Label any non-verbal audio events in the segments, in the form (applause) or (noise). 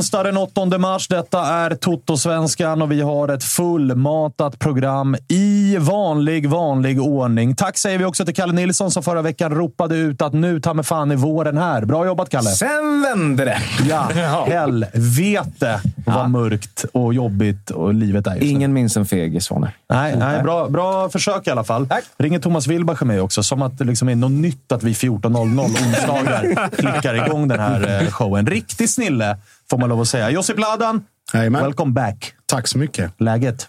onsdag den 8 mars. Detta är Toto-svenskan och vi har ett fullmatat program i vanlig, vanlig ordning. Tack säger vi också till Kalle Nilsson som förra veckan ropade ut att nu ta mig fan är våren här. Bra jobbat, Kalle! Sen vände det. Ja, (laughs) helvete vad mörkt och jobbigt och livet är just nu. Ingen minns en fegis, Svaner. Nej, nej bra, bra försök i alla fall. Ringer Thomas Wilbacher mig också, som att det liksom är något nytt att vi 14.00 onsdagar klickar igång den här eh, showen. Riktig snille, får man lov att säga. Josip Ladan, Jajamän. welcome back. Tack så mycket. Läget?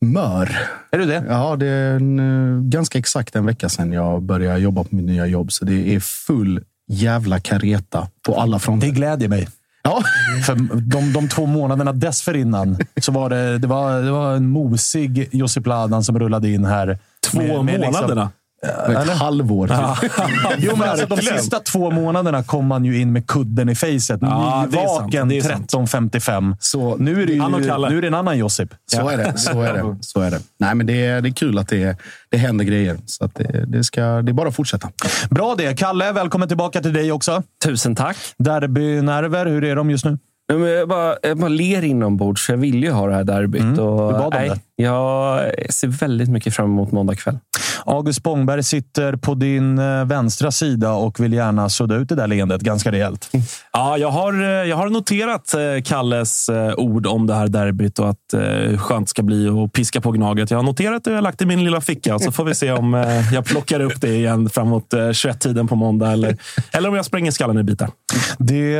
Mör. Är du det? Ja, det är en, eh, ganska exakt en vecka sedan jag började jobba på mitt nya jobb. Så det är full jävla kareta på alla Det fronter. glädjer mig. Ja, För de, de två månaderna dessförinnan så var det, det, var, det var en mosig Josip Ladan som rullade in här. Två med- med liksom- månaderna. ett halvår. Typ. (laughs) Jo, men alltså, de sista två månaderna kom man ju in med kudden i facet. Ja. Nyvaken Det är sant. 13.55. Så Nu är det, ju, Han nu är det en annan Josip. Så är det. Så är det. (laughs) Så är det. Nej, men det, är, det är kul att det, det händer grejer. Så att det, det, ska, det är bara att fortsätta. Bra det. Kalle, välkommen tillbaka till dig också. Tusen tack. Derbynerver, hur är de just nu? Nej, men Jag bara, jag bara ler inombords, för jag vill ju ha det här derbyt. och, du bad om nej, det. Jag ser väldigt mycket fram emot måndag kväll. August Spångberg sitter på din eh, vänstra sida och vill gärna sudda ut det där leendet ganska rejält. Ja, jag har, eh, jag har noterat eh, Kalles ord om det här derbyt och att skönt ska bli att piska på Gnaget. Jag har noterat det och jag har lagt det i min lilla ficka. Så får vi se om jag plockar upp det igen framåt eh, 21-tiden på måndag eller, eller om jag spränger skallen i bitar. Det,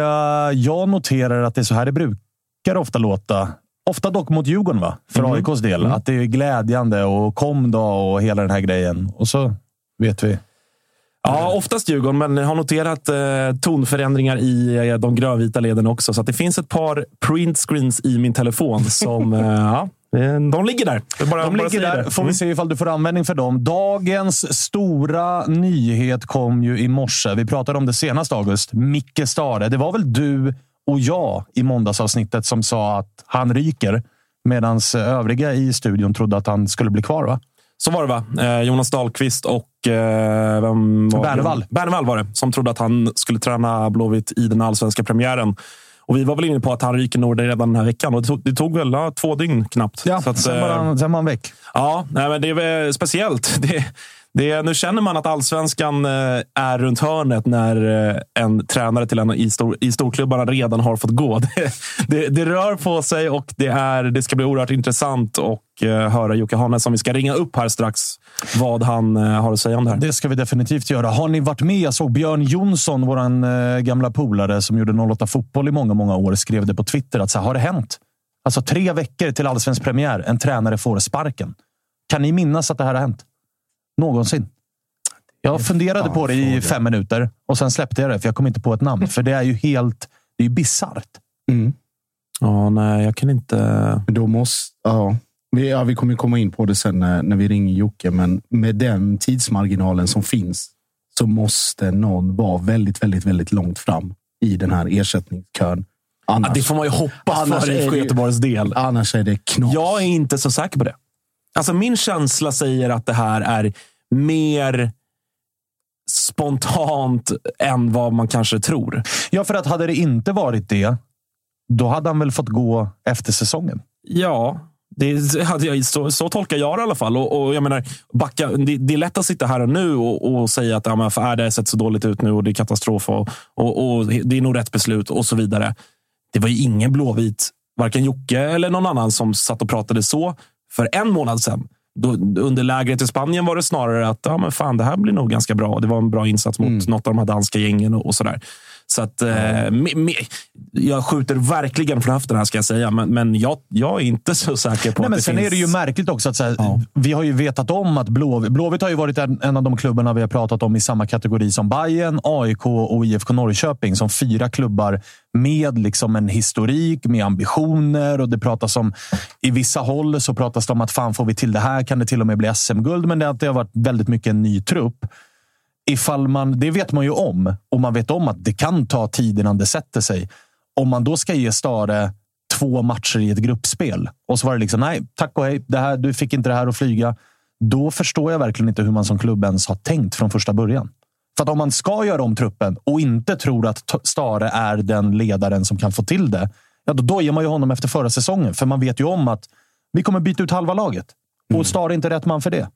jag noterar att det är så här det brukar ofta låta. Ofta dock mot Djurgården, va? för Mm. AIKs del. Att det är glädjande och kom då och hela den här grejen. Och så vet vi. Ja, oftast Djurgården, men har noterat eh, tonförändringar i eh, de grönvita leden också. Så det finns ett par printscreens i min telefon (laughs) som eh, ja, de ligger där. Bara, De ligger där. det. Får vi Mm. se ifall du får användning för dem. Dagens stora nyhet kom ju i morse. Vi pratade om det senast, August. Micke Stare. Det var väl du och jag i måndagsavsnittet som sa att han ryker. Medan övriga i studion trodde att han skulle bli kvar, va? Så var det va? Eh, Jonas Dahlqvist och eh, vem var det? Var det, som trodde att han skulle träna Blåvitt i den allsvenska premiären. Och vi var väl inne på att han ryker nog redan den här veckan. Och det, tog, det tog väl ja, två dygn knappt. Ja, Så att, sen, var eh, han, sen var han väck. Ja, nej, men det är speciellt. (laughs) Det, det, nu känner man att allsvenskan eh, är runt hörnet när eh, en tränare till en i, stor, i storklubbarna redan har fått gå. (laughs) Det, det, det, rör på sig och det, är, det ska bli oerhört intressant att eh, höra Jocke Hannes som vi ska ringa upp här strax vad han har att säga om det här. Det ska vi definitivt göra. Har ni varit med? Jag såg Björn Jonsson, vår gamla polare som gjorde 08 Fotboll i många, många år, skrev det på Twitter. att så här, Har det hänt? Alltså tre veckor till allsvensk premiär. En tränare får sparken. Kan ni minnas att det här har hänt? Någonsin. Jag funderade på det i fem minuter och sen släppte jag det, för jag kom inte på ett namn. (laughs) För det är ju helt... Det är ju bisarrt. Mm. Ja, nej, jag kan inte... Då måste... Ja. Vi, ja, vi kommer komma in på det sen när, när vi ringer Jocke, men med den tidsmarginalen som finns så måste någon vara väldigt, väldigt, väldigt långt fram i den här ersättningskön. Annars, ja, det får man ju hoppas för IFK Göteborgs del. Annars är det knas. Jag är inte så säker på det. Alltså min känsla säger att det här är mer spontant än vad man kanske tror. Ja, för att hade det inte varit det, då hade han väl fått gå efter säsongen? Ja, det, så, så tolkar jag det i alla fall. Och, och jag menar, backa, det, det, är lätt att sitta här och nu och, och säga att ja, men, är det har sett så dåligt ut nu och det är katastrof och, och, och, det är nog rätt beslut och så vidare. Det var ju ingen blåvit, varken Jocke eller någon annan som satt och pratade så för en månad sedan. Då, under lägret i Spanien var det snarare att ja, men fan, det här blir nog ganska bra. Det var en bra insats mot mm. något av de här danska gängen och, och sådär. Så att, eh, me, me, jag skjuter verkligen från höften här ska jag säga, men, men jag, jag är inte så säker på Nej, att men det Sen finns... är det ju märkligt också att så här, ja. vi har ju vetat om att Blåvitt, Blåvitt har ju varit en, en, av de klubbarna vi har pratat om i samma kategori som Bayern, AIK och IFK Norrköping som fyra klubbar med liksom en historik, med ambitioner. Och det pratas om i vissa håll så pratas det om att fan får vi till det här? Kan det till och med bli SM-guld, men det har varit väldigt mycket en ny trupp ifall man, det vet man ju om och man vet om att det kan ta tid innan det sätter sig. Om man då ska ge Stare två matcher i ett gruppspel och så var det liksom nej, tack och hej, det här, du fick inte det här att flyga. Då förstår jag verkligen inte hur man som klubb ens har tänkt från första början. För att om man ska göra om truppen och inte tror att Stare är den ledaren som kan få till det, ja, då dojar man ju honom efter förra säsongen. För man vet ju om att vi kommer byta ut halva laget. Och mm. Stare är inte rätt man för det.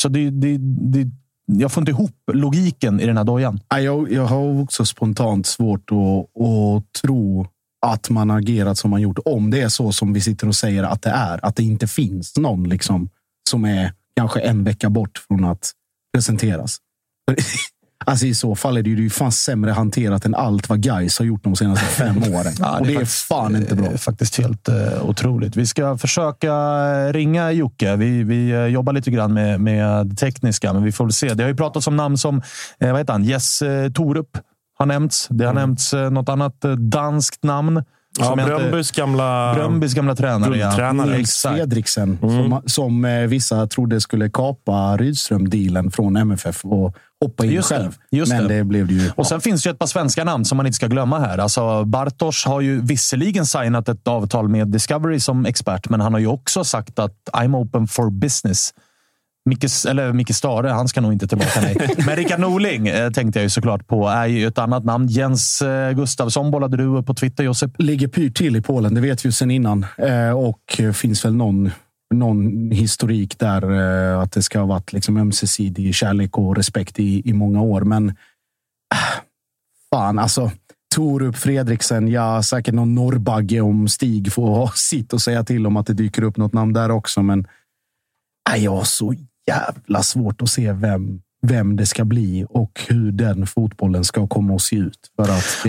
Så det, det, det jag får inte ihop logiken i den här dojan. Jag, jag har också spontant svårt att, att tro att man agerat som man gjort. Om det är så som vi sitter och säger att det är. Att det inte finns någon liksom, som är kanske en vecka bort från att presenteras. Alltså I så fall är det ju fan sämre hanterat än allt vad Gais har gjort de senaste (laughs) fem åren. ja, och det är, faktiskt, fan inte bra. faktiskt helt uh, otroligt. Vi ska försöka ringa Jocke. Vi, vi uh, jobbar lite grann med, med det tekniska, men vi får väl se. Det har ju pratats om namn som uh, vad heter han? Jess uh, Torup har nämnts. Det har mm. nämnts uh, något annat danskt namn. Ja, Brömbys gamla, Brömbys gamla tränare. Ja. Nils Fredriksen, mm. som, som eh, vissa trodde skulle kapa Rydström-dealen från MFF och hoppa in just själv. Det, just Men det. det. blev det ju. Och sen finns det ju ett par svenska namn som man inte ska glömma här. Alltså, Bartosz har ju visserligen signat ett avtal med Discovery som expert, men han har ju också sagt att I'm open for business. Micke, eller Micke Stare, han ska nog inte tillbaka. Nej. (laughs) Men Rickard Norling eh, tänkte jag ju såklart på. Är ju ett annat namn. Jens eh, Gustavsson bollade du på Twitter, Josip. Ligger pyrt till i Polen, det vet vi ju sedan innan. Eh, och finns väl någon, någon historik där eh, att det ska ha varit liksom ömsesidig kärlek och respekt i, i många år. Men äh, fan alltså. Torup, Fredriksen, ja, säkert någon norrbagge om Stig får (laughs) ha sitt och säga till om att det dyker upp något namn där också. Men äh, jag har så jävla svårt att se vem, vem det ska bli och hur den fotbollen ska komma att se ut.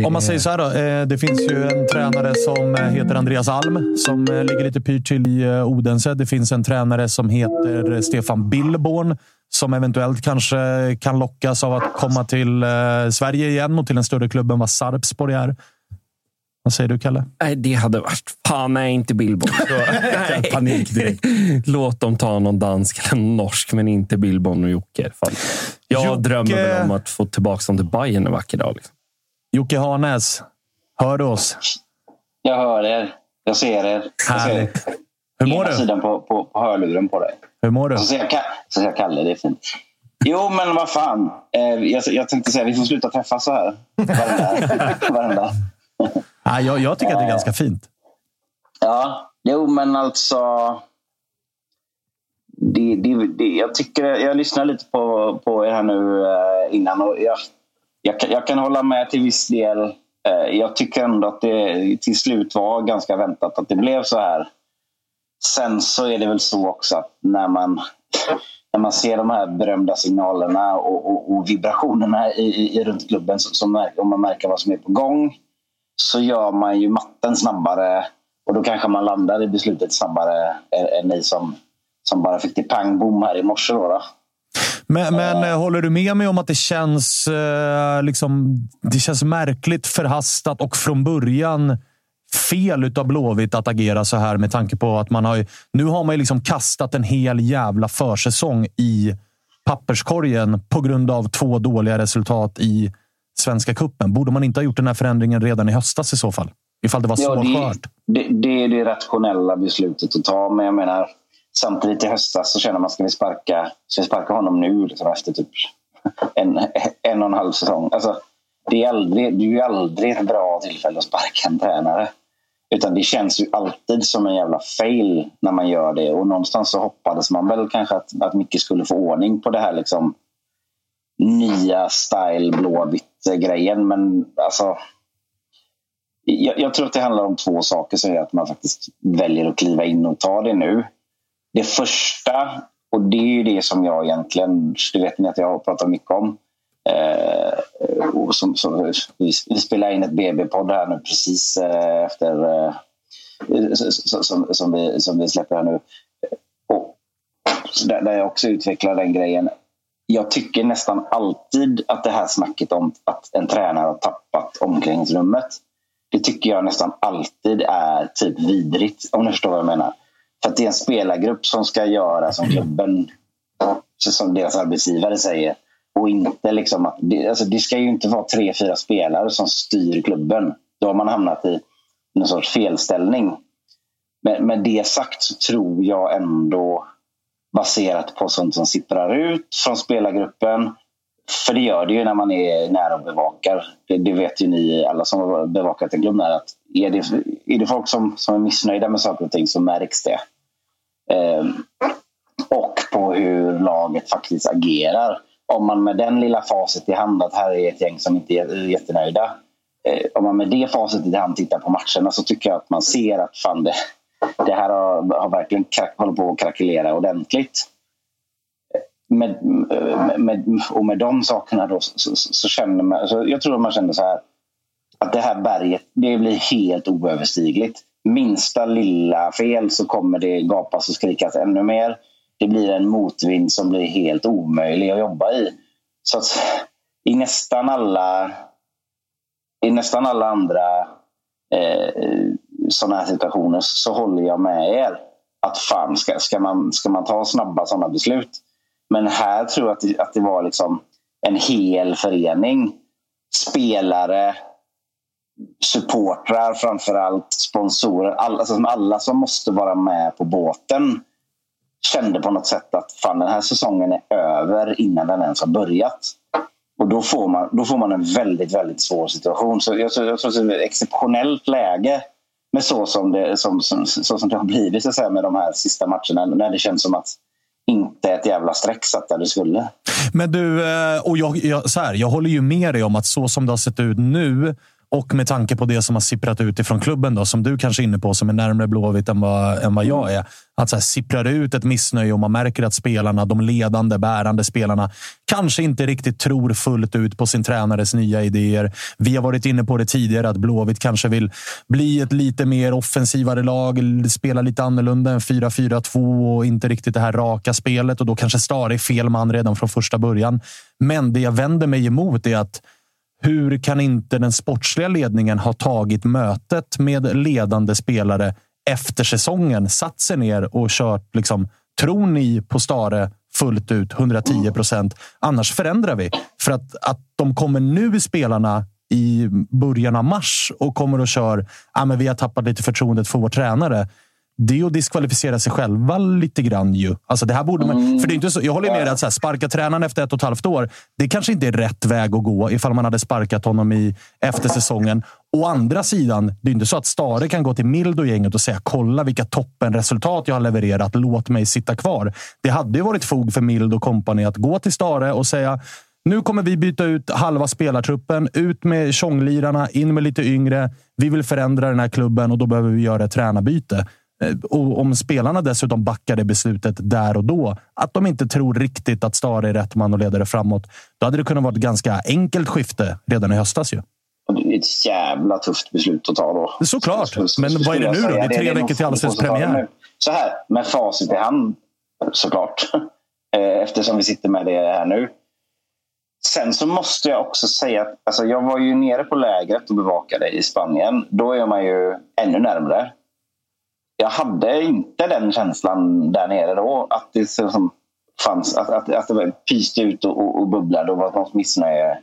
Om man säger så här då. Eh, det finns ju en tränare som eh, heter Andreas Alm som eh, ligger lite pyrt till i Odense. Det finns en tränare som heter Stefan Billborn som eventuellt kanske kan lockas av att komma till Sverige igen och till en större klubb än vad Sarpsborg är. Vad säger du, Kalle? Nej, det hade varit... Fan, nej, inte Billborn. (laughs) Panik direkt. Låt dem ta någon dansk eller norsk, men inte Billborn och Jocke. Fan. Jag Jocke... drömmer väl om att få tillbaka dem till Bayern en vacker dag. Liksom. Jocke Harnäs, hör du oss? Jag hör er. Jag ser er. Jag ser er. Hur mår du? sidan på, på, på hörluren på dig. Hur mår du? Så ser jag, så jag Kalle, det är fint. Jo, men vad fan. Eh, jag, jag tänkte säga vi får sluta träffas så här. Varenda. (laughs) varenda. Ja, jag, jag tycker att det är ganska fint. Ja, jo men alltså. det, det, det, jag, tycker, jag lyssnar lite på, på er här nu eh, innan och jag, jag, jag, kan hålla med till viss del. Eh, jag tycker ändå att det till slut var ganska väntat att det blev så här. Sen så är det väl så också att när man, (laughs) när man ser de här berömda signalerna och, och, och vibrationerna i, i, runt klubben så, så märker, om man märker vad som är på gång så gör man ju matten snabbare och då kanske man landar i beslutet snabbare än ni som, som bara fick det pang bom här i morse. Då, då. Men, men uh, håller du med mig om att det känns, uh, liksom, det känns märkligt förhastat och från början fel av Blåvitt att agera så här med tanke på att man har... Nu har man ju liksom kastat en hel jävla försäsong i papperskorgen på grund av två dåliga resultat i Svenska kuppen. Borde man inte ha gjort den här förändringen redan i höstas i så fall? Ifall det var så ja, skört. Det, det, är det rationella beslutet att ta. Men jag menar, samtidigt i höstas så känner man, ska vi sparka, ska vi sparka honom nu liksom efter typ en, en och en halv säsong? Alltså, det är, aldrig, det är ju aldrig ett bra tillfälle att sparka en tränare. Utan det känns ju alltid som en jävla fail när man gör det. Och någonstans så hoppades man väl kanske att, att Micke skulle få ordning på det här liksom nya style grejen. Men alltså... Jag, jag, tror att det handlar om två saker som gör att man faktiskt väljer att kliva in och ta det nu. Det första, och det är ju det som jag egentligen, det vet ni att jag har pratat mycket om. Eh, och som, som, vi, vi spelar in ett BB-podd här nu precis eh, efter eh, som, som, vi, som vi släpper här nu. Och där, där jag också utvecklar den grejen. Jag tycker nästan alltid att det här snacket om att en tränare har tappat omklädningsrummet. Det tycker jag nästan alltid är typ vidrigt, om ni förstår vad jag menar. För att det är en spelargrupp som ska göra som klubben, som deras arbetsgivare säger. Och inte liksom att, det, alltså det ska ju inte vara tre, fyra spelare som styr klubben. Då har man hamnat i någon sorts felställning. Men med det sagt så tror jag ändå baserat på sånt som sipprar ut från spelargruppen. För det gör det ju när man är nära och bevakar. Det, det vet ju ni alla som har bevakat en klubb. Att är, det, är det folk som, som är missnöjda med saker och ting så märks det. Ehm, och på hur laget faktiskt agerar om man med den lilla facit i hand att här är ett gäng som inte är jättenöjda. Ehm, om man med det facit i hand tittar på matcherna så tycker jag att man ser att fan det, det här har, har verkligen krack, håller på att krackelera ordentligt. Med, med, och med de sakerna då så, så, så känner man, så jag tror att man känner så här att det här berget det blir helt oöverstigligt. Minsta lilla fel så kommer det gapas och skrikas ännu mer det blir en motvind som blir helt omöjlig att jobba i. Så att i nästan alla, i nästan alla andra eh, sådana här situationer så håller jag med er. Att fan, ska, ska, man, ska man ta snabba sådana beslut? Men här tror jag att det, att det var liksom en hel förening. Spelare, supportrar framförallt, sponsorer. Alla, alltså alla som måste vara med på båten kände på något sätt att fan, den här säsongen är över innan den ens har börjat. Och då får man, då får man en väldigt, väldigt svår situation. Så jag, jag tror att det är ett exceptionellt läge men så som det, som, som, så som det har blivit så säga, med de här sista matcherna. När det känns som att inte ett jävla streck satt där det skulle. Men du, eh, och jag, jag, så här, jag håller ju med dig om att så som det har sett ut nu och med tanke på det som har sipprat ut ifrån klubben, då, som du kanske är inne på, som är närmare Blåvitt än vad, än vad jag är. Att så här, sipprar ut ett missnöje och man märker att spelarna, de ledande, bärande spelarna, kanske inte riktigt tror fullt ut på sin tränares nya idéer. Vi har varit inne på det tidigare, att Blåvitt kanske vill bli ett lite mer offensivare lag, spela lite annorlunda än 4-4-2 och inte riktigt det här raka spelet. Och då kanske Stare är fel man redan från första början. Men det jag vänder mig emot är att hur kan inte den sportsliga ledningen ha tagit mötet med ledande spelare efter säsongen, satt sig ner och kört liksom, tror ni på Stare fullt ut, 110 procent. Annars förändrar vi. För att, att de kommer nu, spelarna, i början av mars och kommer och kör. Ah, men vi har tappat lite förtroendet för vår tränare det är att diskvalificera sig själva lite grann. Ju. Alltså det här borde man, Mm. för det är inte så, jag håller med dig att så här, sparka tränaren efter ett och ett halvt år, det kanske inte är rätt väg att gå ifall man hade sparkat honom i efter säsongen. Å andra sidan, det är inte så att Stare kan gå till Mild och gänget och säga kolla vilka toppenresultat jag har levererat. Låt mig sitta kvar. Det hade ju varit fog för Mild och kompani att gå till Stare och säga nu kommer vi byta ut halva spelartruppen. Ut med tjonglirarna, in med lite yngre. Vi vill förändra den här klubben och då behöver vi göra ett tränarbyte. Eh, Och om spelarna dessutom backar det beslutet där och då, att de inte tror riktigt att Stare är rätt man och leder det framåt, då hade det kunnat vara ett ganska enkelt skifte redan i höstas. Ju. Det är ett jävla tufft beslut att ta då. Såklart. Så- så- Men så vad är det nu då? Det är tre nog veckor till allsvensk det premiär. Så här, med facit i hand såklart. (laughs) Eh, Eftersom vi sitter med det här nu. Sen så måste jag också säga att alltså jag var ju nere på lägret och bevakade i Spanien. Då är man ju ännu närmre. Jag hade inte den känslan där nere då. Att det som fanns, att, att, att det pyste ut och, och, och bubblade och var något missnöje.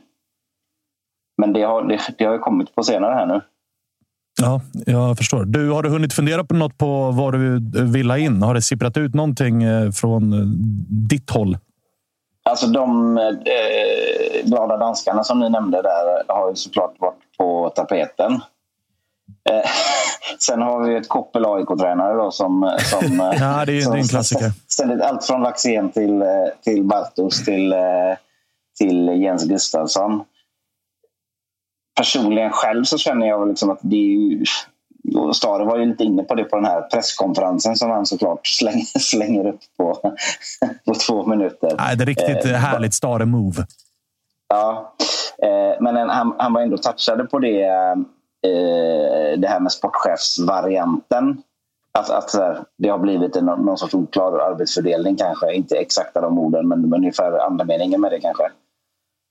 Men det har, det, det har ju kommit på senare här nu. Ja, jag förstår. Du, har du hunnit fundera på något på vad du vill ha in? Har det sipprat ut någonting eh, från eh, ditt håll? Alltså de eh, glada danskarna som ni nämnde där har ju såklart varit på tapeten. Eh, (laughs) sen har vi ett koppel AIK-tränare som... som eh, (laughs) Ja, det är ju som det är en klassiker. Ständigt allt från Laxén till, eh, till Bartos till, eh, till Jens Gustafsson. Personligen själv så känner jag liksom att det är ju... Stare var ju lite inne på det på den här presskonferensen som han såklart slänger, (laughs) slänger upp på, på två minuter. Nej, det är riktigt Eh, härligt Stare-move. Ja, eh, men en, han, han var ändå touchade på det, eh, det här med sportchefsvarianten. Att, att här, det har blivit en, någon sorts oklar arbetsfördelning kanske. Inte exakta de orden, men, ungefär andemeningen med det kanske.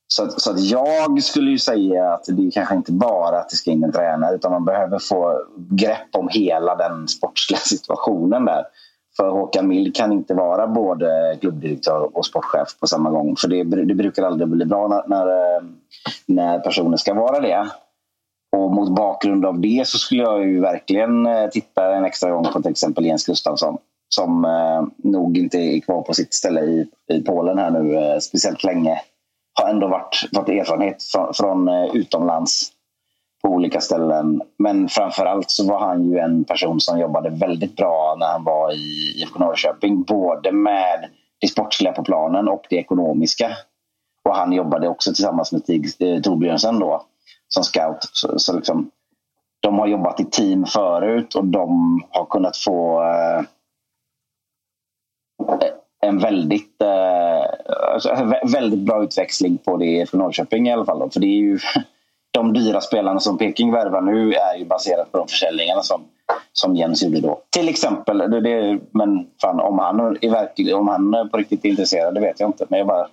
Så, att- så att jag skulle ju säga att det är kanske inte bara att det ska in en tränare utan man behöver få grepp om hela den sportsliga (laughs) situationen där. För Håkan Mild kan inte vara både klubbdirektör och sportchef på samma gång. För det, det brukar aldrig bli bra när, när, eh, när personer ska vara det. Och mot bakgrund av det så skulle jag ju verkligen eh, titta en extra gång på till exempel Jens Gustafsson. Som eh, nog inte är kvar på sitt ställe i, i Polen här nu eh, speciellt länge. Har ändå varit, fått erfarenhet från, från eh, utomlands på olika ställen. Men framförallt så var han ju en person som jobbade väldigt bra när han var i IFK Norrköping. Både med det sportsliga på planen och det ekonomiska. Och han jobbade också tillsammans med Stig eh, Torbjörnsen då som scout. Så, så liksom, de har jobbat i team förut och de har kunnat få eh, en väldigt, eh, alltså, väldigt bra utväxling på det för Norrköping i alla fall. Då. För det är ju (laughs) de dyra spelarna som Peking värvar nu är ju baserat på de försäljningarna som, som Jens gjorde då. Till exempel, det, det, men fan, om, han är verklig, om han är på riktigt intresserad, det vet jag inte. Men jag bara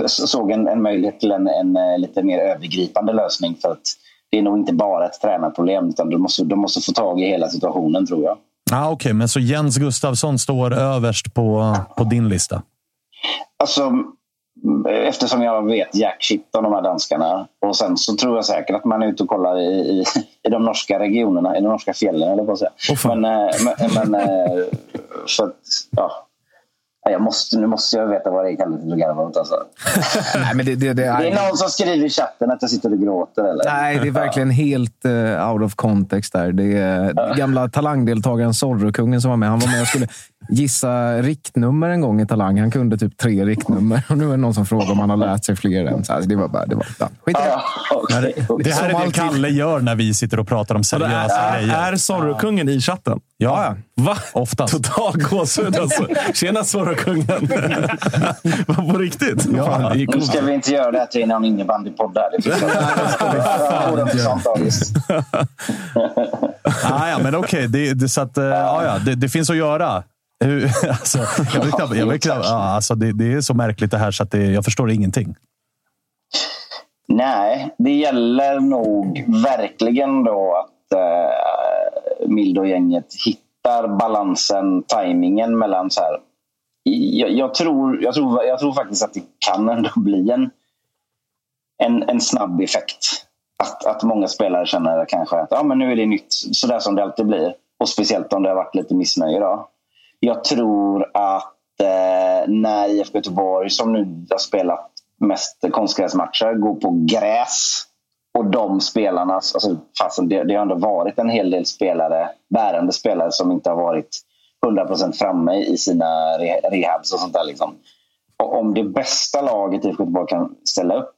jag såg en, en möjlighet till en, en eh, lite mer övergripande lösning. För att det är nog inte bara ett tränarproblem utan de måste, de måste få tag i hela situationen tror jag. Ah, Okej, men så Jens Gustafsson står överst på, på din lista? Alltså, eftersom jag vet jack shit om de här danskarna. Och sen så tror jag säkert att man är ute och kollar i, i, i de norska regionerna, i de norska fjällen eller att säga. men, eh, men, men eh, så att, ja. Jag måste, nu måste jag veta vad det är sitter och garvar åt. Alltså. (laughs) Nej, men det, det, det, är någon som skriver i chatten att jag sitter och gråter. Eller? Nej, det är verkligen helt uh, out of context där. Det är gamla talangdeltagaren Zorro-kungen som var med. Han var med och skulle (laughs) gissa riktnummer en gång i Talang. Han kunde typ tre riktnummer. Och nu är det någon som frågar om han har lärt sig fler än. Så det var bara... Det var, ja, skit i det. Ja, okej, okej. Det här är det Kalle gör när vi sitter och pratar om seriösa Är, grejer. är Zorro-kungen i chatten? Ja, Va? oftast. Total gåshud alltså. Tjena Zorro-kungen. (laughs) På riktigt? Fan, det gick Nu ska vi inte göra det här till någon innebandypodd. där. Det Det sånt, August. (laughs) Ah, ja, men okej. Det, det, så att, ja, ja, det, det finns att göra. (laughs) Alltså, jag vet knappt, jag vet knappt, ja, alltså, det, det är så märkligt det här så att det, jag förstår ingenting. Nej, det gäller nog verkligen då att eh, Mild och gänget hittar balansen, tajmingen mellan så här. Jag, jag, tror, jag, tror, jag tror faktiskt att det kan ändå (laughs) bli en, en, en snabb effekt. Att, att många spelare känner kanske att ja, men nu är det nytt, sådär som det alltid blir. Och speciellt om det har varit lite missnöje. Då. Jag tror att eh, när IFK Göteborg, som nu har spelat mest konstgräsmatcher, går på gräs och de spelarna, alltså, fastän det, det har ändå varit en hel del spelare, bärande spelare som inte har varit 100% framme i sina rehabs och sånt där. Liksom. Och om det bästa laget i IFK Göteborg kan ställa upp,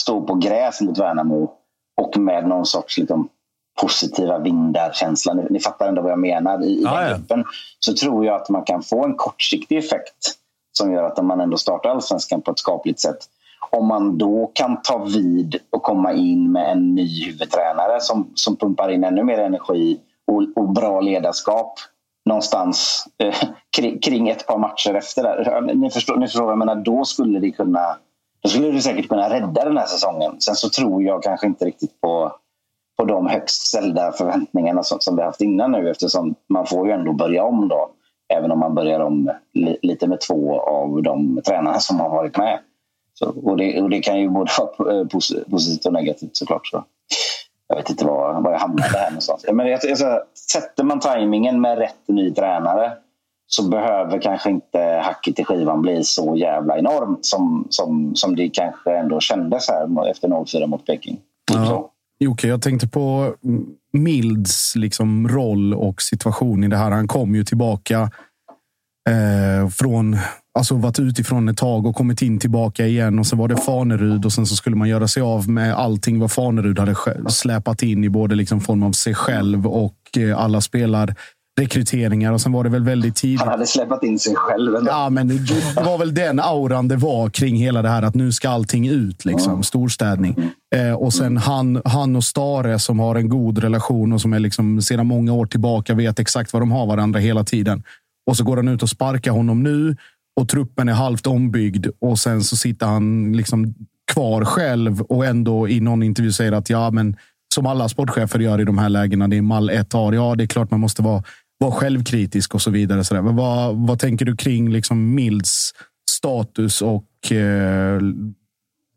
stå på gräs mot Värnamo och med någon sorts liksom, positiva vindar-känsla. Ni, ni, fattar ändå vad jag menar. I, i ah, den gruppen så tror jag att man kan få en kortsiktig effekt som gör att man ändå startar allsvenskan på ett skapligt sätt. Om man då kan ta vid och komma in med en ny huvudtränare som, som pumpar in ännu mer energi och, och bra ledarskap någonstans eh, kring, kring, ett par matcher efter. Det. Ni förstår, ni förstår jag menar, då skulle det kunna då skulle det säkert kunna rädda den här säsongen. Sen så tror jag kanske inte riktigt på, på de högst ställda förväntningarna som, som vi haft innan nu eftersom man får ju ändå börja om då. Även om man börjar om li, lite med två av de tränarna som har varit med. Så, och, det, och det kan ju både vara eh, positivt och negativt såklart. Så. Jag vet inte var, var jag hamnade här någonstans. Men jag, jag, sätter man tajmingen med rätt ny tränare så behöver kanske inte hacket i skivan bli så jävla enormt som, som, som det kanske ändå kändes här efter 0-4 mot Peking. Ja. Jocke, jag tänkte på Milds liksom, roll och situation i det här. Han kom ju tillbaka eh, från, alltså varit utifrån ett tag och kommit in tillbaka igen. Och så var det Fanerud och sen så skulle man göra sig av med allting vad Fanerud hade släpat in i både liksom form av sig själv och eh, alla spelar rekryteringar och sen var det väl väldigt tidigt. Han hade släppt in sig själv. Ändå. Ja, men det var väl den auran det var kring hela det här att nu ska allting ut. Liksom. Mm. Storstädning. Eh, och sen han, han och Stare som har en god relation och som är liksom sedan många år tillbaka vet exakt vad de har varandra hela tiden. Och så går han ut och sparkar honom nu och truppen är halvt ombyggd och sen så sitter han liksom kvar själv och ändå i någon intervju säger att ja, men som alla sportchefer gör i de här lägena. Det är mall ett har. Ja, det är klart man måste vara vara självkritisk och så vidare. Så vad, vad tänker du kring liksom Milds status och eh,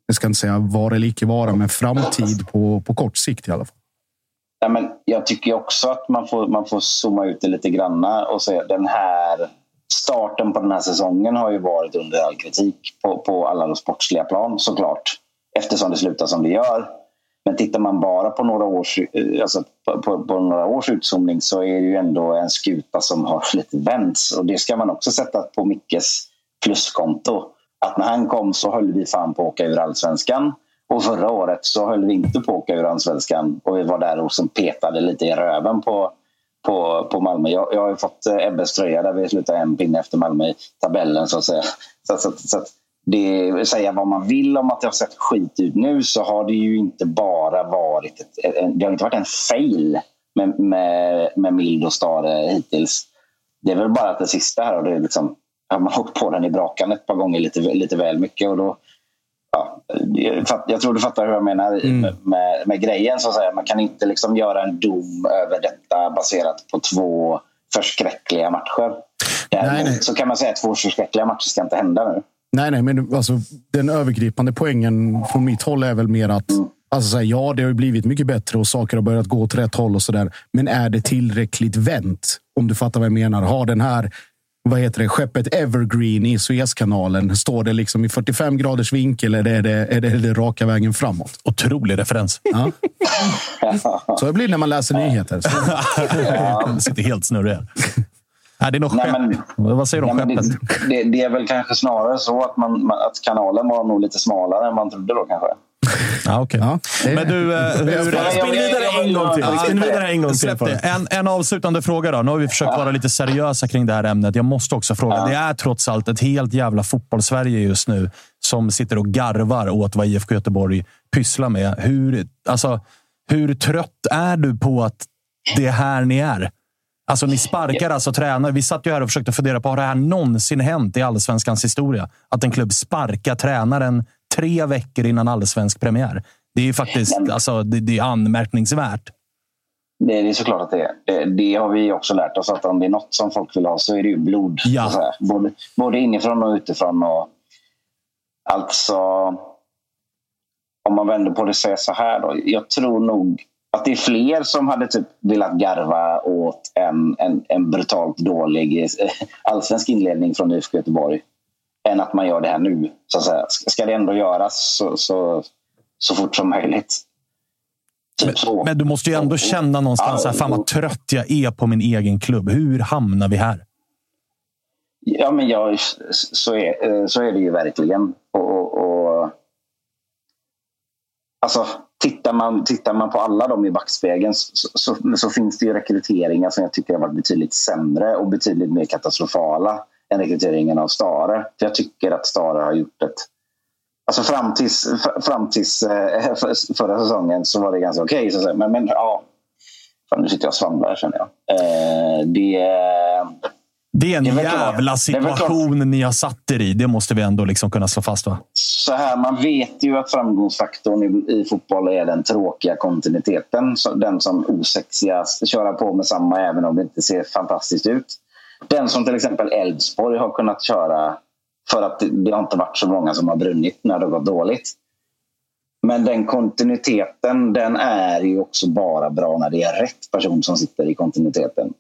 jag ska inte säga vara eller icke vara, men framtid på, på kort sikt i alla fall? Ja, men jag tycker också att man får, man får zooma ut det lite granna och säga den här starten på den här säsongen har ju varit under all kritik på, på alla de sportsliga plan såklart. Eftersom det slutar som det gör. Men tittar man bara på några års, eh, alltså på, på, på, några års utzoomning så är det ju ändå en skuta som har (laughs) lite vänts. Och det ska man också sätta på Mickes pluskonto. Att när han kom så höll vi fan på att åka ur allsvenskan. Och förra året så höll vi inte på att åka ur allsvenskan. Och vi var där och som petade lite i röven på, på, på Malmö. Jag, jag har fått eh, Ebbes tröja där vi slutar en pinne efter Malmö i tabellen. Så att säga. Så, så, så, så det, säga vad man vill om att det har sett skit ut nu så har det ju inte bara varit ett, det har inte varit en fail med, med, med Mild och Stare hittills. Det är väl bara att det sista här och det är liksom, har man åkt på den i brakan ett par gånger lite, lite väl mycket och då Ja, jag tror du fattar hur jag menar mm. med, med, grejen. Så att säga. Man kan inte liksom göra en dom över detta baserat på två förskräckliga matcher. Däremot nej, nej. så kan man säga att två förskräckliga matcher ska inte hända nu. Nej, nej, men alltså, den övergripande poängen från mitt håll är väl mer att Alltså, här, ja, det har blivit mycket bättre och saker har börjat gå åt rätt håll och så där. Men är det tillräckligt vänt? Om du fattar vad jag menar. Har den här vad heter det, skeppet Evergreen i Suezkanalen. Står det liksom i 45 graders vinkel eller är det, är det, är det raka vägen framåt? Otrolig referens. Ja. Så det blir när man läser nyheter. Jag (laughs) sitter helt snurrig Nej, det är nog nej, men, Vad säger du om skeppet? Det, det, det, är väl kanske snarare så att, man, att kanalen var nog lite smalare än man trodde då kanske. Ja, okay. Ja, Men du, eh, hur... Spinn vidare en gång till. Spinn vidare en gång till. En, en avslutande fråga då. Nu har vi försökt vara lite seriösa kring det här ämnet. Jag måste också fråga. Det är trots allt ett helt jävla fotbollssverige just nu som sitter och garvar åt vad IFK Göteborg pysslar med. Hur, alltså, hur trött är du på att det är här ni är? Alltså, ni sparkar alltså tränare. Vi satt ju här och försökte fundera på, har det här någonsin hänt i allsvenskans historia? Att en klubb sparkar tränaren tre veckor innan allsvensk premiär. Det är ju faktiskt alltså, det, det är anmärkningsvärt. Det är såklart att det är. Det, det, har vi också lärt oss att om det är något som folk vill ha så är det ju blod. Ja. Både, både inifrån och utifrån. Och, alltså, om man vänder på det och säger så här då. Jag tror nog att det är fler som hade typ velat garva åt en, en, en brutalt dålig eh, allsvensk inledning från IFK Göteborg än att man gör det här nu. Så att säga. Ska det ändå göras så, så, så fort som möjligt. Typ men, men, du måste ju ändå känna någonstans att fan vad trött jag är på min egen klubb. Hur hamnar vi här? Ja, men jag, så, är, så är det ju verkligen. Och, och, och, alltså, tittar, man, tittar man på alla dem i backspegeln så, så, så, finns det ju rekryteringar som jag tycker har varit betydligt sämre och betydligt mer katastrofala än rekryteringen av Stare. För jag tycker att Stare har gjort ett... Alltså fram tills, fram tills eh, förra säsongen så var det ganska okej. Okay, men, men ja, fan, nu sitter jag och svamlar känner jag. Eh, det, det är en det jävla situation ni har satt er i. Det måste vi ändå liksom kunna slå fast. Va? Så här, man vet ju att framgångsfaktorn i, i fotboll är den tråkiga kontinuiteten. Den som osexigast köra på med samma även om det inte ser fantastiskt ut. Den som till exempel Elfsborg har kunnat köra för att det har inte varit så många som har brunnit när det har gått dåligt. Men den kontinuiteten den är ju också bara bra när det är rätt person som sitter i kontinuiteten.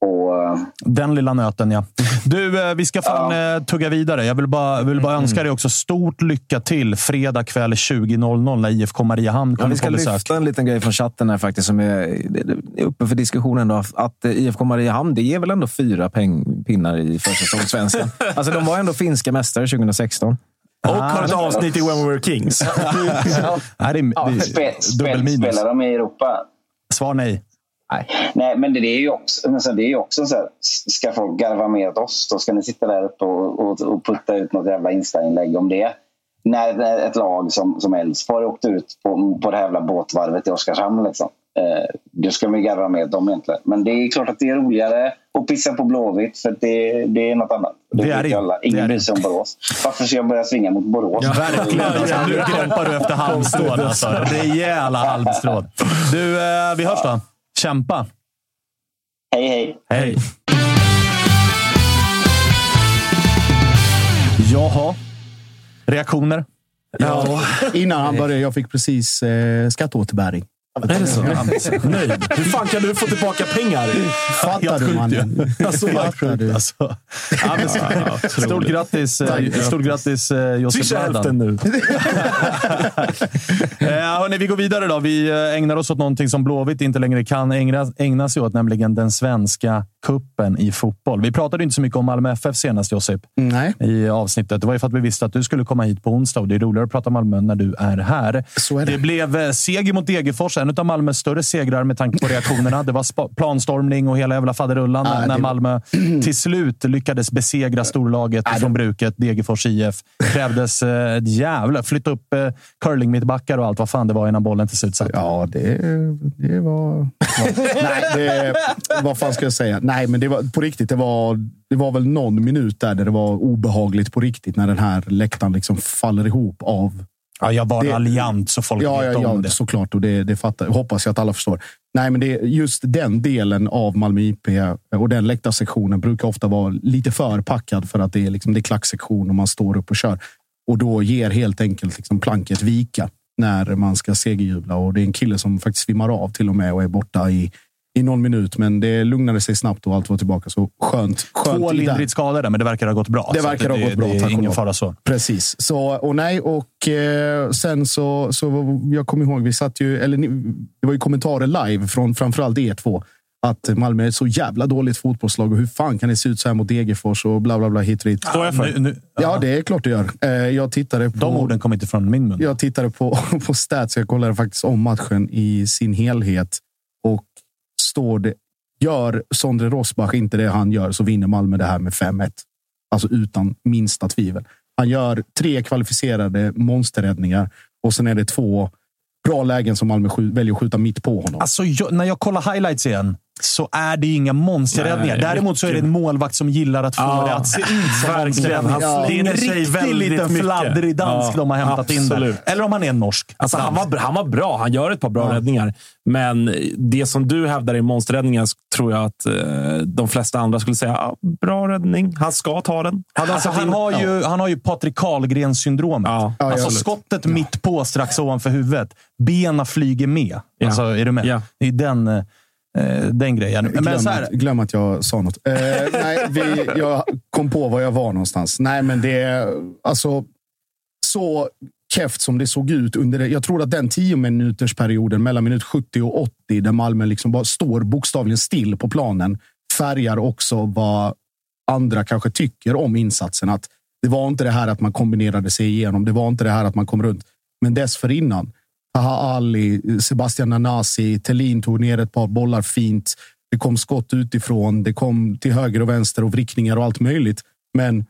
Och... Den lilla nöten, ja. Du, eh, vi ska fan ja. Eh, tugga vidare. Jag vill bara, vill bara mm. önska dig också stort lycka till fredag kväll 20.00 när IFK Mariehamn kommer ja, Vi ska lyfta en liten grej från chatten här faktiskt som är uppe för diskussionen. Då, att eh, IFK Mariehamn, det är väl ändå fyra pinnar i försäsongssvenskan. (laughs) alltså, de var ändå finska mästare 2016. Och har ett avsnitt i When We Were Kings. (laughs) ja. Det är, det är spel, spel, spelar de i Europa? Svar nej. Nej. Nej, men det är ju också, det är också så här, ska folk garva med åt oss, då ska ni sitta där uppe och, och, och putta ut något jävla Insta-inlägg om det. När ett lag som, som Elfsborg åkte ut på, på det här jävla båtvarvet i Oskarshamn. Liksom. Eh, då ska vi garva med dem egentligen. Men det är klart att det är roligare att pissa på Blåvitt för det, det är något annat. Det, det är det. Alla. Ingen bryr sig om Borås. Varför ska jag börja svinga mot Borås? Ja, verkligen. nu greppar du efter halmstrån. Alltså. (laughs) Rejäla halmstrån. Du, eh, vi hörs då. Kämpa! Hej, hej! Hej! Jaha. Reaktioner? Ja. Innan han började, jag fick precis eh, skatteåterbäring. Är det så? Nöjd. Hur fan kan du få tillbaka pengar? Fattar du mannen? Alltså, Fattar du? Alltså. Ja, men, ja, stort grattis, eh, stort grattis eh, Josef Swisha hälften nu. ja, (laughs) hörni, vi går vidare då. Vi eh, ägnar oss åt någonting som Blåvitt inte längre kan ägna, ägna sig åt, nämligen den svenska kuppen i fotboll. Vi pratade inte så mycket om Malmö FF senast, Josip. Nej. I avsnittet. Det var ju för att vi visste att du skulle komma hit på onsdag och det är roligare att prata Malmö när du är här. Så är det. det blev seger mot Degerfors en av Malmös större segrar med tanke på reaktionerna. Det var planstormning och hela jävla faderullan äh, när Malmö till slut lyckades besegra storlaget äh, från bruket, Degerfors IF. Krävdes eh, jävla... Flytta upp eh, curlingmittbackar och allt vad fan det var innan bollen till slut satt. Ja, det, det var... nej, det, vad fan ska jag säga? Nej, men det var på riktigt. Det var, det var väl någon minut där, där det var obehagligt på riktigt när den här läktaren liksom faller ihop av Ja, jag var raljant så folk ja, vet ja, om ja, det. Såklart, och det, det fattar, hoppas jag att alla förstår. Nej, men det, just den delen av Malmö IP och den läktarsektionen brukar ofta vara lite för packad för att det är, liksom, det är klacksektion och man står upp och kör. Och då ger helt enkelt liksom planket vika när man ska segerjubla. Och det är en kille som faktiskt svimmar av till och med och är borta i i någon minut, men det lugnade sig snabbt och allt var tillbaka. Så skönt. skönt Två lindrigt skadade, men det verkar ha gått bra. Det verkar ha gått bra. Det är ingen fara så. Precis. Så, och nej, och eh, sen så, så... Jag kommer ihåg, vi satt ju... Eller, det var ju kommentarer live från framförallt er två. Att Malmö är ett så jävla dåligt fotbollslag och hur fan kan det se ut så här mot Degerfors och bla bla bla hit och dit. Står jag för? Nu, ja. ja, det är klart det gör. Eh, jag tittade på, De orden kom inte från min mun. Jag tittade på, (laughs) på stats. Jag kollade faktiskt om matchen i sin helhet. Står det Gör Sondre Rosbach inte det han gör så vinner Malmö det här med 5-1. Alltså utan minsta tvivel. Han gör tre kvalificerade monsterräddningar och sen är det två bra lägen som Malmö väljer att skjuta mitt på honom. Alltså, jag, när jag kollar highlights igen så är det inga monsterräddningar. Däremot så är det en målvakt som gillar att få Ja, det att se ut som verkligen. Han. Det är en riktig liten mycket. fladdrig dansk Ja, de har hämtat in absolut. där. Eller om han är en norsk. Alltså, han, var, han var bra. Han gör ett par bra räddningar. Men det som du hävdar är monsterräddningar tror jag att eh, de flesta andra skulle säga ja, bra räddning. Han ska ta den. Hade Alltså, han, in- har ju, han har ju Patrik Karlgren-syndromet. Ja. Ja, alltså, skottet mitt på, strax ovanför huvudet. Benen flyger med. Ja. Alltså, är du med? Ja. Det är den, eh, den grejen. Men glöm, så här, att, glöm att jag sa något. Eh, nej, vi, jag kom på var jag var någonstans. Nej, men det är alltså så keft som det såg ut under det. Jag tror att den 10 minuters perioden mellan minut 70 och 80 där Malmö liksom bara står bokstavligen still på planen färgar också vad andra kanske tycker om insatsen. Att det var inte det här att man kombinerade sig igenom. Det var inte det här att man kom runt. Men dessförinnan, Taha Ali, Sebastian Nanasi, Tellin tog ner ett par bollar fint. Det kom skott utifrån. Det kom till höger och vänster och vrickningar och allt möjligt. Men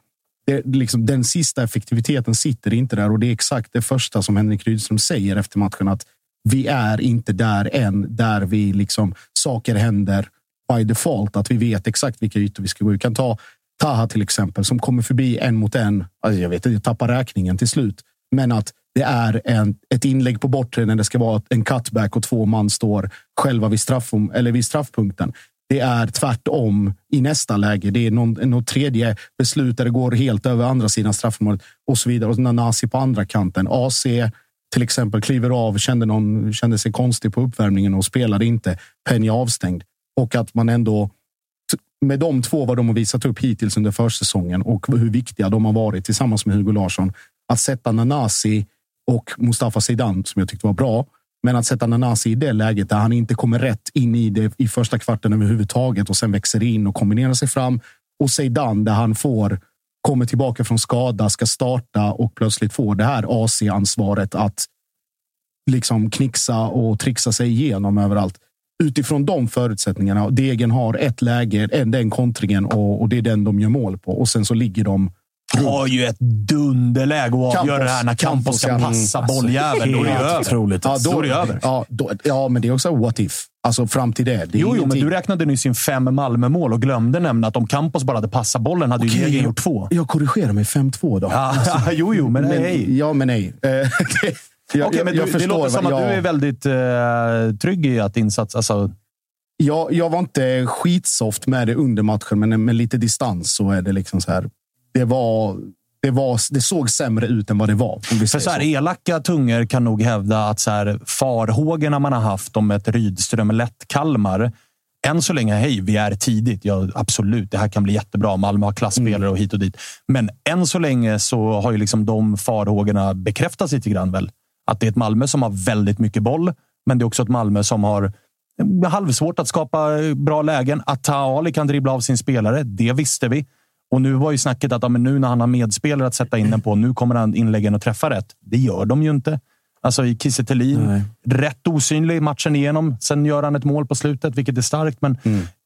det, liksom, den sista effektiviteten sitter inte där och det är exakt det första som Henrik Rydström säger efter matchen. Att vi är inte där än, där vi liksom saker händer by default. Att vi vet exakt vilka ytor vi ska gå. Vi kan ta Taha till exempel som kommer förbi en mot en. Alltså, jag vet inte, jag tappar räkningen till slut. Men att det är en, ett inlägg på bortre när det ska vara en cutback och två man står själva vid, straff, eller vid straffpunkten. Det är tvärtom i nästa läge. Det är någon, något tredje beslut där det går helt över andra sidan straffområdet och så vidare. Och Nanasi på andra kanten. AC till exempel kliver av, kände, någon, kände sig konstig på uppvärmningen och spelade inte. Penny avstängd. Och att man ändå med de två vad de har visat upp hittills under försäsongen och hur viktiga de har varit tillsammans med Hugo Larsson. Att sätta Nanasi och Mustafa Zeidan, som jag tyckte var bra, men att sätta Nanasi i det läget där han inte kommer rätt in i det i första kvarten överhuvudtaget och sen växer in och kombinerar sig fram. Och Zeidan där han får kommer tillbaka från skada, ska starta och plötsligt får det här AC-ansvaret att liksom knixa och trixa sig igenom överallt. Utifrån de förutsättningarna. Degen har ett läge, den kontringen och, och det är den de gör mål på. Och sen så ligger de har ju ett dunderläge att avgöra det här när Campos ska passa alltså, bolljäveln. Då är det ju över. otroligt. Ja, då är det över. Ja, då, ja, men det är också what if. Alltså fram till det. det Jo, jo, men du räknade nyss in fem Malmö-mål och glömde nämna att om Campos bara hade passat bollen hade ju Okej, Degen jag- gjort två. Jag korrigerar mig 5-2 då. Ja, (laughs) jo, jo, men, men, nej. Ja, men nej. Eh, (laughs) jag, Okej, jag, men jag du, det låter som att jag, du är väldigt eh, trygg i att insats... Alltså, jag, jag var inte skitsoft med det under matchen, men med lite distans så är det liksom så här. Det var... Det, var, det såg sämre ut än vad det var. För så här, så. elaka tungor kan nog hävda att så här, farhågorna man har haft om ett Rydström lätt Kalmar än så länge, hej, vi är tidigt. Ja, absolut, det här kan bli jättebra. Malmö har klassspelare och hit och dit. Men än så länge så har ju liksom de farhågorna bekräftats lite grann. Väl? Att det är ett Malmö som har väldigt mycket boll, men det är också ett Malmö som har halvsvårt att skapa bra lägen. Att Taali kan dribbla av sin spelare, det visste vi. Och nu var ju snacket att ja, men nu när han har medspelare att sätta in den på, nu kommer han inläggen att träffa rätt. Det gör de ju inte. Alltså i Kiese Thelin, rätt osynlig matchen igenom. Sen gör han ett mål på slutet, vilket är starkt. Men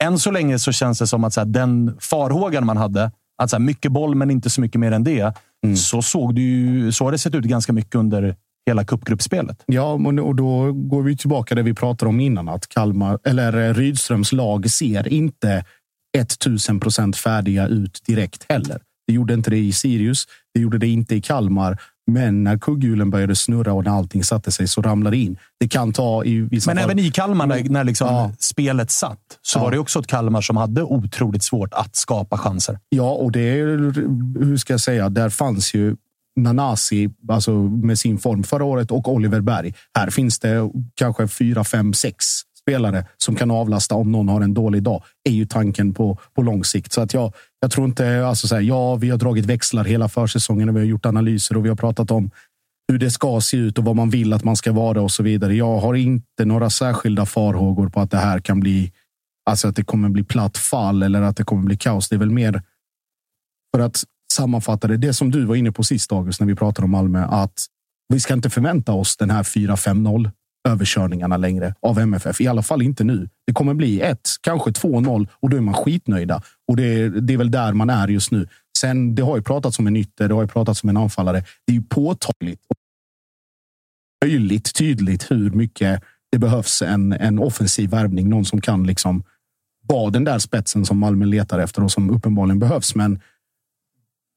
än så länge så känns det som att så här, den farhågan man hade, att så här, mycket boll men inte så mycket mer än det, så såg det ju, så har det sett ut ganska mycket under hela cupgruppspelet. Ja, och då går vi tillbaka där vi pratade om innan. Att Kalmar, eller eh, Rydströms lag ser inte 1000 procent färdiga ut direkt heller. Det gjorde inte det i Sirius. Det gjorde det inte i Kalmar. Men när kugghjulen började snurra och när allting satte sig så ramlade det in. Det kan ta i vissa Men fall... även i Kalmar, när, när liksom Ja. spelet satt, så Ja. var det också ett Kalmar som hade otroligt svårt att skapa chanser. Ja, och det är, hur ska jag säga, där fanns ju Nanasi alltså med sin form förra året och Oliver Berg. Här finns det kanske fyra, fem, sex spelare som kan avlasta om någon har en dålig dag. är ju tanken på, på lång sikt. Så att jag, jag tror inte... Alltså så här, ja, vi har dragit växlar hela försäsongen och vi har gjort analyser och vi har pratat om hur det ska se ut och vad man vill att man ska vara och så vidare. Jag har inte några särskilda farhågor på att det här kan bli Alltså att det kommer bli platt fall eller att det kommer bli kaos. Det är väl mer för att sammanfatta det. Det som du var inne på sist, August, när vi pratade om Malmö. Att vi ska inte förvänta oss den här 4-5-0 överkörningarna längre av MFF. I alla fall inte nu. Det kommer bli ett, kanske 2-0 och då är man skitnöjda. Och det är, det är väl där man är just nu. Sen, det har ju pratats om en ytter, det har ju pratats om en anfallare. Det är ju påtagligt och möjligt tydligt hur mycket det behövs en, en offensiv värvning. Någon som kan liksom vara den där spetsen som Malmö letar efter och som uppenbarligen behövs. Men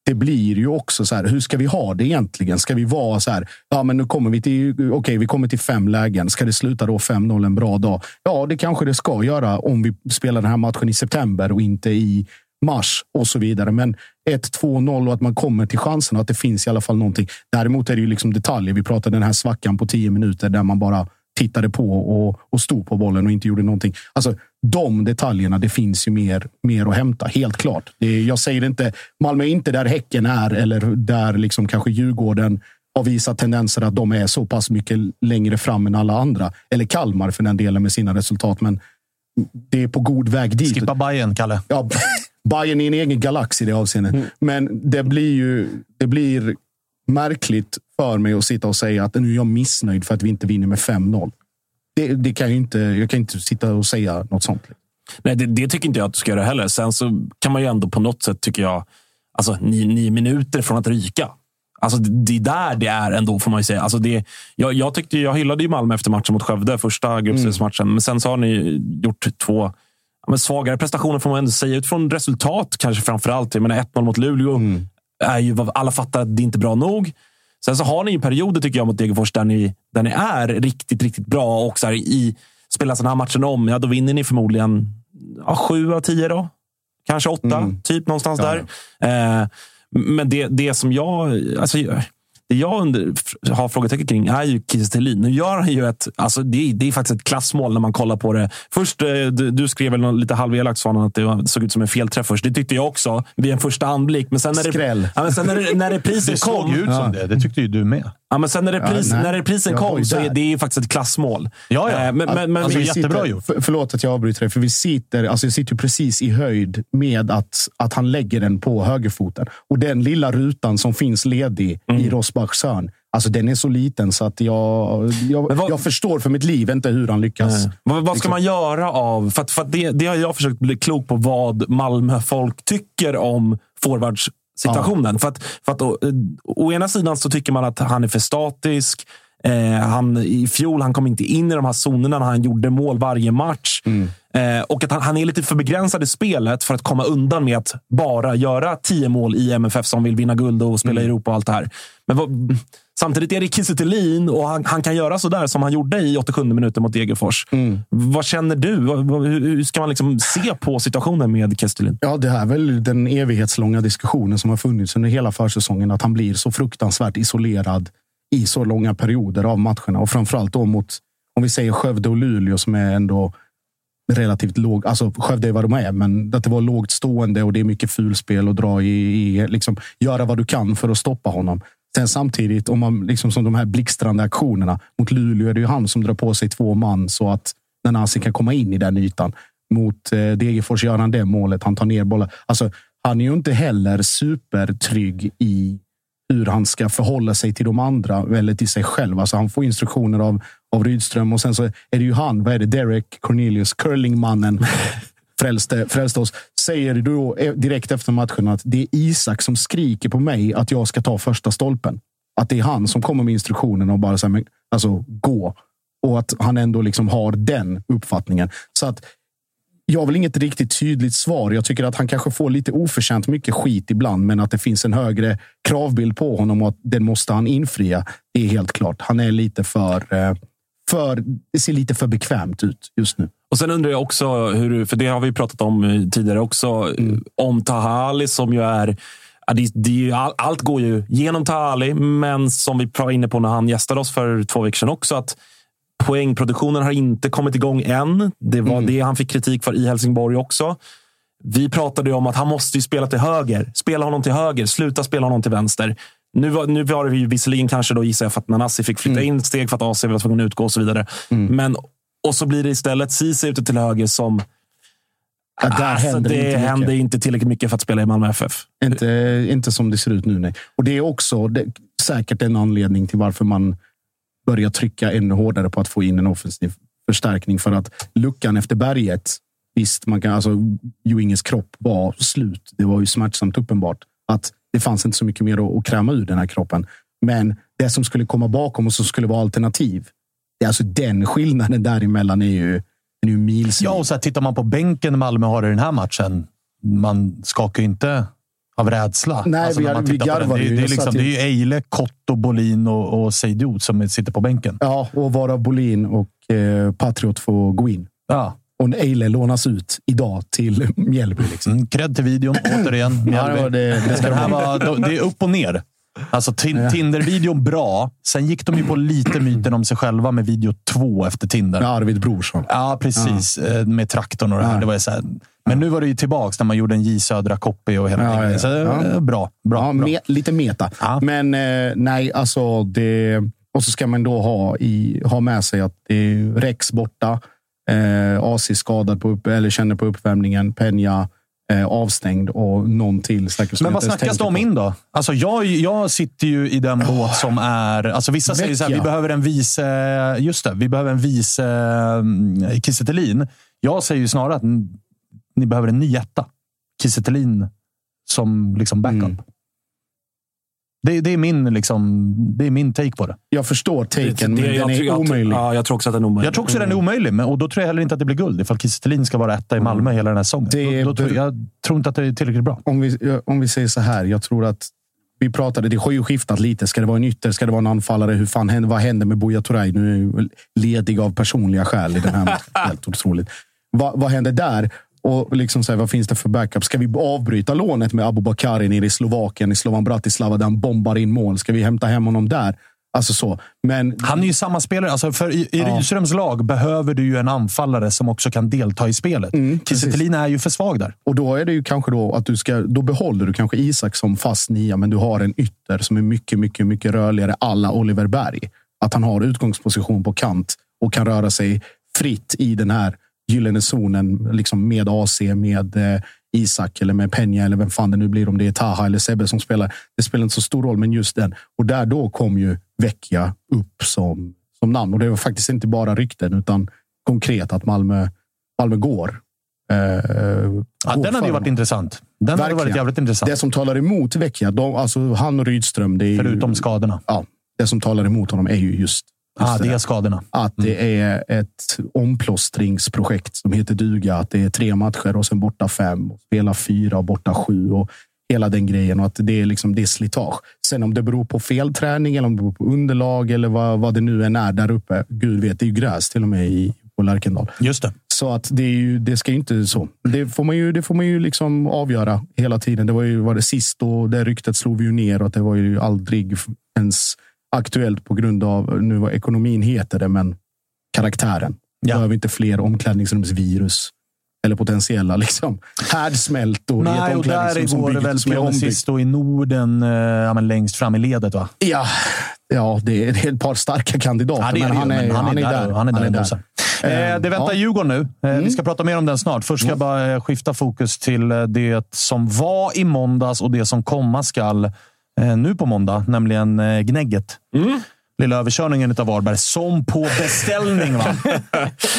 det blir ju också så här, hur ska vi ha det egentligen? Ska vi vara så här, ja men nu kommer vi till, okej, okay, vi kommer till fem lägen. Ska det sluta då 5-0 en bra dag? Ja, det kanske det ska göra om vi spelar den här matchen i september och inte i mars och så vidare. Men 1-2-0 och att man kommer till chansen och att det finns i alla fall någonting. Däremot är det ju liksom detaljer. Vi pratade den här svackan på tio minuter där man bara tittade på och, och stod på bollen och inte gjorde någonting. Alltså, de detaljerna, det finns ju mer, mer att hämta. Helt klart. Det, jag säger inte, Malmö är inte där Häcken är eller där liksom kanske Djurgården har visat tendenser att de är så pass mycket längre fram än alla andra. Eller Kalmar för den delen med sina resultat. Men det är på god väg dit. Skippa Bayern, Kalle. Ja, (laughs) Bayern är en egen galax i det avseendet. Mm. Men det blir ju det blir märkligt för mig att sitta och säga att nu är jag missnöjd för att vi inte vinner med 5-0. Det, det, kan jag, inte, jag kan inte sitta och säga något sånt. Nej, det, det, tycker inte jag att du ska göra heller. Sen så kan man ju ändå på något sätt, tycker jag, alltså nio, nio minuter från att ryka. Alltså, det är där det är ändå, får man ju säga. Alltså det, jag, jag, tyckte, jag hyllade ju Malmö efter matchen mot Skövde, första gruppspelsmatchen. Mm. Men sen så har ni gjort två men svagare prestationer, får man ändå säga. Utifrån resultat kanske framför allt. Jag menar 1-0 mot Luleå. Mm. Är ju, alla fattar att det inte är bra nog. Sen så har ni ju perioder tycker jag mot Degerfors där ni, där ni är riktigt, riktigt bra. Och så här, i, spelas den här matchen om, ja, då vinner ni förmodligen ja, sju av tio. Då. Kanske åtta, mm. typ någonstans ja. där. Eh, men det, det som jag... Alltså, jag under, har frågetecken kring är ju Kiese. Nu gör han ju ett... Alltså det, det är faktiskt ett klassmål när man kollar på det. Först, eh, du, du skrev väl lite halvelakt sa att det såg ut som en felträff först. Det tyckte jag också vid en första anblick. Men sen när det, ja, men sen när, det, när reprisen kom... Det såg ut som det. Det tyckte ju du med. Ja, men sen när, repris, ja, när reprisen kom så är det ju faktiskt ett klassmål. Ja, ja. Eh, men, men, men, alltså, jättebra gjort. För, förlåt att jag avbryter dig, för vi sitter, alltså, jag sitter precis i höjd med att, att han lägger den på högerfoten. Och den lilla rutan som finns ledig mm. i Rosbachs hörn, Alltså den är så liten så att jag, jag, vad, jag förstår för mitt liv inte hur han lyckas. Vad, vad, ska liksom. man göra av... För, att, för att det, det har jag försökt bli klok på vad Malmö-folk tycker om forwards situationen. Ja. För att, för att å, å, ena sidan så tycker man att han är för statisk. Eh, han, I fjol han kom inte in i de här zonerna när han gjorde mål varje match. Mm. Eh, och att han, han, är lite för begränsad i spelet för att komma undan med att bara göra tio mål i MFF som vill vinna guld och spela i mm. Europa och allt det här. Men vad, samtidigt är det Kiese och han, han, kan göra så där som han gjorde i 87 minuter mot Degerfors. Mm. Vad känner du? Hur, hur ska man liksom se på situationen med Kiese Ja, det är väl den evighetslånga diskussionen som har funnits under hela försäsongen. Att han blir så fruktansvärt isolerad i så långa perioder av matcherna. Och framförallt då mot, om vi säger Skövde och Luleå som är ändå relativt låg. Alltså Skövde är vad de är, men att det var lågt stående och det är mycket fulspel och dra i, i liksom, göra vad du kan för att stoppa honom. Sen samtidigt, om man liksom som de här blixtrande aktionerna mot Luleå är det ju han som drar på sig två man så att Nanasi kan komma in i den ytan. Mot eh, Degerfors gör han det målet. Han tar ner bollen. Alltså, han är ju inte heller supertrygg i hur han ska förhålla sig till de andra eller till sig själv. Alltså han får instruktioner av, av Rydström och sen så är det ju han, vad är det, Derek Cornelius, curlingmannen, (laughs) frälste, frälste oss. Säger då eh, direkt efter matchen att det är Isak som skriker på mig att jag ska ta första stolpen. Att det är han som kommer med instruktionen och bara säger alltså gå. Och att han ändå liksom har den uppfattningen. Så att jag har väl inget riktigt tydligt svar. Jag tycker att han kanske får lite oförtjänt mycket skit ibland, men att det finns en högre kravbild på honom och att den måste han infria. Det är helt klart. Han är lite för, eh, för det ser lite för bekvämt ut just nu. Och Sen undrar jag också, hur, för det har vi pratat om eh, tidigare också, mm. om Tahali som ju är det, det, allt går ju genom Tahali, men som vi var inne på när han gästade oss för två veckor sedan också, att Poängproduktionen har inte kommit igång än. Det var mm. det han fick kritik för i Helsingborg också. Vi pratade om att han måste spela till höger. Spela honom till höger. Sluta spela honom till vänster. Nu var, nu var det ju visserligen kanske då gissar jag för att Nanasi fick flytta mm. in steg för att AC var tvungen att utgå och så vidare. Mm. Men, och så blir det istället Ceesay ute till höger som Ja, där alltså, händer det inte händer inte tillräckligt mycket för att spela i Malmö FF. Inte, inte som det ser ut nu, nej. Och det är också det, säkert en anledning till varför man börja trycka ännu hårdare på att få in en offensiv förstärkning för att luckan efter berget. Visst, man kan, alltså, Joinges kropp var slut. Det var ju smärtsamt uppenbart att det fanns inte så mycket mer att, att kräma ur den här kroppen. Men det som skulle komma bakom och som skulle vara alternativ. Det är alltså den skillnaden däremellan är ju är ju milsvid. Ja, och så här, tittar man på bänken Malmö har i den här matchen. Man skakar ju inte av rädsla. Nej, Alltså, vi, när man vi garvar det, är- ju. det, är Jag liksom, det är ju- Eile, Kotto, Bolin och, och Seidiot som sitter på bänken. Ja, och varav Bolin och eh, Patriot får gå in. Ja. Och Eile lånas ut idag till (laughs) Mjällby. Liksom. Mm, Cred till videon, (clears throat) återigen. Ja, Mjällby. det var det- det ska Den här var, det är upp och ner. Alltså tin- Tinder-videon bra. Sen gick de ju på lite myten om sig själva med video två efter Tinder. Med Arvid Brorsson. Ja, precis. Eh, Med traktorn och det här. Ja. Det var så här. Men nu var det ju tillbaks när man gjorde en J Södra copy och hela Ja, ja, Så ja. eh, bra. bra, Ja, bra. me, lite meta. Ja. Men eh, nej, alltså det... Och så ska man då ha, i, ha med sig att det är Rex borta. Eh, AC skadad på upp, eller känner på uppvärmningen. Peña eh, avstängd och någon till. säkert Men vad snackas på. in då? Alltså jag, jag sitter ju i den båt som är... Alltså vissa säger så här, vi Vecchia. behöver en vice... Just det, vi behöver en vice mm, Kiese. Jag säger ju snarare att ni behöver en ny etta. Kiese som liksom backup. Mm. Det, det, är min, liksom, det är min take på det. Jag förstår taken, men Det- den jag är tror- jag omöjlig. Ja, jag tror också att den är omöjlig. Jag tror också den är omöjlig, men, och då tror jag heller inte att det blir guld ifall Kiese ska vara etta i Malmö hela den här säsongen. Det är Då, då tror, jag tror inte att det är tillräckligt bra. om vi, om vi säger så här. Jag tror att vi pratade, det har ju skiftat lite. Ska det vara en ytter? Ska det vara en anfallare? Hur fan händer, vad händer med Buya Turay? Nu är jag ju ledig av personliga skäl i den här (laughs) matchen. Helt otroligt. Vad, vad händer där? Och liksom så här, vad finns det för backup? Ska vi avbryta lånet med Abubakari nere i Slovakien, i Slovan Bratislava, där han bombar in mål? Ska vi hämta hem honom där? Alltså så. Men Han är ju samma spelare. Alltså för i, i Ja. Rydströms lag behöver du ju en anfallare som också kan delta i spelet. Mm, Kiese är ju för svag där. Och då är det ju kanske då att du ska, då behåller du kanske Isak som fast nia, men du har en ytter som är mycket, mycket, mycket rörligare alla Oliver Berg. Att han har utgångsposition på kant och kan röra sig fritt i den här gyllene zonen, liksom med AC, med eh, Isak eller med Peña eller vem fan det nu blir, om det är Taha eller Sebbe som spelar. Det spelar inte så stor roll, men just den. Och där då kom ju Vecchia upp som, som namn. Och det var faktiskt inte bara rykten, utan konkret att Malmö, Malmö går. Eh, Ja, den hade ju varit intressant. Den hade varit jävligt intressant. Det som talar emot Vecchia, de, alltså han och Rydström, det är ju, Förutom skadorna. ja, det som talar emot honom är ju just Ah, det är skadorna. att det är ett omplåstringsprojekt som heter duga. Att det är tre matcher och sen borta fem. Och spela fyra och borta sju. Och hela den grejen. Och att det är, liksom, det är slitage. Sen om det beror på felträning eller om det beror på underlag eller vad, vad det nu än är där uppe. Gud vet, det är ju gräs till och med i, på Lärkendal. Just det. Så att det, är ju, det ska ju inte så. Det får man ju, det får man ju liksom avgöra hela tiden. Det var ju var det sist och det ryktet slog vi ju ner och att det var ju aldrig ens aktuellt på grund av, nu vad ekonomin heter det, men karaktären. Ja. Behöver inte fler omklädningsrumsvirus. Eller potentiella liksom, härdsmältor i ett Nej, och där omklädningsrum som, byggs, väl som är ombyggt. Pionicisto i Norden eh, ja, men längst fram i ledet. va? Ja, ja det, är, det är ett par starka kandidater, Ja, det är men han är, men han är där. och Han är där, och där. Eh, det väntar Ja. Djurgården nu. Eh, Vi ska prata mer om den snart. Först ska jag bara eh, skifta fokus till eh, det som var i måndags och det som komma skall eh, nu på måndag, nämligen eh, Gnägget. Lilla överkörningen av Varberg, som på beställning. Va? (laughs)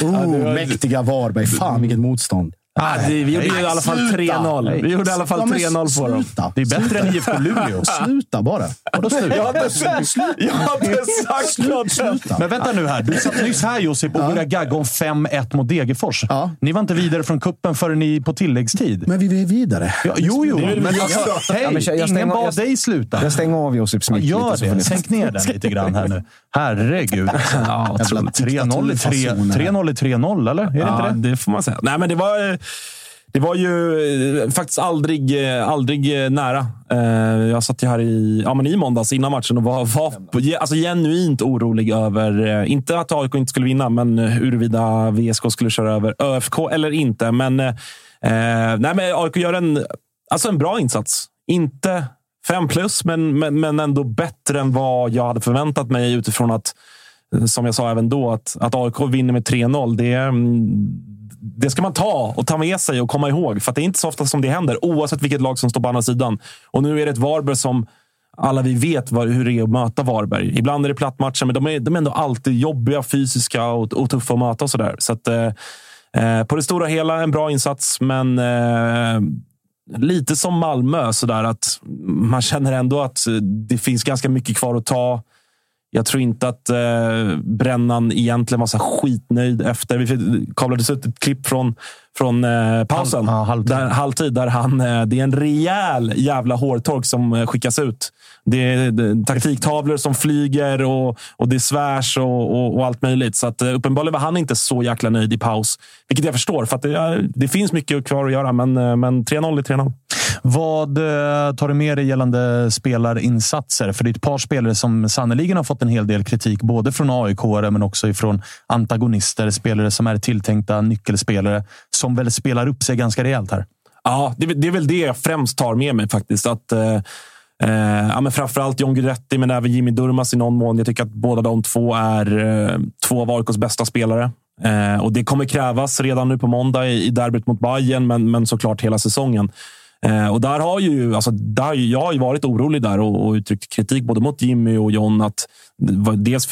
Oh, mäktiga Varberg. Fan vilket motstånd. Ah, det, vi gjorde ju i alla fall Sluta! 3-0. Vi gjorde i alla fall Ja, men 3-0 på dem. sluta. Det är bättre än IFK Luleå. (laughs) Sluta bara. Vadå sluta? Jag hade, jag hade sagt något. Sluta. Men vänta nu här. Du satt nyss här Josip och började gagga om 5-1 mot Degerfors. Ja. Ni var inte vidare från kuppen förrän ni på tilläggstid. Men vi är vidare. Ja, jo, jo, men alltså, hej, Ja, men jag- jag ingen stänger- bad jag- dig sluta. Jag stänger av Josip Smith Gör lite. det. Sänk ner den lite grann här nu. Herregud. (laughs) Ja, Jävla 3-0 är 3 3-0 är 3-0, eller? Är det ja, inte det? det får man säga. Nej, men det var, eh, det var ju eh, faktiskt aldrig, eh, aldrig eh, nära. Jag satt ju här i, ja, men i måndags innan matchen och var, var alltså, genuint orolig över, inte att AIK inte skulle vinna, men huruvida VSK skulle köra över ÖFK eller inte. Men, eh, nej, men AIK gör en, alltså en bra insats. Inte fem plus, men, men, men ändå bättre än vad jag hade förväntat mig utifrån att som jag sa även då, att, att AIK vinner med 3-0. Det, mm, det ska man ta och ta med sig och komma ihåg. För att det är inte så ofta som det händer, oavsett vilket lag som står på andra sidan. Och nu är det ett Varberg som alla vi vet var, hur det är att möta Varberg. Ibland är det plattmatcher, men de är, de är ändå alltid jobbiga, fysiska och, och tuffa att möta. Och så där. Så att, eh, eh, på det stora hela en bra insats, men eh, lite som Malmö. Så där, att man känner ändå att det finns ganska mycket kvar att ta jag tror inte att eh, Brännan egentligen var så skitnöjd efter. Vi kablades ut ett klipp från, från eh, pausen. Halv, ja, halvtid. Där, halvtid. Där han, eh, det är en rejäl jävla hårtork som eh, skickas ut. Det är, taktiktavlor som flyger och, och det svärs och, och, och allt möjligt. Så att, eh, uppenbarligen var han inte så jäkla nöjd i paus. Vilket jag förstår, för det, det finns mycket kvar att göra. Men, eh, men 3-0 är 3-0. Vad eh, tar du med dig gällande spelarinsatser? För det är ett par spelare som sannoliken har fått en hel del kritik, både från aik men också ifrån antagonister. Spelare som är tilltänkta nyckelspelare, som väl spelar upp sig ganska rejält här. Ja, det, det är väl det jag främst tar med mig faktiskt. Att, eh, ja, men framförallt John Guidetti, men även Jimmy Durmas i någon mån. Jag tycker att båda de två är eh, två av AIKs bästa spelare. Eh, och Det kommer krävas redan nu på måndag i, i derbyt mot Bayern, men, men såklart hela säsongen. Eh, och där har ju, alltså, där, jag har ju varit orolig där och, och uttryckt kritik både mot Jimmy och John. Att, dels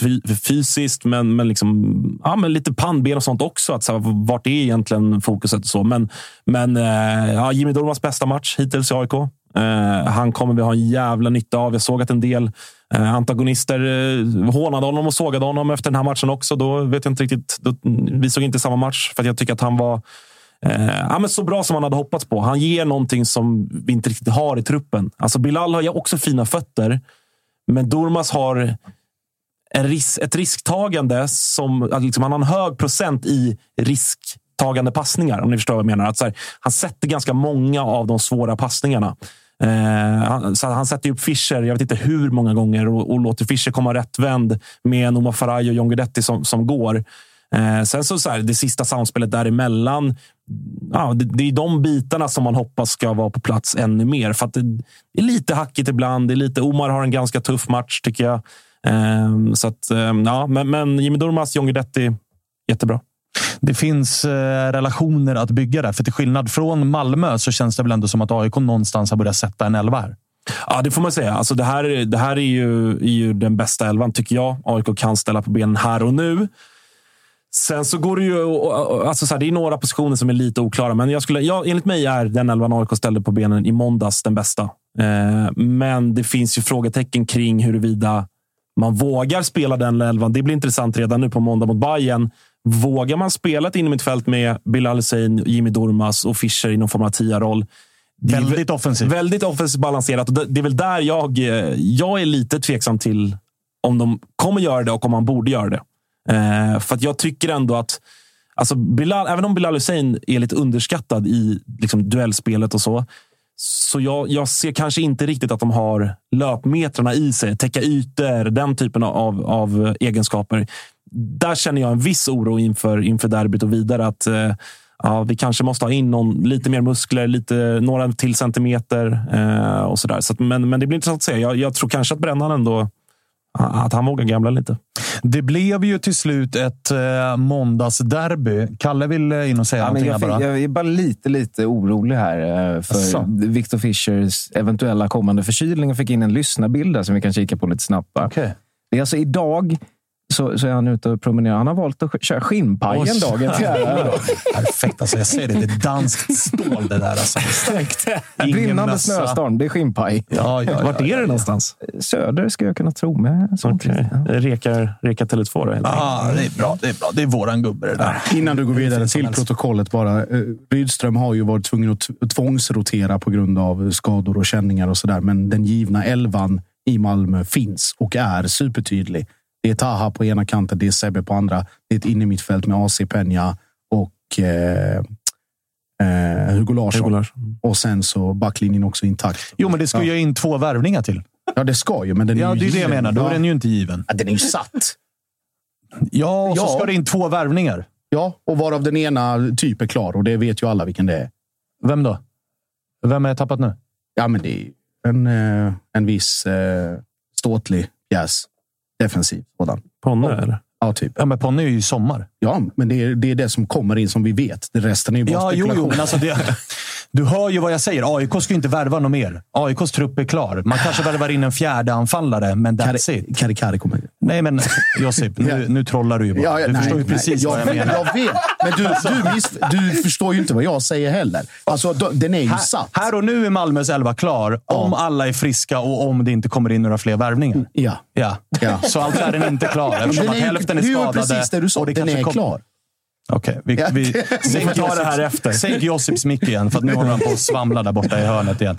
fysiskt, men, men, liksom, ja, men lite pannben och sånt också. Att, så här, vart är egentligen fokuset? och så. Men, men eh, ja, Jimmy Durmaz bästa match hittills i AIK. Eh, han kommer vi ha en jävla nytta av. Jag såg att en del eh, antagonister eh, hånade honom och sågade honom efter den här matchen också. Då vet jag inte riktigt. Då, vi såg inte samma match för jag tycker att han var ja, men så bra som man hade hoppats på. Han ger någonting som vi inte riktigt har i truppen. Alltså Bilal har ju också fina fötter, men Durmas har en ris ett risktagande som... Liksom, han har en hög procent i risktagande passningar, om ni förstår vad jag menar. Att, här, han sätter ganska många av de svåra passningarna. Eh, han, så han sätter upp Fischer, jag vet inte hur många gånger, och, och låter Fischer komma rättvänd med Noma Faraj och John Guidetti som, som går. Eh, sen så, så här, det sista samspelet däremellan. Ja, det, det är de bitarna som man hoppas ska vara på plats ännu mer. För att det, det är lite hackigt ibland. Det är lite, Omar har en ganska tuff match tycker jag. Eh, så att, eh, ja, men, men Jimmy Durmaz, John Guidetti, jättebra. Det finns eh, relationer att bygga där. För till skillnad från Malmö så känns det väl ändå som att AIK någonstans har börjat sätta en elva här. Ja, det får man säga. Alltså, det här, det här är, ju, är ju den bästa elvan, tycker jag. AIK kan ställa på benen här och nu. Sen så går det ju... Alltså så här, det är några positioner som är lite oklara, men jag skulle, ja, enligt mig är den elvan AIK ställde på benen i måndags den bästa. Eh, men det finns ju frågetecken kring huruvida man vågar spela den elvan. Det blir intressant redan nu på måndag mot Bayern. Vågar man spela ett innermittfält med Bilal Hussein, Jimmy Durmas och Fischer i någon form av tia-roll? Väldigt offensivt. Väldigt offensivt balanserat. Och det är väl där jag, eh, jag är lite tveksam till om de kommer göra det och om man borde göra det. Eh, för att jag tycker ändå att Alltså Bilal, även om Bilal Hussein är lite underskattad i liksom, duellspelet och så, så jag, jag ser kanske inte riktigt att de har löpmetrarna i sig. Täcka ytor, den typen av, av egenskaper. Där känner jag en viss oro inför, inför derbyt och vidare. att eh, ja, Vi kanske måste ha in någon, lite mer muskler, lite, några till centimeter eh, och sådär. Så men, men det blir intressant att se. Jag, jag tror kanske att Brännan ändå att han vågar gambla lite. Det blev ju till slut ett eh, måndagsderby. Kalle vill in och säga ja, någonting. Jag, bara. jag är bara lite, lite orolig här eh, för Asså. Victor Fischers eventuella kommande förkylning. Jag fick in en lyssnarbild där som vi kan kika på lite snabbt. Okay. Det är alltså idag så, så är han ute och promenerar. Han har valt att köra skinnpajen dagen (laughs) till ära. Perfekt. Alltså, jag ser det. Det är danskt stål det där. Alltså. Brinnande snöstorm. Det är skinnpaj. Ja, ja, Vart är det någonstans? Söder, ska jag kunna tro. Med. Okay. Rekar, Reka Tele2 då? Ah, det är bra. Det är bra. Det är våran gubbe det där. Innan du går vidare till protokollet bara. Eh, Rydström har ju varit tvungen att tvångsrotera på grund av skador och känningar och sådär. Men den givna elvan i Malmö finns och är supertydlig. Det är Taha på ena kanten, det är Sebbe på andra. Det är ett innermittfält med AC Peña och eh, eh, Hugo, Larsson. Hugo Larsson. Och sen så backlinjen också intakt. Jo, men det ska ju ja. in två värvningar till. Ja, det ska ju, men den är ja, ju det är det jag menar. Då är den ju inte given. Ja, den är ju satt. Ja, och så ska det in två värvningar. Ja, och varav den ena typ är klar och det vet ju alla vilken det är. Vem då? Vem har jag tappat nu? Ja, men det är en, eh, en viss eh, ståtlig pjäs defensiv sådan. Ponne eller? Ja, typ. Ja, men Ponne är ju sommar. Ja, men det är, det är det som kommer in som vi vet. Det resten är ju bara ja, spekulation. Jo, jo, men alltså det, (laughs) du hör ju vad jag säger. AIK ska inte värva något mer. AIKs trupp är klar. Man kanske värvar in en fjärde anfallare, men that's Kari, it. Kari Kari kommer. Nej, men Josip, nu, nu trollar du ju bara. Ja, ja, du nej, förstår ju nej, precis jag, vad jag menar. Jag vet, men du, du, miss, du förstår ju inte vad jag säger heller. Alltså, den är ju Här, satt. här och nu är Malmös elva klar, om alla är friska och om det inte kommer in några fler värvningar. Ja. Ja. Ja. Så alltså är den inte klar, (laughs) eftersom Den att är ju- hälften är skadade. precis det du sa. det Den är kom- klar. Okej, vi, Ja, vi, (laughs) det- vi får ta det här efter. Sänk Josips mick igen, för att nu håller han på att svamla där borta i hörnet igen.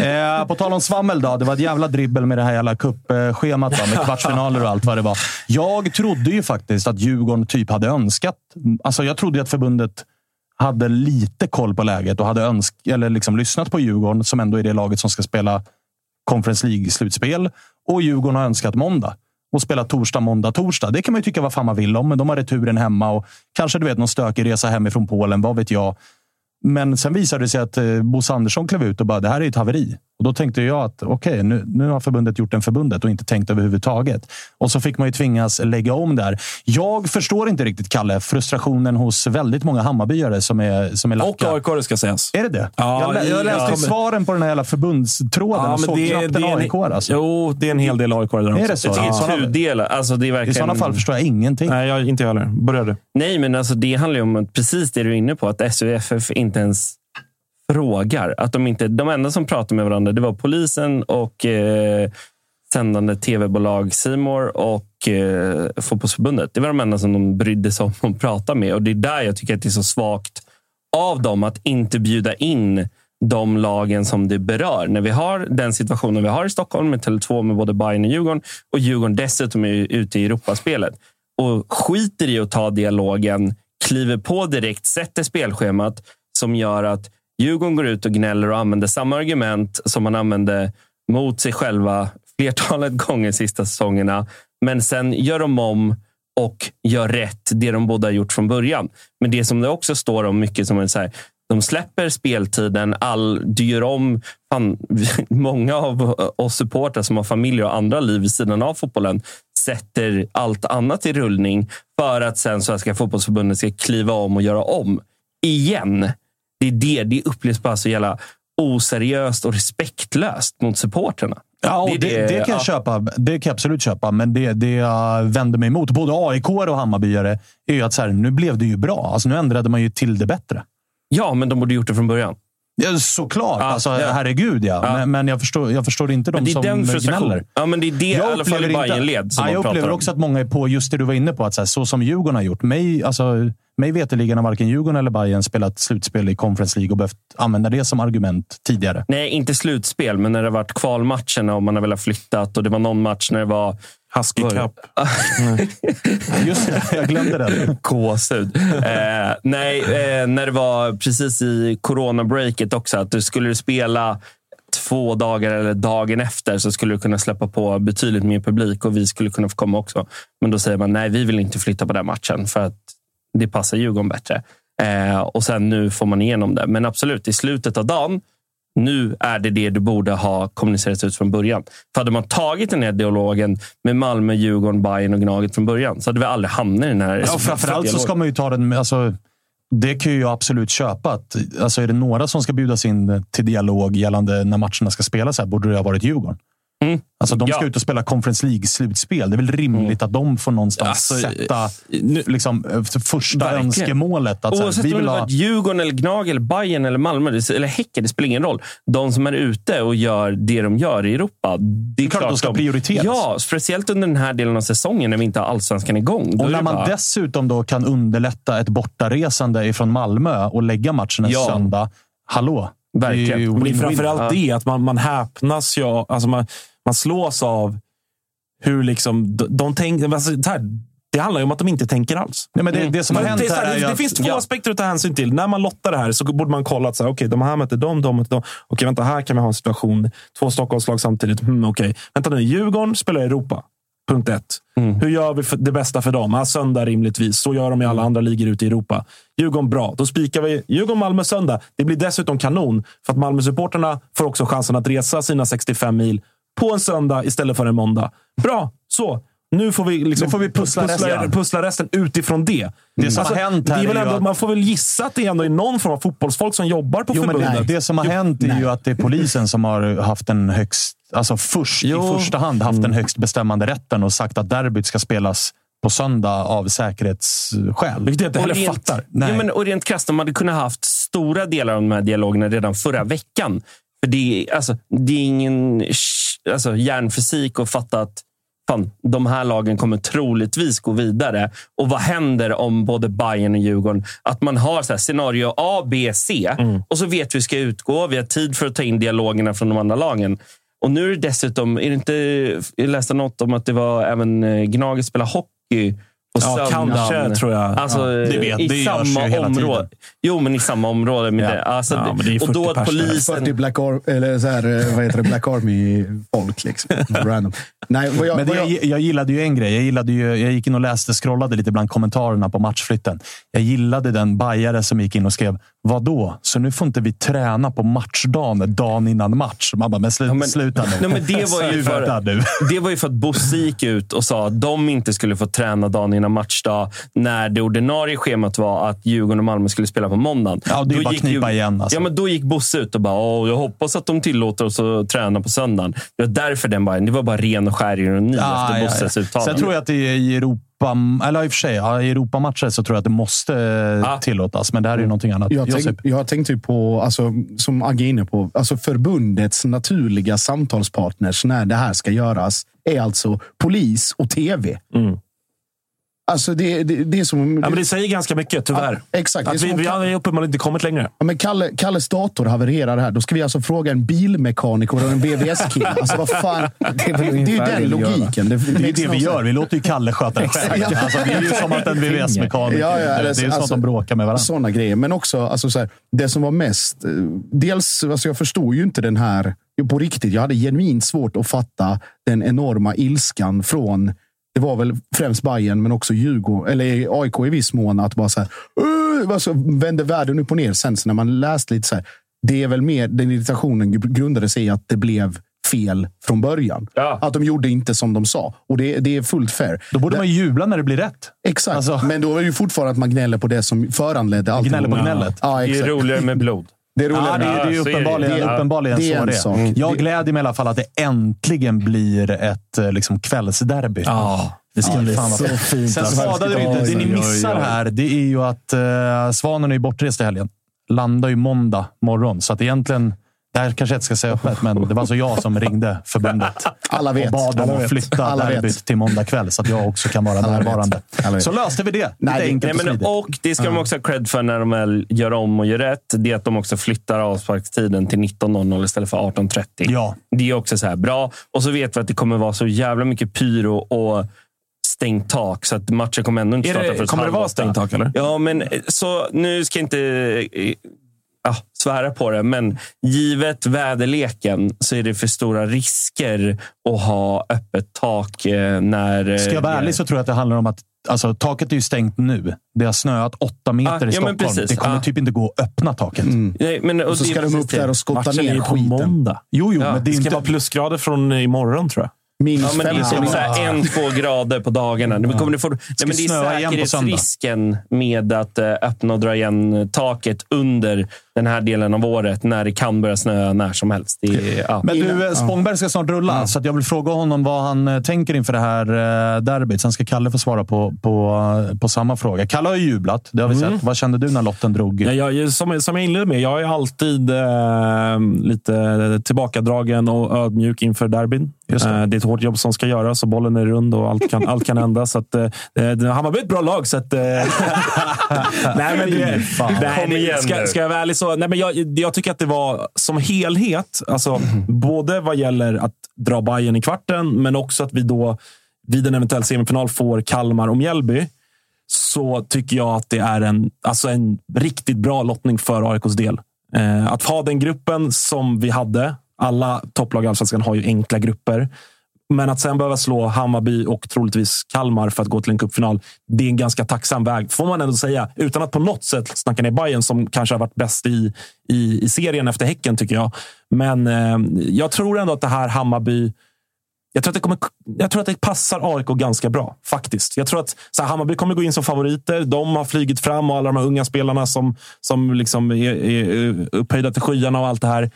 Eh, på tal om svammel då. Det var ett jävla dribbel med det här jävla cupschemat med (laughs) kvartsfinaler och allt vad det var. Jag trodde ju faktiskt att Djurgården typ hade önskat... Alltså jag trodde att förbundet hade lite koll på läget och hade önsk, eller liksom lyssnat på Djurgården, som ändå är det laget som ska spela Conference League-slutspel. Och Djurgården har önskat måndag. Och spela torsdag, måndag, torsdag. Det kan man ju tycka vad fan man vill om, men de har returen hemma och kanske du vet någon stökig resa hemifrån Polen. Vad vet jag. Men sen visade det sig att eh, Bosse Andersson klev ut och bara, det här är ett haveri. Och då tänkte jag att okej, okay, nu, nu har förbundet gjort en förbundet och inte tänkt överhuvudtaget. Och så fick man ju tvingas lägga om där. Jag förstår inte riktigt, Kalle, frustrationen hos väldigt många Hammarbyare som är, som är lacka. Och AIK ska sägas. Är det det? Ja, jag, jag läste ja, men- svaren på den här jävla förbundstråden och såg knappt en AIK. Alltså. Jo, det är en hel del AIK där också. Är det så? Ja. det är Sådana- tudelat. Alltså, det är verkligen... I sådana fall förstår jag ingenting. Nej, jag, inte jag heller. Börja du. Nej, men alltså, det handlar ju om precis det du är inne på. Att SUFF inte ens frågar. Att de, inte, de enda som pratade med varandra det var polisen och eh, sändande tv-bolag Simor och eh, fotbollsförbundet. Det var de enda som de brydde sig om att prata med. Och Det är där jag tycker att det är så svagt av dem att inte bjuda in de lagen som det berör. När vi har den situationen vi har i Stockholm med Tele2 med både Bayern och Djurgården och Djurgården dessutom är ute i Europaspelet och skiter i att ta dialogen, kliver på direkt, sätter spelschemat som gör att Djurgården går ut och gnäller och använder samma argument som man använde mot sig själva flertalet (laughs) gånger sista säsongerna. Men sen gör de om och gör rätt, det de båda har gjort från början. Men det som det också står om mycket som är så här, de släpper speltiden, all, du gör om... Fan, (laughs) många av oss supportrar som har familjer och andra liv vid sidan av fotbollen sätter allt annat i rullning för att sen Svenska fotbollsförbundet ska kliva om och göra om. Igen. Det är det. Det upplevs bara så jävla oseriöst och respektlöst mot supporterna. Ja, Det det, det- kan jag ja. köpa. Det kan jag absolut köpa, men det, det jag vänder mig emot, både AIK och Hammarbyare, är ju att så här, nu blev det ju bra. Alltså, nu ändrade man ju till det bättre. Ja, men de borde gjort det från början. Ja, såklart. Ja, alltså, ja. Herregud, ja. Ja. Men, men jag, förstår, jag förstår inte de det är som den frustrationen. gnäller. Ja, men det är det i alla fall i Bayern-led som ja, Jag upplever om. också att många är på just det du var inne på. Att så, här, så som Djurgården har gjort. Mig, alltså, mig veterligen har varken Djurgården eller Bayern spelat slutspel i Conference League och behövt använda det som argument tidigare. Nej, inte slutspel, men när det har varit kvalmatcherna och man har velat flyttat och det var någon match när det var... Husky Cup. (laughs) Just det, jag glömde det. Gåshud. Eh, nej, eh, när det var precis i corona-breaket också. Att du skulle spela två dagar eller dagen efter så skulle du kunna släppa på betydligt mer publik och vi skulle kunna få komma också. Men då säger man nej, vi vill inte flytta på den matchen för att det passar Djurgården bättre. Eh, och sen nu får man igenom det. Men absolut, i slutet av dagen nu är det det du borde ha kommunicerat ut från början. För hade man tagit den här dialogen med Malmö, Djurgården, Bayern och Gnaget från början så hade vi aldrig hamnat i den här Ja, framförallt så ska man ju ta den med... Alltså, det kan ju jag absolut köpa. Att, alltså, är det några som ska bjudas in till dialog gällande när matcherna ska spelas här, borde det ha varit Djurgården. Mm. Alltså, de ska Ja. ut och spela Conference League-slutspel. Det är väl rimligt att de får någonstans Alltså, sätta liksom, eh, första Verkligen. önskemålet. Att, så här, Oavsett vi om vill det ha... Djurgården, eller Gnag, eller Bayern, eller Malmö det- eller Häcken. Det spelar ingen roll. De som är ute och gör det de gör i Europa. Det är klart de ska prioriteras. Ja, speciellt under den här delen av säsongen när vi inte har allsvenskan igång. Då Och är när det man bara- dessutom då kan underlätta ett bortaresande ifrån Malmö och lägga matchen en Ja. söndag. Hallå? Verkligen. Det är ju Men det är framförallt det, att man, man häpnas ju av- alltså man, man slås av hur liksom, de, de tänker... Alltså, här, det handlar ju om att de inte tänker alls. Nej, men det, det som har Men hänt det, är så här här, är ju det, det att- finns två ja. aspekter att ta hänsyn till. När man lottar det här så borde man kolla att så här, okay, de här möter dem, de möter dem. Okej, vänta, här kan vi ha en situation. Två Stockholmslag samtidigt. Hmm, okej. Vänta nu, Djurgården spelar i Europa. Punkt ett. Mm. Hur gör vi det bästa för dem? Ja, söndag rimligtvis. Så gör de i alla andra ligor ute i Europa. Djurgården, bra. Då spikar vi Djurgården-Malmö söndag. Det blir dessutom kanon, för att Malmö-supporterna får också chansen att resa sina 65 mil på en söndag istället för en måndag. Bra, så. Nu får vi, liksom Nu får vi pussla resten. pussla resten utifrån det. Alltså, Det som har hänt här är ändå, att- Man får väl gissa att det ändå är någon form av fotbollsfolk som jobbar på Jo, men förbundet. det, det som har hänt är ju att det är polisen som har haft den högst, alltså först Jo. i första hand haft den högst bestämmande rätten och sagt att derbyt ska spelas på söndag av säkerhetsskäl. Vilket jag inte Och heller rent, fattar. Nej. Ja, men, och rent krasst, de hade kunnat haft stora delar av de här dialogerna redan förra veckan. För det, är, alltså, det är ingen alltså, hjärnfysik att fatta att fan, de här lagen kommer troligtvis gå vidare. Och vad händer om både Bayern och Djurgården? Att man har så scenario A, B, C och så vet vi hur vi ska utgå. Vi har tid för att ta in dialogerna från de andra lagen. Och nu är det dessutom, är det inte, jag läste något om att det var även eh, Gnaget spelar hockey på Ja, kanske, tror jag. Alltså, Ja, det vet- i det görs samma ju hela område. tiden. Jo, men i samma område. Med Ja. det. Alltså, Ja, det- men det är ju och då 40 att pers där. polisen... 40 Black, Ar- eller så här, eh, vad heter det? Black Army-folk. Liksom. Random. Nej, vad jag, Men det, vad jag, jag, gillade ju en grej. Jag, gillade ju, jag gick in och läste, scrollade lite bland kommentarerna på matchflytten. Jag gillade den bajare som gick in och skrev vad då? Så nu får inte vi träna på matchdagen, dagen innan match? Man bara, men, slu, Ja, men- sluta nu. Nej, men det, var ju (laughs) för, det var ju för att Bosse gick ut och sa att de inte skulle få träna dagen innan matchdag när det ordinarie schemat var att Djurgården och Malmö skulle spela på måndagen. Ja, det är Då bara gick knipa igen, alltså. Ja, men då gick Bosse ut och bara Åh, jag hoppas att de tillåter oss att träna på söndagen. Det var därför den bara, det var bara ren och skär ironi Ja, efter ja, Bosses ja. uttalande. Sen tror jag att det är i Europa, eller i och för sig, i Europamatcher så tror jag att det måste Ja. tillåtas. Men det här är ju någonting annat. jag, tänk, jag tänkte ju på, alltså, som Agge är inne på, alltså förbundets naturliga samtalspartners när det här ska göras är alltså polis och tv. Mm. Alltså det, det, det är som... Ja, men det säger ganska mycket, tyvärr. Ja, exakt. Det är Att vi, om vi har uppenbarligen inte kommit längre. Ja, men Kalle, Kalles dator havererar här. Då ska vi alltså fråga en bilmekaniker och en VVS-kille. Alltså vad fan. Det det är ju det den logiken. Det, Det är det vi gör. Vi låter ju Kalle sköta det själv. Ja. Alltså, det är ju som att en VVS-mekaniker. Ja, ja, det är ju sånt alltså- de bråkar med varandra. Sådana grejer. Men också alltså, så här, det som var mest... eh, Dels, alltså, jag förstod ju inte den här på riktigt, jag hade genuint svårt att fatta den enorma ilskan från det var väl främst Bayern men också Djurgården, eller AIK i viss mån, att bara så här, alltså, vände världen upp och ner. Sen så när man läste lite så här, det är väl mer, den irritationen grundade sig i att det blev fel från början. Att de gjorde inte som de sa. Och det, det är fullt fair. Då borde man ju jubla när det blir rätt. Exakt, men då är det ju fortfarande att man gnäller på det som föranledde allt. Gnäller på gnället. Ja, Det är roligare med blod. Det är roligare Ja, det, är- det är Ja, uppenbarligen, Det uppenbarligen det så det sak. är. Jag Det- gläder mig i alla fall att det äntligen blir ett eh, liksom, kvällsderby. Ja, det ska bli fan så fint. Sen alltså. skadade det inte. Det ni missar här, det är ju att uh, Svanen är bortrest i helgen. Landar ju måndag morgon, så att egentligen det här kanske jag inte ska säga öppet, men det var alltså jag som ringde förbundet Alla vet. och bad dem att flytta Alla vet. derbyt till måndag kväll så att jag också kan vara Alla närvarande. Så löste vi det. Nej, det- enkelt Nej, och men, smidigt. och det ska de också ha cred för när de väl gör om och gör rätt. Det är att de också flyttar avsparkstiden till 19.00 istället för 18.30. Ja. Det är också så här bra. Och så vet vi att det kommer vara så jävla mycket pyro och stängt tak. Så att matchen kommer ändå inte Är det- starta förrän kommer det vara stängt tak, eller? Ja, men så nu ska inte eh, ja, svära på det, men givet väderleken så är det för stora risker att ha öppet tak eh, när... eh, Ska jag vara ärlig så tror jag att det handlar om att alltså, taket är ju stängt nu. Det har snöat åtta meter Ah, i ja, Stockholm. precis. Det kommer Ah. typ inte gå att öppna taket. Nej, men, Och så det är ska de upp det. där och skotta Matchen är ner ju på skiten. måndag. Jo, jo, Ja, men det Det är ska inte... vara plusgrader från imorgon, tror jag. Minus Ja, men det är fem. typ så här en, två grader på dagarna. Men kommer du få, nej, men det är säkerhetsrisken med att eh, öppna och dra igen taket under den här delen av året när det kan börja snöa när som helst. Är, ja. Men du, eh, Spångberg ska snart rulla, så att jag vill fråga honom vad han eh, tänker inför det här eh, derbyt. Sen ska Kalle få svara på, på, på samma fråga. Kalle har ju jublat, det har vi sett. Vad kände du när lotten drog? Ja, jag, som, som jag inledde med, jag är alltid eh, lite tillbakadragen och ödmjuk inför derbyn. Det. Eh, det är ett hårt jobb som ska göras och bollen är rund och allt kan, allt kan hända. Så att, eh, Hammarby är ett bra lag. Så att, (laughs) nej, men det, nej, ska, ska jag vara ärlig alltså, Nej, men jag, jag tycker att det var som helhet, alltså, både vad gäller att dra Bayern i kvarten, men också att vi då vid en eventuell semifinal får Kalmar och Mjällby så tycker jag att det är en, alltså en riktigt bra lottning för AIKs del. Eh, att ha den gruppen som vi hade. Alla topplag i Allsvenskan har ju enkla grupper. Men att sen behöva slå Hammarby och troligtvis Kalmar för att gå till en cupfinal. Det är en ganska tacksam väg, får man ändå säga. Utan att på något sätt snacka ner Bayern som kanske har varit bäst i, i, i serien efter Häcken, tycker jag. Men eh, jag tror ändå att det här Hammarby jag tror, att det kommer, jag tror att det passar AIK ganska bra, faktiskt. Jag tror att så här, Hammarby kommer gå in som favoriter. De har flygit fram och alla de här unga spelarna som, som liksom är, är upphöjda till skyarna och allt det här.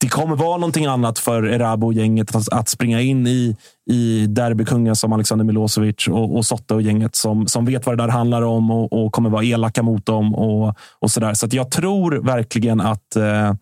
Det kommer vara någonting annat för Erabo och gänget att, att springa in i, i derbykungar som Alexander Milosevic och, och Sotte och gänget som, som vet vad det där handlar om och, och kommer vara elaka mot dem. och, och sådär. Så att jag tror verkligen att eh,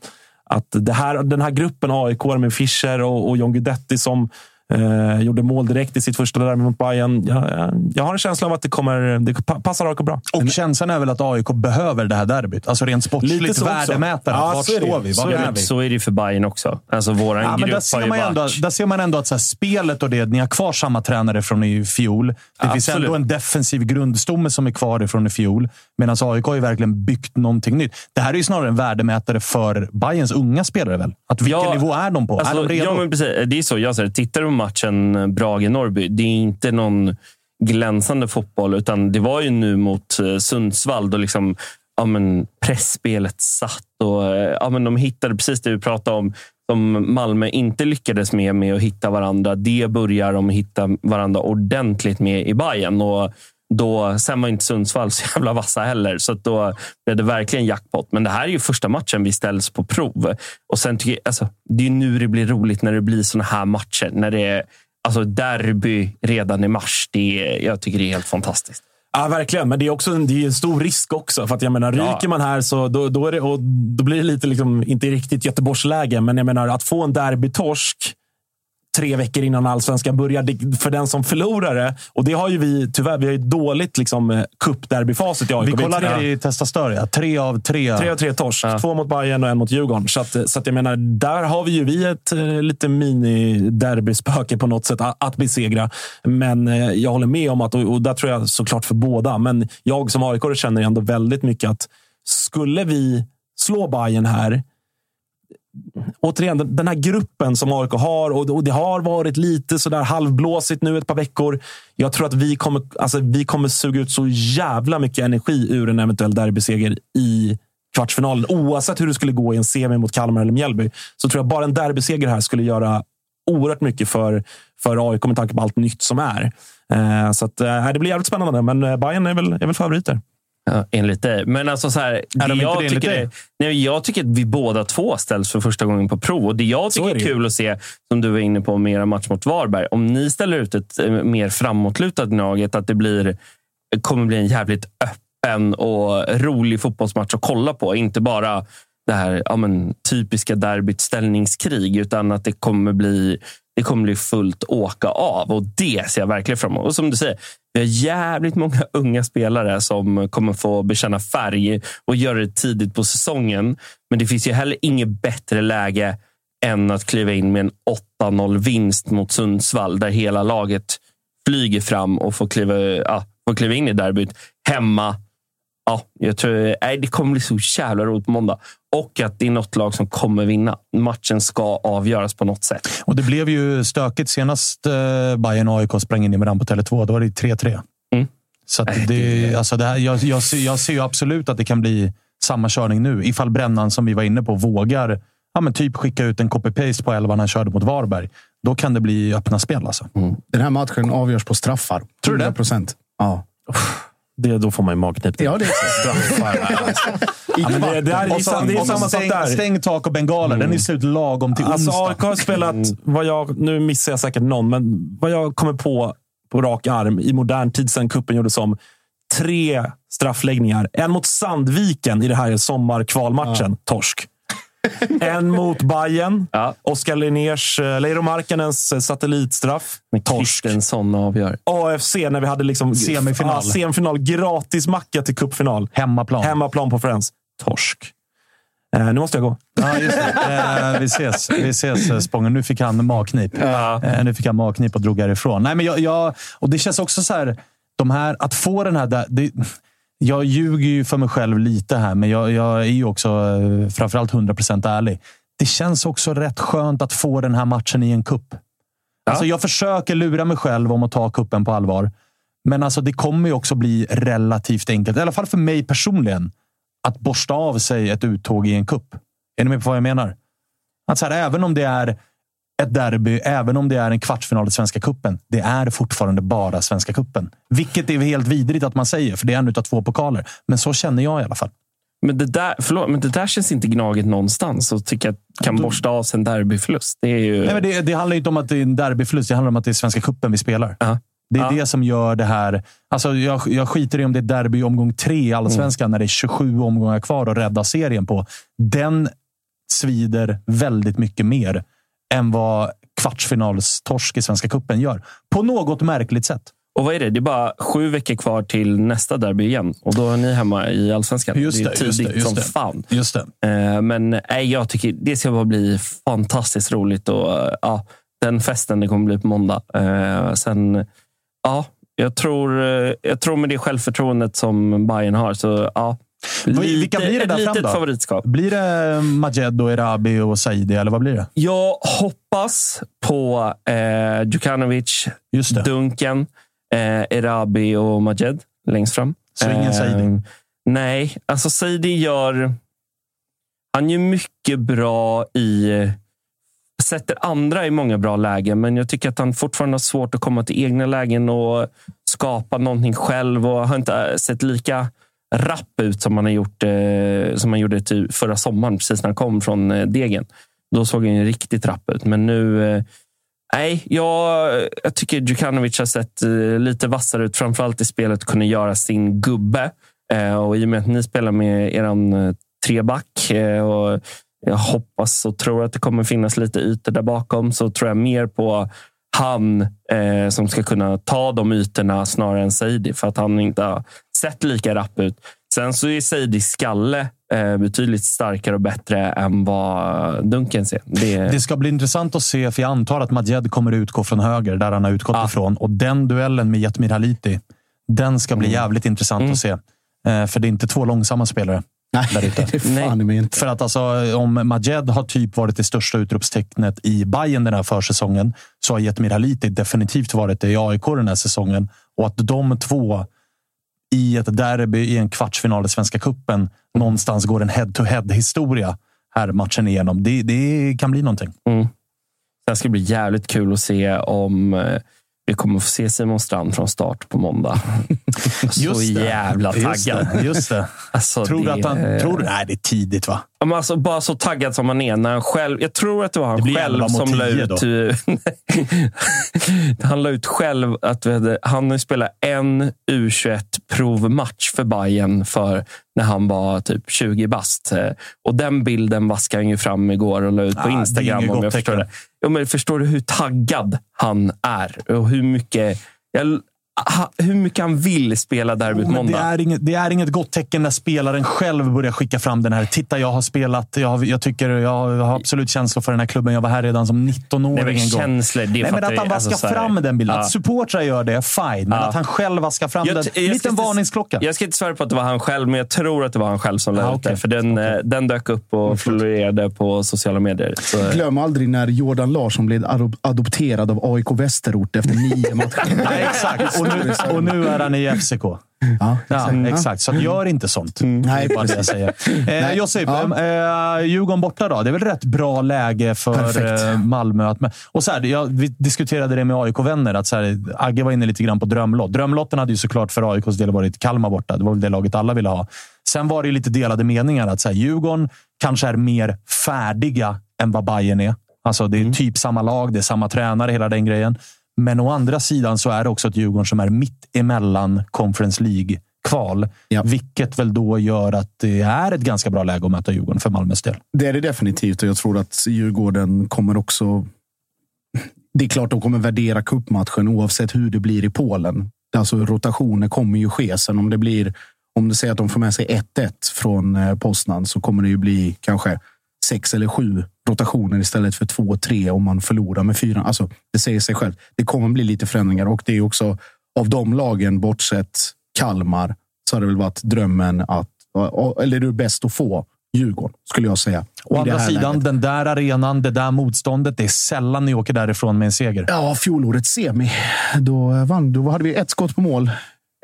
att det här, den här gruppen AIK med Fischer och, och John Guidetti som eh, gjorde mål direkt i sitt första derby mot Bayern. Jag, jag, jag har en känsla av att det, kommer, det pa- passar AIK bra. Och känslan är väl att AIK behöver det här derbyt. Alltså rent Lite sportsligt värdemätare. Ja, Vart så är det. står vi? Så Var är vi? Så är det för Bayern också. Alltså, våran Ja, grupp där, ser ju man ju varit... ändå, där ser man ändå att så här, spelet och det, ni har kvar samma tränare från i fjol. Det finns Absolut. ändå en defensiv grundstomme som är kvar ifrån i fjol. Medan AIK har ju verkligen byggt någonting nytt. Det här är ju snarare en värdemätare för Bayerns unga spelare väl? Att vilken Ja, nivå är de på? Alltså, är de redo? Ja, men precis. Det är så jag det. Tittar du på matchen Brage-Norrby, det är inte någon glänsande fotboll, utan det var ju nu mot eh, Sundsvall då liksom, ja, men pressspelet satt och eh, ja, men de hittade precis det vi pratade om som Malmö inte lyckades med, med att hitta varandra. Det börjar de hitta varandra ordentligt med i Bayern. Och då, sen var inte Sundsvall så jävla vassa heller, så då blev det verkligen jackpot. Men det här är ju första matchen vi ställs på prov. Och sen tycker jag, alltså, Det är nu det blir roligt när det blir såna här matcher. När det är alltså, derby redan i mars. Det är, jag tycker det är helt fantastiskt. Ja, verkligen. Men det är också en, det är en stor risk också. För att jag menar, Ja. ryker man här så då, då, är det, och då blir det lite, liksom, inte riktigt Göteborgsläge, men jag menar att få en derbytorsk tre veckor innan allsvenskan börjar för den som förlorar det. Och det har ju vi tyvärr. Vi har ju ett liksom, eh, cupderbyfacit i AIK. Vi tre- ner i Testa Större. ja. Tre av tre. Tre av tre torsk. Två mot Bayern och en mot Djurgården. Så, att, så att jag menar, där har vi ju vi ett eh, lite mini-derbyspöke på något sätt att, att besegra. Men eh, jag håller med om att, och, och där tror jag såklart för båda, men jag som aik känner ändå väldigt mycket att skulle vi slå Bayern här återigen, den- här gruppen som AIK har och det har varit lite sådär halvblåsigt nu ett par veckor. Jag tror att vi kommer, alltså, vi kommer suga ut så jävla mycket energi ur en eventuell derbyseger i kvartsfinalen. Oavsett hur det skulle gå i en semi mot Kalmar eller Mjällby så tror jag bara en derbyseger här skulle göra oerhört mycket för, för AIK med tanke på allt nytt som är. Eh, så att, eh, det blir jävligt spännande, men eh, Bayern är väl, är väl favoriter. Ja, enligt dig. Men alltså så här, Är de jag, tycker är, nej, jag tycker att vi båda två ställs för första gången på prov. Och det jag tycker är är, det ju. kul att se, som du var inne på med era match mot Varberg. Om ni ställer ut ett eh, mer framåtlutat Gnaget, att det blir, kommer bli en jävligt öppen och rolig fotbollsmatch att kolla på. Inte bara det här ja, men, typiska derbyt ställningskrig, utan att det kommer bli det kommer bli fullt åka av och det ser jag verkligen fram emot. Och som du säger, vi har jävligt många unga spelare som kommer få bekänna färg och göra det tidigt på säsongen. Men det finns ju heller inget bättre läge än att kliva in med en 8-0 vinst mot Sundsvall där hela laget flyger fram och får kliva, ja, får kliva in i derbyt hemma. Ja, jag tror, nej, det kommer bli så jävla roligt på måndag. Och att det är något lag som kommer vinna. Matchen ska avgöras på något sätt. Och det blev ju stökigt senast eh, Bayern och AIK sprang in i varandra på Tele2. Då var det 3-3. Mm. Så att det, alltså det här, jag, jag, ser, jag ser ju absolut att det kan bli samma körning nu. Ifall Brännan, som vi var inne på, vågar ja, men typ skicka ut en copy-paste på elvan han körde mot Varberg. Då kan det bli öppna spel. Alltså. Den här matchen avgörs på straffar. Tror du det? 100%. Ja. Det, då får man ju magknip. Ja, det är så. Straffar. (laughs) I Ja, men det, det, är, Och så- det är och så samma sak stäng, där. stäng tak och bengaler. Den är slut lagom till Alltså onsdag. AIK har spelat, vad jag, nu missar jag säkert någon, men vad jag kommer på på rak arm i modern tid sedan kuppen gjordes om. Tre straffläggningar. En mot Sandviken i det här sommarkvalmatchen. Torsk. (laughs) En mot Bayern. Ja. Oskar Linnérs, eh, Leiro Markkanens eh, satellitstraff. Men Torsk. Kristensson avgör. AFC när vi hade liksom Semifinal. Ja, semifinal. Gratis macka till cupfinal. Hemmaplan. Hemmaplan på Friends. Torsk. Eh, nu måste jag gå. Ja, just det. (laughs) Eh, vi ses, vi ses eh, Spången. Nu fick han magknip. Eh, nu fick han magknip och drog härifrån. Nej, men jag, jag, och det känns också så här, de här, att få den här... Det, jag ljuger ju för mig själv lite här, men jag, jag är ju också eh, framförallt 100% ärlig. Det känns också rätt skönt att få den här matchen i en kupp. Alltså, jag försöker lura mig själv om att ta kuppen på allvar. Men alltså, det kommer ju också bli relativt enkelt, i alla fall för mig personligen, att borsta av sig ett uttåg i en kupp. Är ni med på vad jag menar? Att så här, även om det är ett derby, även om det är en kvartsfinal i Svenska Kuppen, det är fortfarande bara Svenska Kuppen. Vilket är helt vidrigt att man säger, för det är en av två pokaler. Men så känner jag i alla fall. Men det, där, förlåt, men det där känns inte gnaget någonstans och tycka att kan borsta av sig en derbyförlust. Det är ju... Nej, men det, det handlar inte om att det är en derbyförlust, det handlar om att det är Svenska Kuppen vi spelar. Ja. Det är Ja. det som gör det här. Alltså jag, jag skiter i om det är derby omgång tre i Allsvenskan när det är 27 omgångar kvar att rädda serien på. Den svider väldigt mycket mer än vad kvartsfinalstorsk i Svenska Kuppen gör. På något märkligt sätt. Och vad är det? Det är bara sju veckor kvar till nästa derby igen. Och då är ni hemma i allsvenskan. Just det är det, just tidigt det, just som det. fan. Just det. Eh, Men nej, jag tycker det ska bara bli fantastiskt roligt. Och, eh, ja, den festen det kommer bli på måndag. Eh, Sen, ja, jag tror, jag tror med det självförtroendet som Bayern har. Så, ja, Vad- vilka blir det där fram då? favoritskap. Blir det Majed, och Erabi och Saidi, eller vad blir det? Jag hoppas på eh, Djukanovic. Dunken, eh, Erabi och Majed längst fram. Så ingen Saidi? Nej, alltså Saidi gör... Han gör mycket bra i... Sätter andra i många bra lägen, men jag tycker att han fortfarande har svårt att komma till egna lägen och skapa någonting själv. Och har inte sett lika rapp ut som han, har gjort, eh, som han gjorde till förra sommaren, precis när han kom från eh, Degen. Då såg han ju riktigt rapp ut, men nu... Eh, Nej, jag, jag tycker Djukanovic har sett eh, lite vassare ut. Framförallt i spelet kunna göra sin gubbe. Eh, och I och med att ni spelar med er eh, treback eh, och jag hoppas och tror att det kommer finnas lite ytor där bakom så tror jag mer på han eh, som ska kunna ta de ytorna snarare än Saidi för att han inte har sett lika rapp ut. Sen så är Saidis skalle eh, betydligt starkare och bättre än vad Dunken ser. Det, Det ska bli intressant att se, för jag antar att Majed kommer utgå från höger, där han har utgått ifrån. Och den duellen med Jetmir Haliti, den ska bli Mm. jävligt intressant att se. Eh, för det är inte två långsamma spelare. Där ute. det är fan mig inte. För att alltså, om Majed har typ varit det största utropstecknet i Bayern den här försäsongen, så har Jetmir Haliti definitivt varit det i AIK den här säsongen. Och att de två i ett derby i en kvartsfinal i Svenska Cupen någonstans går en head-to-head historia här matchen igenom. Det, det kan bli någonting. Mm. Sen ska det bli jävligt kul att se om eh, vi kommer få se Simon Strand från start på måndag. (laughs) Så Just jävla Just taggad. det, just det. Alltså, tror du att han... Tror du, nej, det är tidigt va? Ja, Alltså, bara så taggad som han är. När han själv, jag tror att det var han Det själv 11 mot som la 10 ut... då. (laughs) han la ut själv att du, han har spelat en U21-provmatch för Bayern för när han var typ 20 bast. Eh, Och den bilden vaskade han ju fram igår och la ut på Ah, Instagram. om jag förstår det. Jo, men förstår du hur taggad han är? Och hur mycket, jag, ha- hur mycket han vill spela derbyt det, måndag? är inget, det är inget gott tecken när spelaren själv börjar skicka fram den här. Titta, jag har spelat. Jag, har, jag, tycker, jag har absolut känslor för den här klubben. Jag var här redan som 19-åring Nej, men en gång. känslor, det Nej, men att han Alltså, vaskar så här- fram den bilden. Ja. Att supportrar gör det, fine. Men Ja. att han själv vaskar fram Jag den. En jag liten varningsklocka. Jag ska inte svära på att det var han själv, men jag tror att det var han själv som la Ah, okej. det. För den, eh, den dök upp och florerade på sociala medier. Så, Glöm aldrig när Jordan Larsson blev adop- adopterad av AIK Västerort efter nio matcher. (laughs) Nej, exakt. Nu, och nu är han i FCK. Ja, Ja, exakt. Så att gör inte sånt. Nej, det är bara det jag säger. Eh, Josip, ja. eh, Djurgården borta då. Det är väl rätt bra läge för Perfekt. eh, Malmö. Att, och så här, jag, vi diskuterade det med AIK-vänner. Att så här, Agge var inne lite grann på drömlott. Drömlotten hade ju såklart för AIKs del varit Kalmar borta. Det var väl det laget alla ville ha. Sen var det lite delade meningar. att så här, Djurgården kanske är mer färdiga än vad Bayern är. Alltså, det är typ samma lag, det är samma tränare, hela den grejen. Men å andra sidan så är det också ett Djurgården som är mitt emellan Conference League-kval. Vilket väl då gör att det är ett ganska bra läge att möta Djurgården för Malmös del. Det är det definitivt och jag tror att Djurgården kommer också... Det är klart de kommer värdera kuppmatchen oavsett hur det blir i Polen. Alltså rotationer kommer ju ske. Sen om det blir... Om du säger att de får med sig 1-1 från eh, Poznan så kommer det ju bli kanske sex eller sju rotationer istället för två, tre om man förlorar med fyra. Alltså, det säger sig själv. Det kommer bli lite förändringar och det är också av de lagen, bortsett Kalmar, så har det väl varit drömmen att, eller det är bäst att få Djurgården, skulle jag säga. Å andra sidan, läget. den där arenan, det där motståndet. Det är sällan ni åker därifrån med en seger. Ja, fjolårets semi. Då vann. Då hade vi ett skott på mål,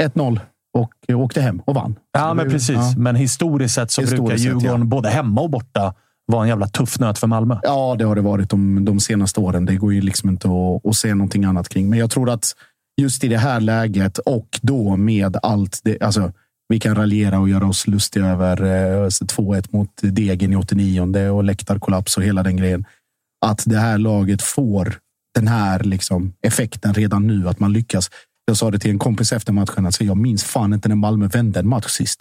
1-0 och eh, åkte hem och vann. Ja, men precis. ja. Men historiskt sett så Historiskt brukar sett, Djurgården ja. både hemma och borta var en jävla tuff nöt för Malmö. Ja, det har det varit de, de senaste åren. Det går ju liksom inte att, att säga någonting annat kring. Men jag tror att just i det här läget och då med allt det, alltså, vi kan raljera och göra oss lustiga över eh, 2-1 mot Degen i 89 och läktarkollaps och hela den grejen. Att det här laget får den här liksom, effekten redan nu, att man lyckas. Jag sa det till en kompis efter matchen, alltså, jag minns fan inte när Malmö vände en match sist.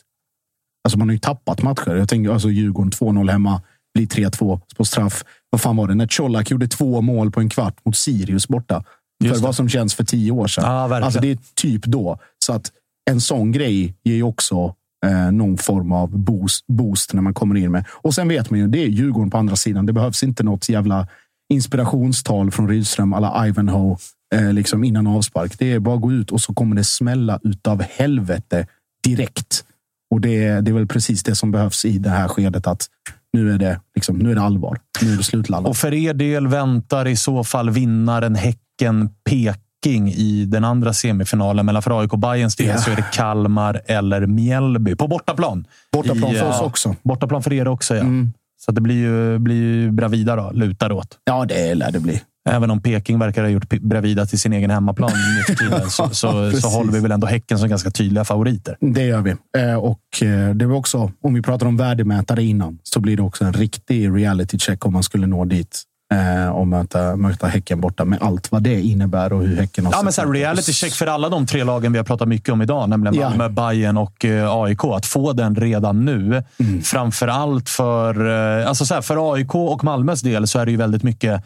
Alltså man har ju tappat matcher. Jag tänker alltså Djurgården 2-0 hemma, blir 3-2 på straff. Vad fan var det? När Colak gjorde två mål på en kvart mot Sirius borta. Just för det. vad som känns för tio år sedan. Verkligen. alltså det är typ då. Så att en sån grej ger ju också eh, någon form av boost, boost när man kommer in med. Och sen vet man ju, det är Djurgården på andra sidan. Det behövs inte något jävla inspirationstal från Rydström alla Ivanhoe eh, liksom innan avspark. Det är bara att gå ut och så kommer det smälla utav helvete direkt. Och det, det är väl precis det som behövs i det här skedet. Att nu är det, liksom, nu är det allvar. Nu är det slutladdat. Och för er del väntar i så fall vinnaren Häcken-Peking i den andra semifinalen. Mellan för AIK och Bayerns del Ja. så är det Kalmar eller Mjällby på bortaplan. Bortaplan I, för oss ja, också. Bortaplan för er också, ja. Mm. Så det blir ju, blir ju Bravida då, lutar åt. Ja, det lär det bli. Även om Peking verkar ha gjort Bravida till sin egen hemmaplan nu tiden, (laughs) så, så, så håller vi väl ändå Häcken som ganska tydliga favoriter. Det gör vi. Eh, och eh, det var också, om vi pratar om värdemätare innan, så blir det också en riktig reality check om man skulle nå dit eh, och möta, möta Häcken borta med allt vad det innebär och hur Häcken har Ja, men så här, reality check för alla de tre lagen vi har pratat mycket om idag, nämligen Ja. Malmö, Bayern och AIK. Att få den redan nu. Mm. Framför allt för, alltså så här, för AIK och Malmös del så är det ju väldigt mycket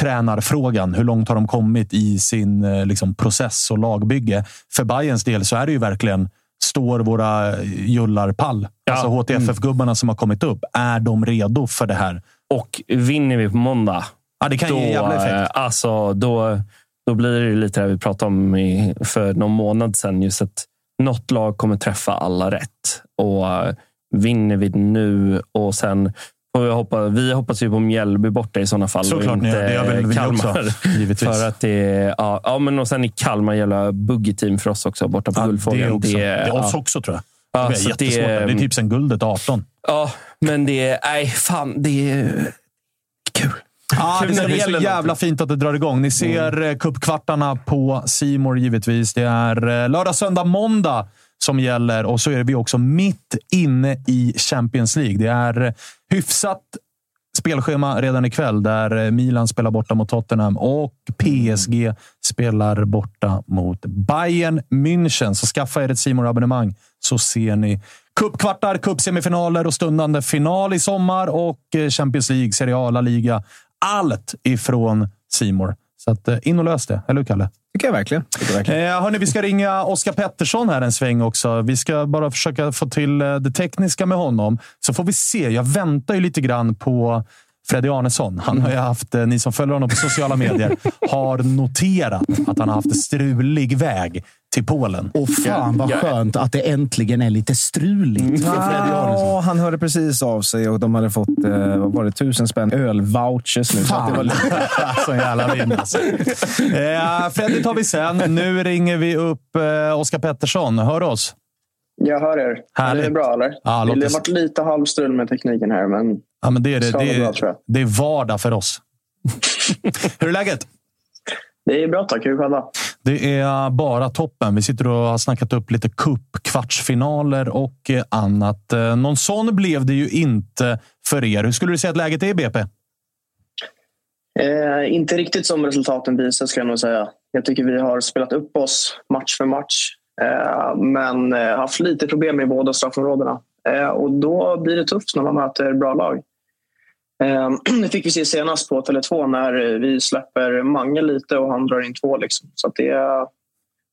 tränarfrågan. Hur långt har de kommit i sin eh, liksom, process och lagbygge? För Bayerns del så är det ju verkligen Står våra jullar pall? Alltså HTFF-gubbarna som har kommit upp. Är de redo för det här? Och vinner vi på måndag, Ja, det kan då, ge jävla effekt. eh, alltså, då, då blir det lite det vi pratade om i, för någon månad sedan. Just att något lag kommer träffa alla rätt. Och eh, vinner vi nu och sen får vi, hoppa, vi hoppas ju på Mjällby borta i sådana fall. Såklart och ni gör. Det gör väl Kalmar. också, givetvis. För att det, ja, ja, men och sen i Kalmar jävla buggy-team för oss också, borta på Ja, Guldfågeln. det, också. det är oss ja. också tror jag. Ja, det är jättesvårt. det- Det, är typ sen guldet 18. Ja, men det är... Nej, fan. Det är kul. Kul det när det bli så gäller jävla fint att det drar igång. Ni ser mm. cupkvartarna på Simor givetvis. Det är eh, lördag, söndag, måndag som gäller och så är vi också mitt inne i Champions League. Det är hyfsat spelschema redan ikväll där Milan spelar borta mot Tottenham och PSG spelar borta mot Bayern München. Så skaffa er ett simor abonnemang så ser ni cupkvartar, cupsemifinaler och stundande final i sommar och Champions League, Serie A, La Liga. Allt ifrån Simor. Så att, eh, in och lös det. Eller hur, Kalle? tycker jag verkligen. Tycker jag verkligen. Eh, hörni, vi ska ringa Oskar Pettersson här en sväng också. Vi ska bara försöka få till eh, det tekniska med honom, så får vi se. Jag väntar ju lite grann på Freddy Arnesson. Han har ju haft, eh, ni som följer honom på sociala medier, (laughs) har noterat att han har haft en strulig väg till Polen. Och fan vad skönt att det äntligen är lite struligt Arnesson. Ja, han hörde precis av sig och de hade fått eh, vad var det, tusen spänn ölvouchers nu. Så att det var lite... (laughs) Så jävla vind alltså. eh, Freddy tar vi sen. Nu ringer vi upp eh, Oskar Pettersson. Hör du oss? Jag hör er. Härligt. Det är bra eller? Ja, det har varit lite halvstrul med tekniken här, men Ja, men det, är det, det, är, bra, det är vardag för oss. (laughs) Hur är läget? Det är bra tack. Hur själva? Det är bara toppen. Vi sitter och har snackat upp lite cup, kvartsfinaler och eh, annat. Eh, Någon sån blev det ju inte för er. Hur skulle du säga att läget är i BP? Eh, inte riktigt som resultaten visar ska jag nog säga. Jag tycker vi har spelat upp oss match för match. Eh, men eh, haft lite problem i båda straffområdena. Eh, och då blir det tufft när man möter bra lag. (clears throat) Det fick vi se senast på Tele2 när vi släpper Mange lite och han drar in två. Liksom. Så det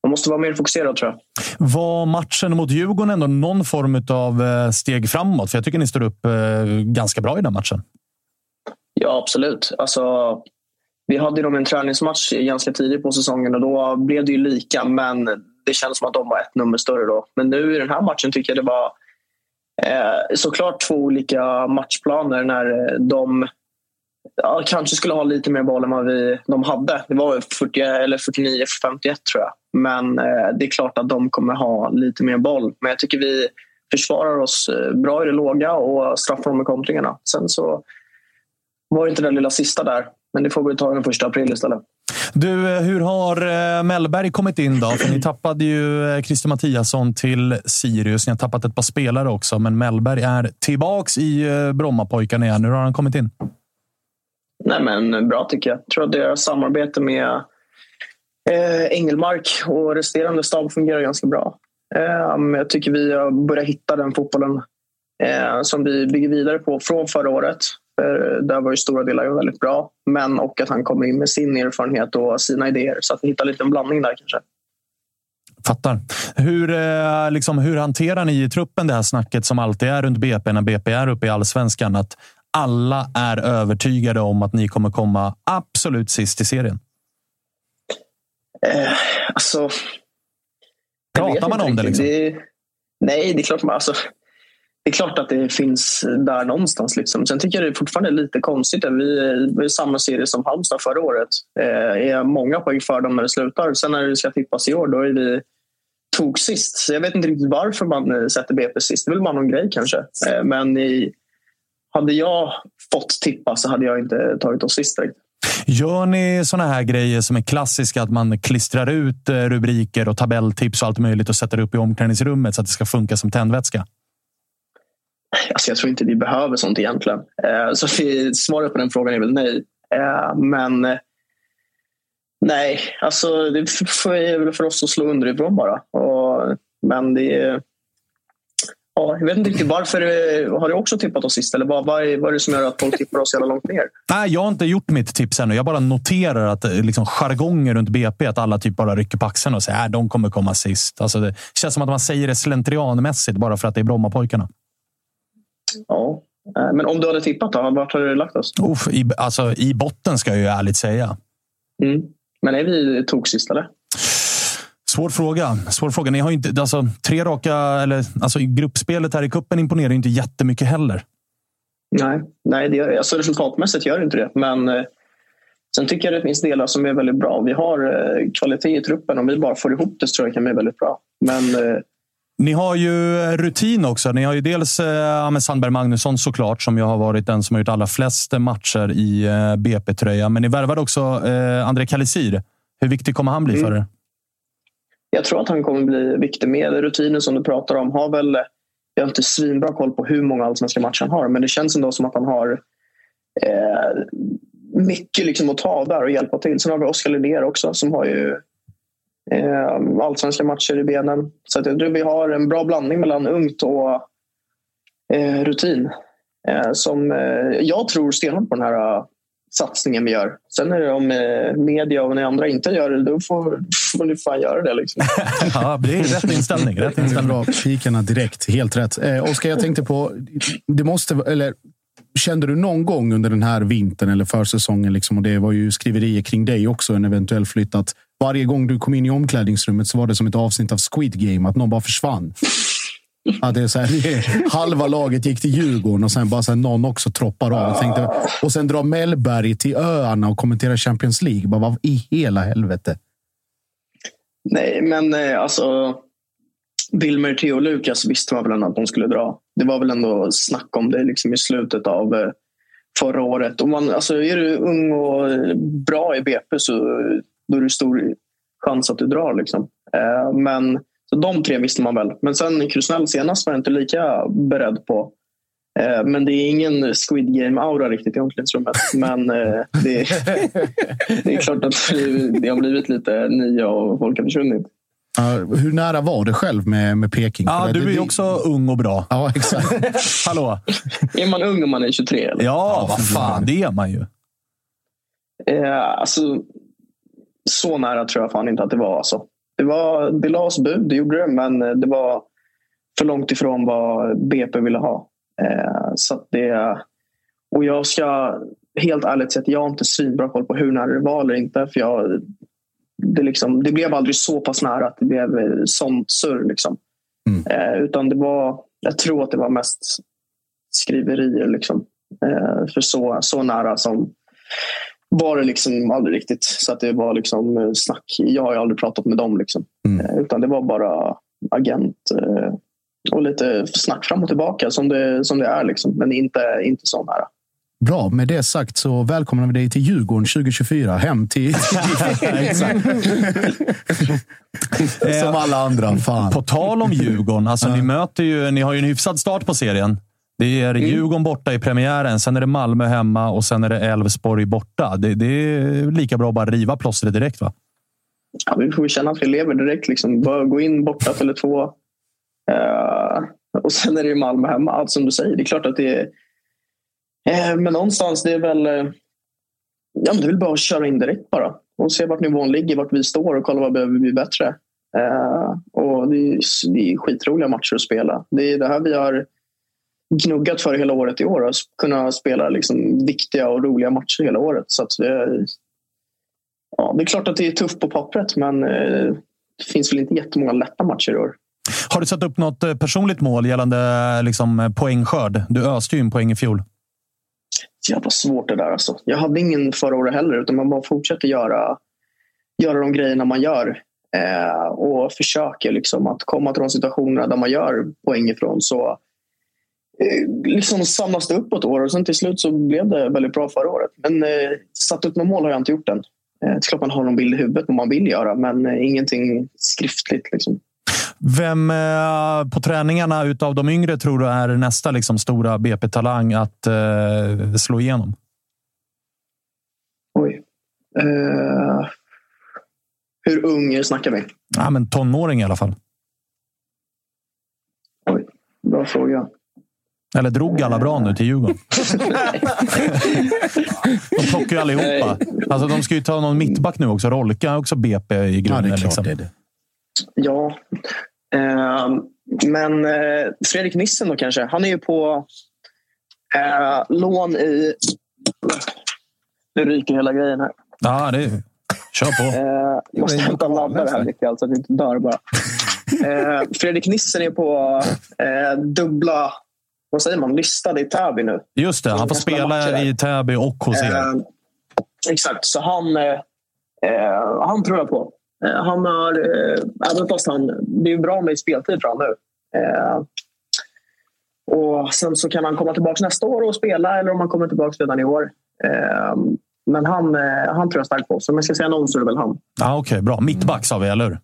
man måste vara mer fokuserad tror jag. Var matchen mot Djurgården ändå någon form av eh, steg framåt? För jag tycker ni står upp eh, ganska bra i den matchen. Ja, absolut. Alltså, vi hade dem en träningsmatch ganska tidigt på säsongen och då blev det ju lika, men det kändes som att de var ett nummer större då. Men nu i den här matchen tycker jag det var Eh, såklart två olika matchplaner när eh, de ja, kanske skulle ha lite mer boll än vad vi, de hade. Det var 40, eller 49 för 51 tror jag. Men eh, det är klart att de kommer ha lite mer boll. Men jag tycker vi försvarar oss eh, bra i det låga och straffar dem med kontringarna. Sen så var det inte den lilla sista där. Men det får vi ta den första april istället. Du, eh, hur har eh, Mellberg kommit in då? För ni tappade ju eh, Christer Mattiasson till Sirius. Ni har tappat ett par spelare också, men Mellberg är tillbaks i Brommapojkarna igen. Hur har han kommit in? Nej, men bra tycker jag. Jag tror att deras samarbete med eh, Engelmark och resterande stab fungerar ganska bra. Eh, jag tycker vi har börjat hitta den fotbollen eh, som vi bygger vidare på från förra året. För där var ju stora delar väldigt bra. Men och att han kommer in med sin erfarenhet och sina idéer. Så att vi hittar lite en blandning där kanske. Fattar. Hur, eh, liksom, hur hanterar ni i truppen det här snacket som alltid är runt BP när BP är uppe i allsvenskan? Att alla är övertygade om att ni kommer komma absolut sist i serien. Eh, alltså, Pratar man om det? Liksom? det nej, det är klart man... Alltså, det är klart att det finns där någonstans. Liksom. Sen tycker jag det är lite konstigt. att Vi är i samma serie som Halmstad förra året. Eh, är många poäng för dem när det slutar. Sen när det ska tippas i år, då är vi tog sist. Så jag vet inte riktigt varför man eh, sätter BP sist. Det är väl bara någon grej kanske. Eh, men i, hade jag fått tippa så hade jag inte tagit oss sist direkt. Gör ni såna här grejer som är klassiska? Att man klistrar ut eh, rubriker och tabelltips och allt möjligt och sätter upp i omklädningsrummet så att det ska funka som tändvätska? Alltså jag tror inte vi behöver sånt egentligen. Eh, så svaret på den frågan är väl nej. Eh, men eh, nej, alltså det är väl för oss att slå underifrån bara. Men det är... Ja, jag vet inte riktigt varför. Har du också tippat oss sist? Eller vad, vad, är, vad är det som gör att folk tippar oss jävla långt ner? Nej, jag har inte gjort mitt tips ännu. Jag bara noterar att liksom, jargongen runt BP, att alla typ bara rycker på axeln och säger att de kommer komma sist. Alltså, det känns som att man säger det slentrianmässigt bara för att det är Brommapojkarna. Ja. Eh, Men om du hade tippat då? Vart hade du lagt oss? Uff, i, alltså, I botten ska jag ju ärligt säga. Mm. Men är vi tog sist eller? Svår fråga. Svår fråga. Ni har inte, alltså, tre raka, eller alltså, gruppspelet här i kuppen imponerar ju inte jättemycket heller. Nej, nej det gör, alltså resultatmässigt gör det inte det. Men eh, sen tycker jag det finns delar som är väldigt bra. Vi har eh, kvalitet i truppen. Om vi bara får ihop det så tror jag det kan bli väldigt bra. Men eh, Ni har ju rutin också. Ni har ju dels eh, Sandberg Magnusson såklart, som ju har varit den som har gjort allra flest matcher i eh, BP-tröja. Men ni värvade också eh, André Kalisir. Hur viktig kommer han bli för er? jag tror att han kommer bli viktig. Med rutinen som du pratar om har väl jag har inte svinbra koll på hur många allsvenska matcher han har, men det känns ändå som att han har eh, mycket liksom att ta där och hjälpa till. Sen har vi Oskar Lidér också som har ju eh, allsvenska matcher i benen. Så att jag tror vi har en bra blandning mellan ungt och eh, rutin. Eh, som eh, jag tror stenhårt på den här eh, satsningen vi gör. Sen är det om eh, media och ni andra inte gör det, då får, får ni fan göra det. Liksom. (laughs) ja, det är rätt inställning. Rätt inställning. Bra, direkt. Helt rätt. Eh, Oskar, jag tänkte på... Det måste, eller, kände du någon gång under den här vintern eller försäsongen, liksom, och det var ju skriverier kring dig också, en eventuell flytt, att varje gång du kom in i omklädningsrummet så var det som ett avsnitt av Squid Game, att någon bara försvann. (laughs) Ja, det är så här, halva laget gick till Djurgården och sen bara så här, någon också troppar av. Och, tänkte, och sen drar Mellberg till öarna och kommenterar Champions League. Bara, vad i hela helvete? Nej, men eh, alltså... Wilmer, Theo och Lukas visste man väl ändå att de skulle dra. Det var väl ändå snack om det liksom i slutet av eh, förra året. Och man, alltså, är du ung och eh, bra i BP så då är det stor chans att du drar. Liksom. Eh, men så de tre visste man väl. Men sen Krusnell senast var jag inte lika beredd på. Eh, men det är ingen Squid Game-aura riktigt i omklädningsrummet. Men eh, det, är, (laughs) det är klart att det har blivit lite nya och folk har försvunnit. Uh, hur nära var det själv med, med Peking? Ja, du är ju det- också ung och bra. Ja, exakt. (laughs) Hallå? Är man ung om man är 23? Eller? Ja, vad fan. Det är man ju. Eh, alltså, så nära tror jag fan inte att det var. Alltså. Det, var det lades bud, det gjorde det, men eh, det var för långt ifrån vad BP ville ha. Eh, så det, och jag ska helt ärligt säga att jag har inte svinbra koll på hur nära det var eller inte. För jag, det, liksom, det blev aldrig så pass nära att det blev eh, sånt surr. Liksom. Eh, utan det var, jag tror att det var mest skriverier. Liksom. Eh, för så, så nära som var det liksom aldrig riktigt. Så att det var liksom eh, snack. Jag har ju aldrig pratat med dem. Liksom. Eh, Utan det var bara agent eh, och lite snack fram och tillbaka som det, som det är. Liksom. Men inte, inte så nära. Bra, med det sagt så välkomnar vi dig till Djurgården 2024. Hem till... (laughs) Som alla andra. Fan. På tal om Djurgården, alltså, ni, möter ju, ni har ju en hyfsad start på serien. Det är Djurgården borta i premiären, sen är det Malmö hemma och sen är det Elfsborg borta. Det, det är lika bra att bara riva plåstret direkt, va? Ja, vi får känna att vi lever direkt. Liksom. Bara gå in borta eller två. Eh, och sen är det ju Malmö hemma. Allt som du säger. Det är klart att det är... Eh, men någonstans, det är väl... Eh, ja, men det är väl bara att köra in direkt bara. Och se vart nivån ligger, vart vi står och kolla vad behöver vi bli bättre. Och det är, det är skitroliga matcher att spela. Det är det här vi har gnuggat för hela året i år. Att kunna spela liksom viktiga och roliga matcher hela året. Så det, ja, det är klart att det är tufft på pappret, men eh, det finns väl inte jättemånga lätta matcher i år. Har du satt upp något eh, personligt mål gällande liksom, eh, poängskörd? Du öste ju in poäng i fjol. Jävla svårt det där. Alltså. Jag hade ingen förra året heller, utan man bara fortsätter göra, göra de grejerna man gör. Eh, och försöker liksom att komma till de situationerna där man gör poäng ifrån. Så liksom samlas det upp på ett år och sen till slut så blev det väldigt bra förra året. Men eh, satt upp något mål har jag inte gjort än. Eh, det är klart man har någon bild i huvudet vad man vill göra, men eh, ingenting skriftligt. Liksom. Vem eh, på träningarna utav de yngre tror du är nästa liksom, stora BP-talang att eh, slå igenom? Oj. Eh, hur ung snackar vi? Ja, men tonåring i alla fall. Bra fråga. Eller drog alla bra nu till Djurgården? (laughs) de plockar ju allihopa. Alltså, de ska ju ta någon mittback nu också. Rolka också BP i grunden. Ja, det är klart liksom. det är det. Ja, eh, men eh, Fredrik Nissen då kanske. Han är ju på eh, lån i... Nu ryker hela grejen här. Ja, det är... Kör på. Eh, jag måste hämta en laddare här Mikael, så att jag inte dör bara. (laughs) Eh, Fredrik Nissen är på eh, dubbla, vad säger man, listad i Täby nu. Just det, han får spela i Täby och hos er. Eh, exakt, så han, eh, eh, han tror jag på. Eh, han har, eh, även fast han, det är bra med speltid för honom nu. Eh, och sen så kan han komma tillbaka nästa år och spela eller om han kommer tillbaka redan i år. Men han, han tror jag starkt på. Så om jag ska säga någon så är det väl han. Ah, Okej, bra. Mittback sa vi, eller hur?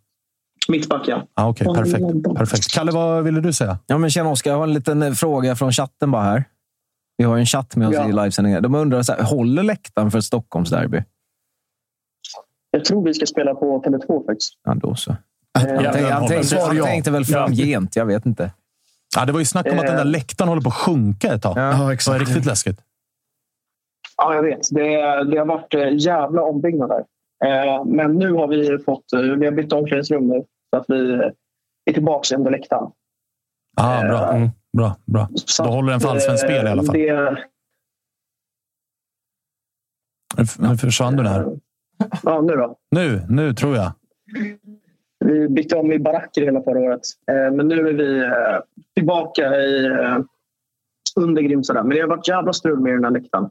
Mittback, ja. Ah, Okej, perfekt. perfekt. Kalle, vad ville du säga? Ja, men tjena Oskar, jag har en liten eh, fråga från chatten bara här. Vi har ju en chatt med oss Ja. i livesändningen. De undrar, så här, håller läktaren för ett Stockholmsderby? Jag tror vi ska spela på Tele2 faktiskt. Ja, då så. Han, tänkte, han, tänkte, han ja. tänkte väl Ja. framgent, jag vet inte. Ja, det var ju snack om att den där Eh. läktaren håller på att sjunka ett tag. Ja, Det var riktigt läskigt. Ja, jag vet. Det, det har varit eh, jävla ombyggnad där. Eh, men nu har vi fått... Vi har bytt omklädningsrum nu. Så att vi eh, är tillbaka under läktaren. Ah, bra. Mm. bra, bra. Så Då håller den för att, allsvenskt eh, spel i alla fall. Det, Nu försvann du där. ja, nu då. Nu, nu tror jag. Vi bytte om i baracker hela förra året. Eh, men nu är vi eh, tillbaka i eh, under Grimsta. där. Men det har varit jävla strul med den här läktaren.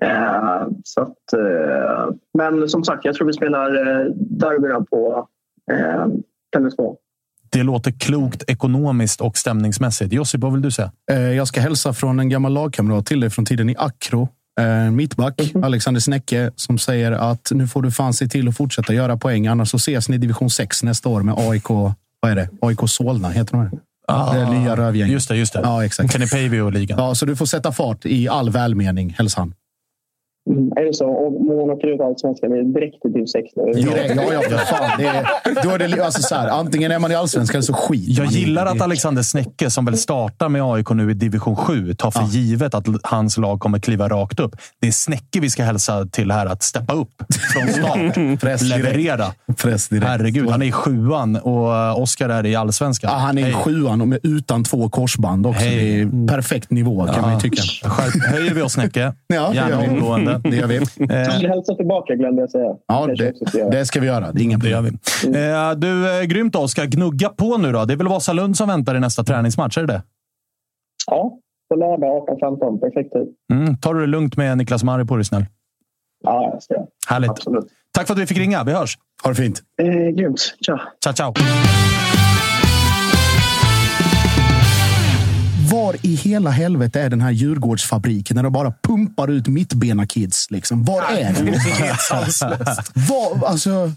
Eh, så att, eh, men som sagt, jag tror vi spelar eh, derbyna på eh, Tele2. Det låter klokt ekonomiskt och stämningsmässigt. Josip, vad vill du säga? Eh, Jag ska hälsa från en gammal lagkamrat till dig från tiden i Akro. Eh, mittback, Alexander Snäcke, som säger att nu får du fan se till att fortsätta göra poäng. Annars så ses ni i division 6 nästa år med AIK. Vad är det? AIK Solna heter de. här. det nya rövgänget. Just det, just det. Ja, exakt. Kenny Pavey och ligan. Ja, så du får sätta fart i all välmening, hälsar han. Mm, är det så? Och hon åker ut allsvenskan är det direkt till div 6 nu? Ja, ja, för fan. Det är, då är det, alltså så här, antingen är man i allsvenskan eller så skiter Jag gillar att Alexander Snäcke, som väl startar med AIK nu i division 7, tar för givet att hans lag kommer kliva rakt upp. Det är Snäcke vi ska hälsa till här att steppa upp från start. (laughs) Press. Leverera. Press direkt. Herregud, han är i sjuan och Oskar är i allsvenskan. Ja, han är i Hej. sjuan och med, utan två korsband också. Hej. Det är perfekt nivå kan man ju tycka. Skärp, höjer vi oss Snäcke? Ja, Gärna vi. Det gör vi. (laughs) Eh, hälsa tillbaka glömde jag säga. Ja, det, det ska vi göra. Det är inga Det gör problem. vi. Eh, du, eh, grymt Oskar. Gnugga på nu då. Det är väl Vasalund som väntar i nästa träningsmatch, är det det? Ja, på lördag 18.15. Perfekt tid. Mm. Tar du det lugnt med Niklas Maripor, är snäll. Ja, jag ska. Härligt. Absolut. Tack för att vi fick ringa. Vi hörs. Ha det fint. Eh, grymt. Tja. Ciao, ciao. Var i hela helvete är den här Djurgårdsfabriken när de bara pumpar ut mittbena-kids? Liksom? Var är den? Var, alltså,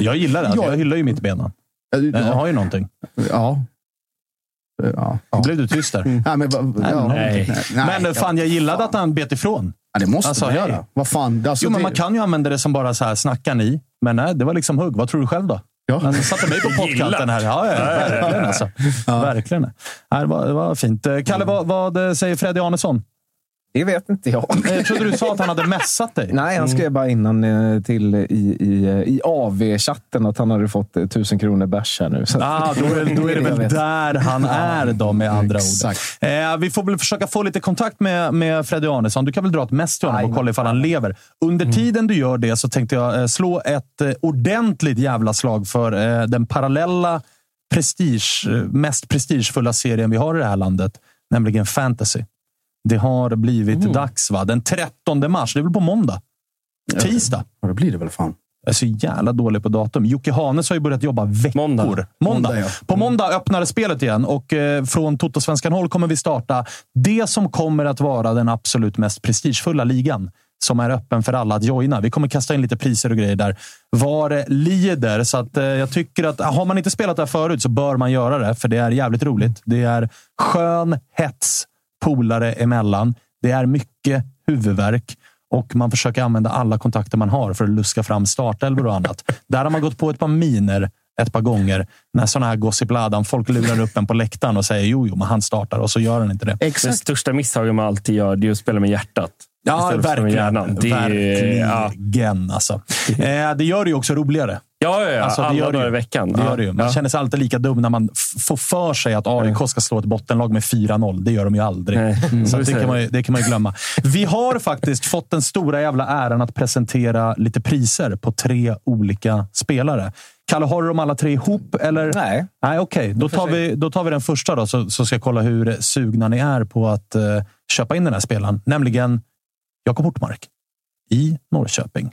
Jag gillar det. Alltså. Ja. Jag hyllar ju mitt bena. Den ja, har ju någonting. ja. Ja, ja. Blev du tyst där? Nej, men, va- ja, Nej. nej. Men fan, jag gillade att han bet ifrån. Ja, det måste Alltså, man göra. Vad fan? Alltså, Jo, men det- man kan ju använda det som bara så här, snacka ni. Men nej, det var liksom hugg. Vad tror du själv då? Ja. Han satte mig på (laughs) pottkanten här. Ja, ja, verkligen alltså. Verkligen. Nej, det, var, det var fint. Eh, Kalle, vad, vad säger Freddy Arnesson? Det vet inte jag. Jag trodde du sa att han hade messat dig. Nej, han skrev bara innan eh, till i, i, eh, i AV-chatten att han hade fått eh, tusen kronor bärs här nu. Så Ah, då, är, då är det väl (laughs) där han är då, med andra Exakt. ord. Eh, vi får väl försöka få lite kontakt med, med Freddy Arnesson. Du kan väl dra ett mess till honom och kolla ifall han lever. Under tiden du gör det så tänkte jag eh, slå ett eh, ordentligt jävla slag för eh, den parallella prestige, eh, mest prestigefulla serien vi har i det här landet, nämligen fantasy. Det har blivit dags, va? Den 13 mars. Det är väl på måndag? Tisdag? Ja, det blir det väl fan. Jag är så jävla dålig på datum. Jocke Hanes har ju börjat jobba veckor. Måndag. Måndag. Måndag, ja. På måndag öppnar det spelet igen och eh, från Toto-svenskan håll kommer vi starta det som kommer att vara den absolut mest prestigefulla ligan som är öppen för alla att joina. Vi kommer kasta in lite priser och grejer där. Det lider. Så att, eh, jag tycker att har man inte spelat där förut så bör man göra det, för det är jävligt roligt. Det är skön hets polare emellan. Det är mycket huvudvärk och man försöker använda alla kontakter man har för att luska fram startelvor och annat. Där har man gått på ett par miner ett par gånger när sådana här gossipladan, folk lurar upp en på läktaren och säger jo, jo, men han startar och så gör han inte det. Det Exakt. största misstaget man alltid gör det är att spela med hjärtat. Ja, verkligen. Det är- ja. verkligen alltså. Eh, det gör det ju också roligare. Ja, ja, ja. Alltså, det alla gör det dagar ju. i veckan. Det Ja. gör det ju. Man Ja. känner sig alltid lika dum när man får för sig att AIK ska slå ett bottenlag med 4-0. Det gör de ju aldrig. Mm. Så det, kan man, ju- det kan man ju glömma. Vi har faktiskt fått den stora jävla äran att presentera lite priser på tre olika spelare. Kalle, har du dem alla tre ihop? Eller? Nej. Nej, okej. Då, tar vi, då tar vi den första då, så, så ska jag kolla hur sugna ni är på att eh, köpa in den här spelaren. Nämligen Jakob Hortmark i Norrköping.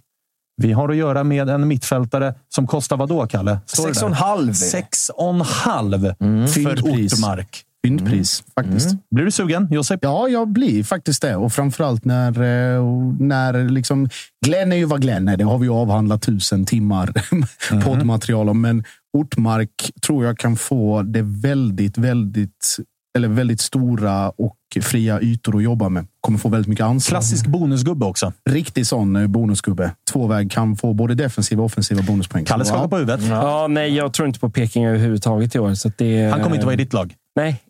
Vi har att göra med en mittfältare som kostar vad då, Kalle? Sex och en halv. Sex och en halv för Fyndpris. Ortmark. Fyndpris, faktiskt. Blir du sugen, Josip? Ja, jag blir faktiskt det. Och framförallt när, eh, när liksom... Glenn är ju vad Glenn är. Det har vi ju avhandlat tusen timmar (laughs) poddmaterial om. Men Ortmark tror jag kan få det väldigt, väldigt, eller väldigt stora och fria ytor att jobba med. Kommer få väldigt mycket ansvar. Klassisk bonusgubbe också. Riktig sån eh, bonusgubbe. Tvåväg kan få både defensiva och offensiva bonuspoäng. Kalle skakar ja. på huvudet. Ja, nej, jag tror inte på Peking överhuvudtaget i år. Så att det, Han kommer inte vara i ditt lag. Nej,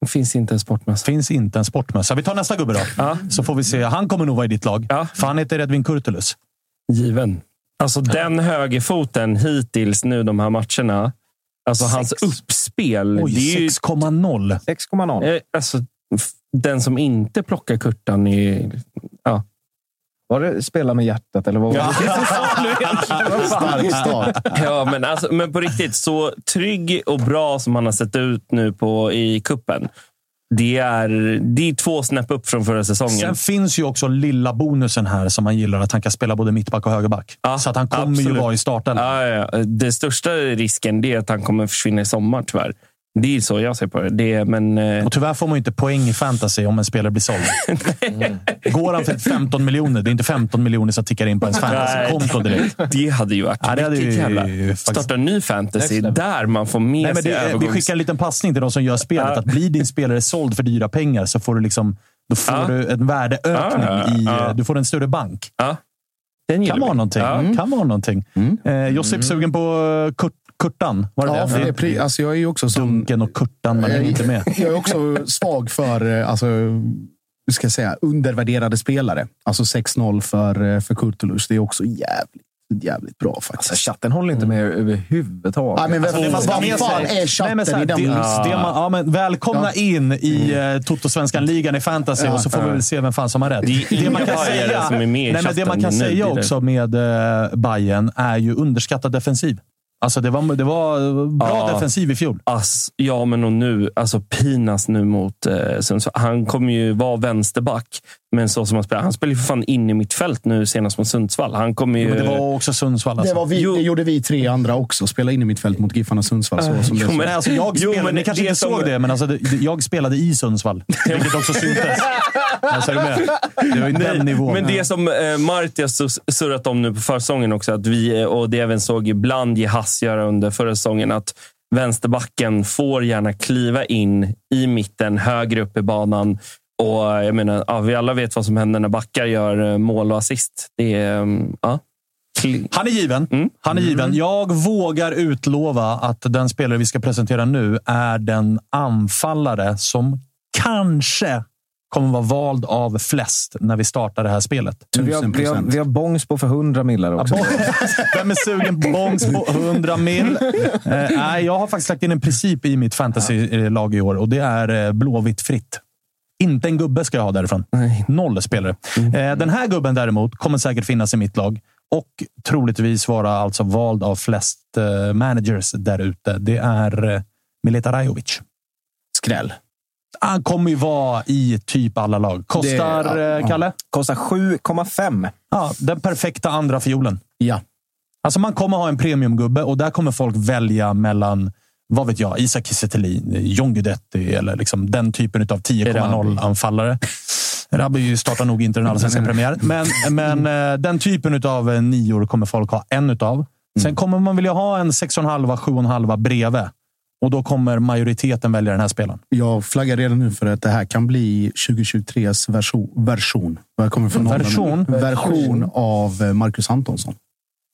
det finns inte en sportmössa. finns inte en sportmössa. Vi tar nästa gubbe då. Ja. Så får vi se. Han kommer nog vara i ditt lag. Ja. För han heter Edvin Kurtulus. Given. Alltså den högerfoten hittills nu de här matcherna. Alltså hans Sex. uppspel. Oj, det är ju, 6,0. 6,0. eh, alltså, den som inte plockar kurtan är... Ja. Var det spela med hjärtat eller vad var det? Stark (laughs) start. Ja, men, alltså, men på riktigt, så trygg och bra som han har sett ut nu på, i kuppen. Det är, det är två snäpp upp från förra säsongen. Sen finns ju också lilla bonusen här som man gillar. Att han kan spela både mittback och högerback. Ja, så att han kommer ju absolut. vara i starten. Ja, ja. Det största risken är att han kommer försvinna i sommar, tyvärr. Det är så jag ser på det. det men, eh, Och tyvärr får man ju inte poäng i fantasy om en spelare blir såld. (laughs) Går han för 15 miljoner, det är inte 15 miljoner som tickar in på ens fantasykonto direkt. det hade ju varit Ja, det hade ju jävla... faktiskt- Starta en ny fantasy där man får med Nej, men sig det, vi övergångs... skickar en liten passning till de som gör spelet. Att blir din spelare såld för dyra pengar så får du liksom då får du en värdeökning. I. Du får en större bank. Den Kan vara någonting. Ja. Kan vara någonting. Eh, Josip sugen på eh, Kurt, Kurtan? Var det Ja, det? det, är pri- alltså jag är ju också sån... Dunken och Kurtan, man är inte med. (laughs) Jag är också svag för eh, alltså, hur ska jag säga, undervärderade spelare. Alltså 6-0 för, eh, för Kurtulus. Det är också jävligt, jävligt bra Alltså, faktiskt. chatten håller inte med överhuvudtaget. Ja, men Alltså, det man vad fan är chatten Nej, här, i den det, det man, ja, men Välkomna in i uh, Toto-svenskan-ligan i fantasy Ja, och så får vi väl se vem fan som har rätt. Det som är med i nej, men det man kan nu, säga det det. också med uh, Bayern är ju underskattad defensiv. Alltså det var, det var bra Ja. defensiv i fjol. Ass, ja, men och nu, alltså Pinas nu mot eh, Sundsvall. Han kommer ju vara vänsterback, men så som han spelar. Han spelar ju för fan in i mitt fält nu senast mot Sundsvall. Han kommer ju... Men det var också Sundsvall. Alltså. Det, var vi, Jo. det gjorde vi tre andra också. Spela in i mitt fält mot Giffarna Sundsvall. Så, som det Jo, såg. men- Nej, alltså jag Jo, spelade, men ni kanske det inte såg det, men alltså, det, jag spelade i Sundsvall. (laughs) Vilket också syntes. Alltså, med? Det var ju den nivån. Men det som eh, Marti har surrat om nu på försäsongen också, att vi, eh, och det även såg ibland Jeahze göra under förra säsongen, att vänsterbacken får gärna kliva in i mitten, högre upp i banan. Och jag menar, ja, Vi alla vet vad som händer när backar gör eh, mål och assist. Det är... mm, Ja. Han är given. Mm. Han är given. Jag vågar utlova att den spelare vi ska presentera nu är den anfallare som kanske kommer vara vald av flest när vi startar det här spelet. Vi har, vi, har, vi har bångs på för 100 millar också. Vem är sugen på bångs på 100 mil? Eh, nej, jag har faktiskt lagt in en princip i mitt fantasylag i år och det är eh, blåvitt fritt. Inte en gubbe ska jag ha därifrån. Nej. Noll spelare. Eh, den här gubben däremot kommer säkert finnas i mitt lag och troligtvis vara alltså vald av flest eh, managers där ute. Det är eh, Mileta Rajovic. Skräll. Han kommer ju vara i typ alla lag. Kostar, Det- ja, eh, Kalle? Kostar 7,5. Ja, den perfekta andra fiolen. Ja. Alltså man kommer ha en premiumgubbe och där kommer folk välja mellan, vad vet jag, Isak Kiese John Guidetti eller liksom den typen av 10,0-anfallare. Rabbi startar nog inte den allsvenska premiär, men, men (laughs) eh, den typen av eh, nior kommer folk ha en utav. Sen kommer man vilja ha en 6,5, 7,5 bredvid. Och då kommer majoriteten välja den här spelaren. Jag flaggar redan nu för att det här kan bli 2023s version. version. Jag kommer från. Version? Version av eh, Marcus Antonsson.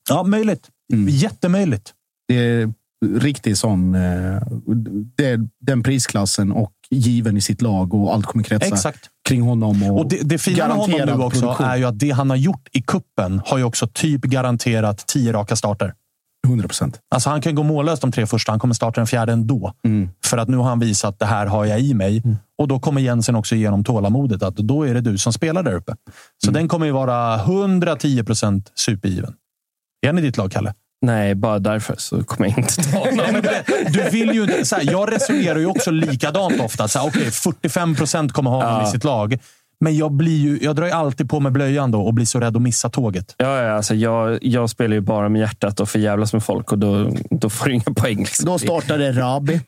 Ja, möjligt. Mm. Jättemöjligt. Det är riktigt sån... eh, den prisklassen och given i sitt lag och allt kommer kretsa Exakt. kring honom. Och, Och det, det fina med honom nu också produktion. är ju att det han har gjort i kuppen har ju också typ garanterat tio raka starter. 100 procent. Alltså han kan gå mållös de tre första. Han kommer starta den fjärde ändå. För att nu har han visat att det här har jag i mig. Och då kommer Jensen också igenom tålamodet. Att då är det du som spelar där uppe. Så den kommer ju vara 110 procent supergiven. Är han i ditt lag, Kalle? Nej, bara därför så kommer jag inte ta (laughs) det- Du vill ju. Så här, jag resonerar ju också likadant ofta. Så här, okay, 45 procent kommer ha honom Ja. i sitt lag. Men jag, blir ju, jag drar ju alltid på mig blöjan då och blir så rädd att missa tåget. Ja, ja, alltså jag, jag spelar ju bara med hjärtat och förjävlas med folk och då, då får du inga poäng. Liksom. Då startade Rabi.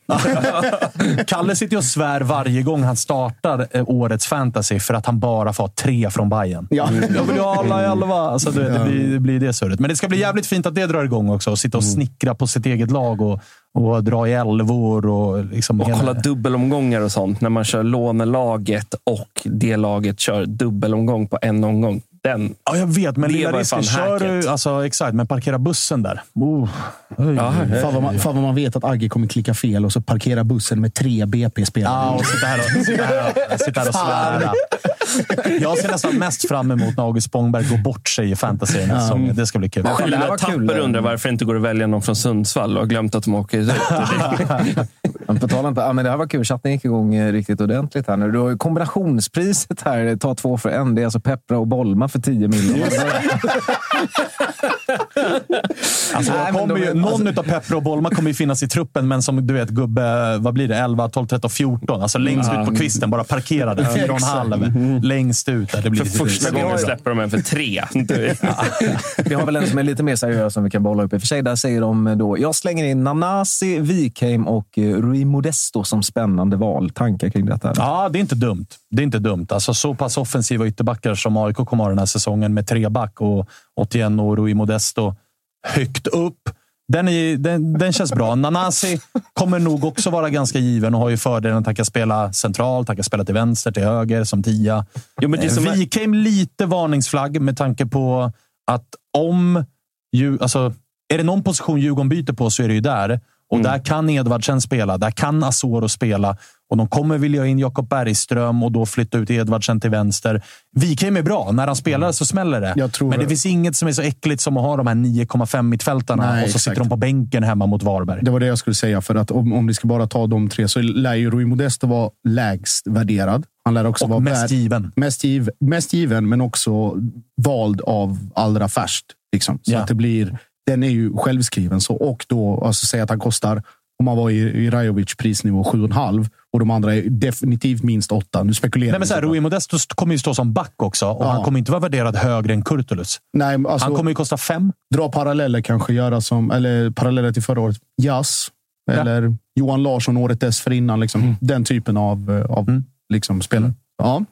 (laughs) Kalle sitter och svär varje gång han startar eh, årets fantasy för att han bara får tre från Bayern. Ja. Jag vill ju ha alla i elva. Alltså, det, det, blir, det blir det surret. Men det ska bli jävligt fint att det drar igång också. Sitta och snickra på sitt eget lag och, och dra i elvor. Och, liksom Och hela- kolla dubbelomgångar och sånt. När man kör lånelaget och det laget kör dubbelomgång på en omgång. Den. Ja, jag vet, men lilla risken. Kör du, alltså, exakt, men parkera bussen där. Oh. Oj. Ja, Fan vad, man, fan vad man vet att Agge kommer klicka fel och så parkera bussen med tre BP-spelare. Ja, och sitta här och, sitta här och, sitta här och svära. (laughs) Jag ser nästan mest fram emot när August Spångberg går bort sig i fantasy den här säsongen. Det ska bli kul. var Tapper kul. undrar varför det inte går att välja någon från Sundsvall och har glömt att de åker ut. (laughs) (laughs) Men På tal om, ja, men det här var kul. Chatten gick igång eh, riktigt ordentligt här nu. Du har ju kombinationspriset här. Ta två för en. Det är alltså Peppra och Bolma för 10 miljoner. (laughs) Alltså, Nej, kommer ju, någon alltså- utav Pepper och Bolma kommer ju finnas i truppen, men som du vet, gubbe, vad blir det? 11, 12, 13, 14. Alltså längst ut på kvisten, bara parkerade. (laughs) Fyra och halv. Längst ut där. Det blir För första gången släpper de en för tre. (laughs) Vi har väl en som är lite mer seriös som vi kan bolla upp. I och för sig, där säger de då, jag slänger in Nanasi, Wikheim och eh, Rui Modesto som spännande val. Tankar kring detta? Ja, det är inte dumt. Det är inte dumt. Alltså, så pass offensiva ytterbackar som AIK kommer ha den här säsongen med tre back och 81 och Rui Modesto högt upp. Den, är, den, den känns bra. Nanasi kommer nog också vara ganska given och har ju fördelen att han kan spela centralt, han kan spela till vänster, till höger, som tia. Jo, men det som är- Wikheim lite varningsflagg med tanke på att om... Ju, alltså, är det någon position Djurgården byter på så är det ju där. Och Mm. där kan Edvardsen spela. Där kan Asoro spela. Och de kommer vilja in Jakob Bergström och då flytta ut Edvardsen till vänster. Wikheim är bra. När han spelar så smäller det. Men det det. finns inget som är så äckligt som att ha de här 9,5 mittfältarna Nej, och så exakt. sitter de på bänken hemma mot Varberg. Det var det jag skulle säga. För att om, om vi ska bara ta de tre så lär ju Rui Modesto vara lägst värderad. Han lär också Och vara mest värd- given. Mest, giv, mest given, men också vald av allra färst. Liksom. Så Ja. att det blir, den är ju självskriven. Så, och då, alltså säga att han kostar, om man var i, i Rajovic prisnivå, 7,5 och de andra är definitivt minst 8. Nu spekulerar Nej, men så här. Rui Modesto kommer ju stå som back också och Ja. han kommer inte vara värderad högre än Kurtulus. Nej, alltså, Han kommer ju kosta fem. dra paralleller kanske, göra som, eller paralleller till förra året. Jazz, Ja. eller Johan Larsson året dessförinnan. Liksom. Mm. Den typen av, eh, av liksom, spelare. Ja.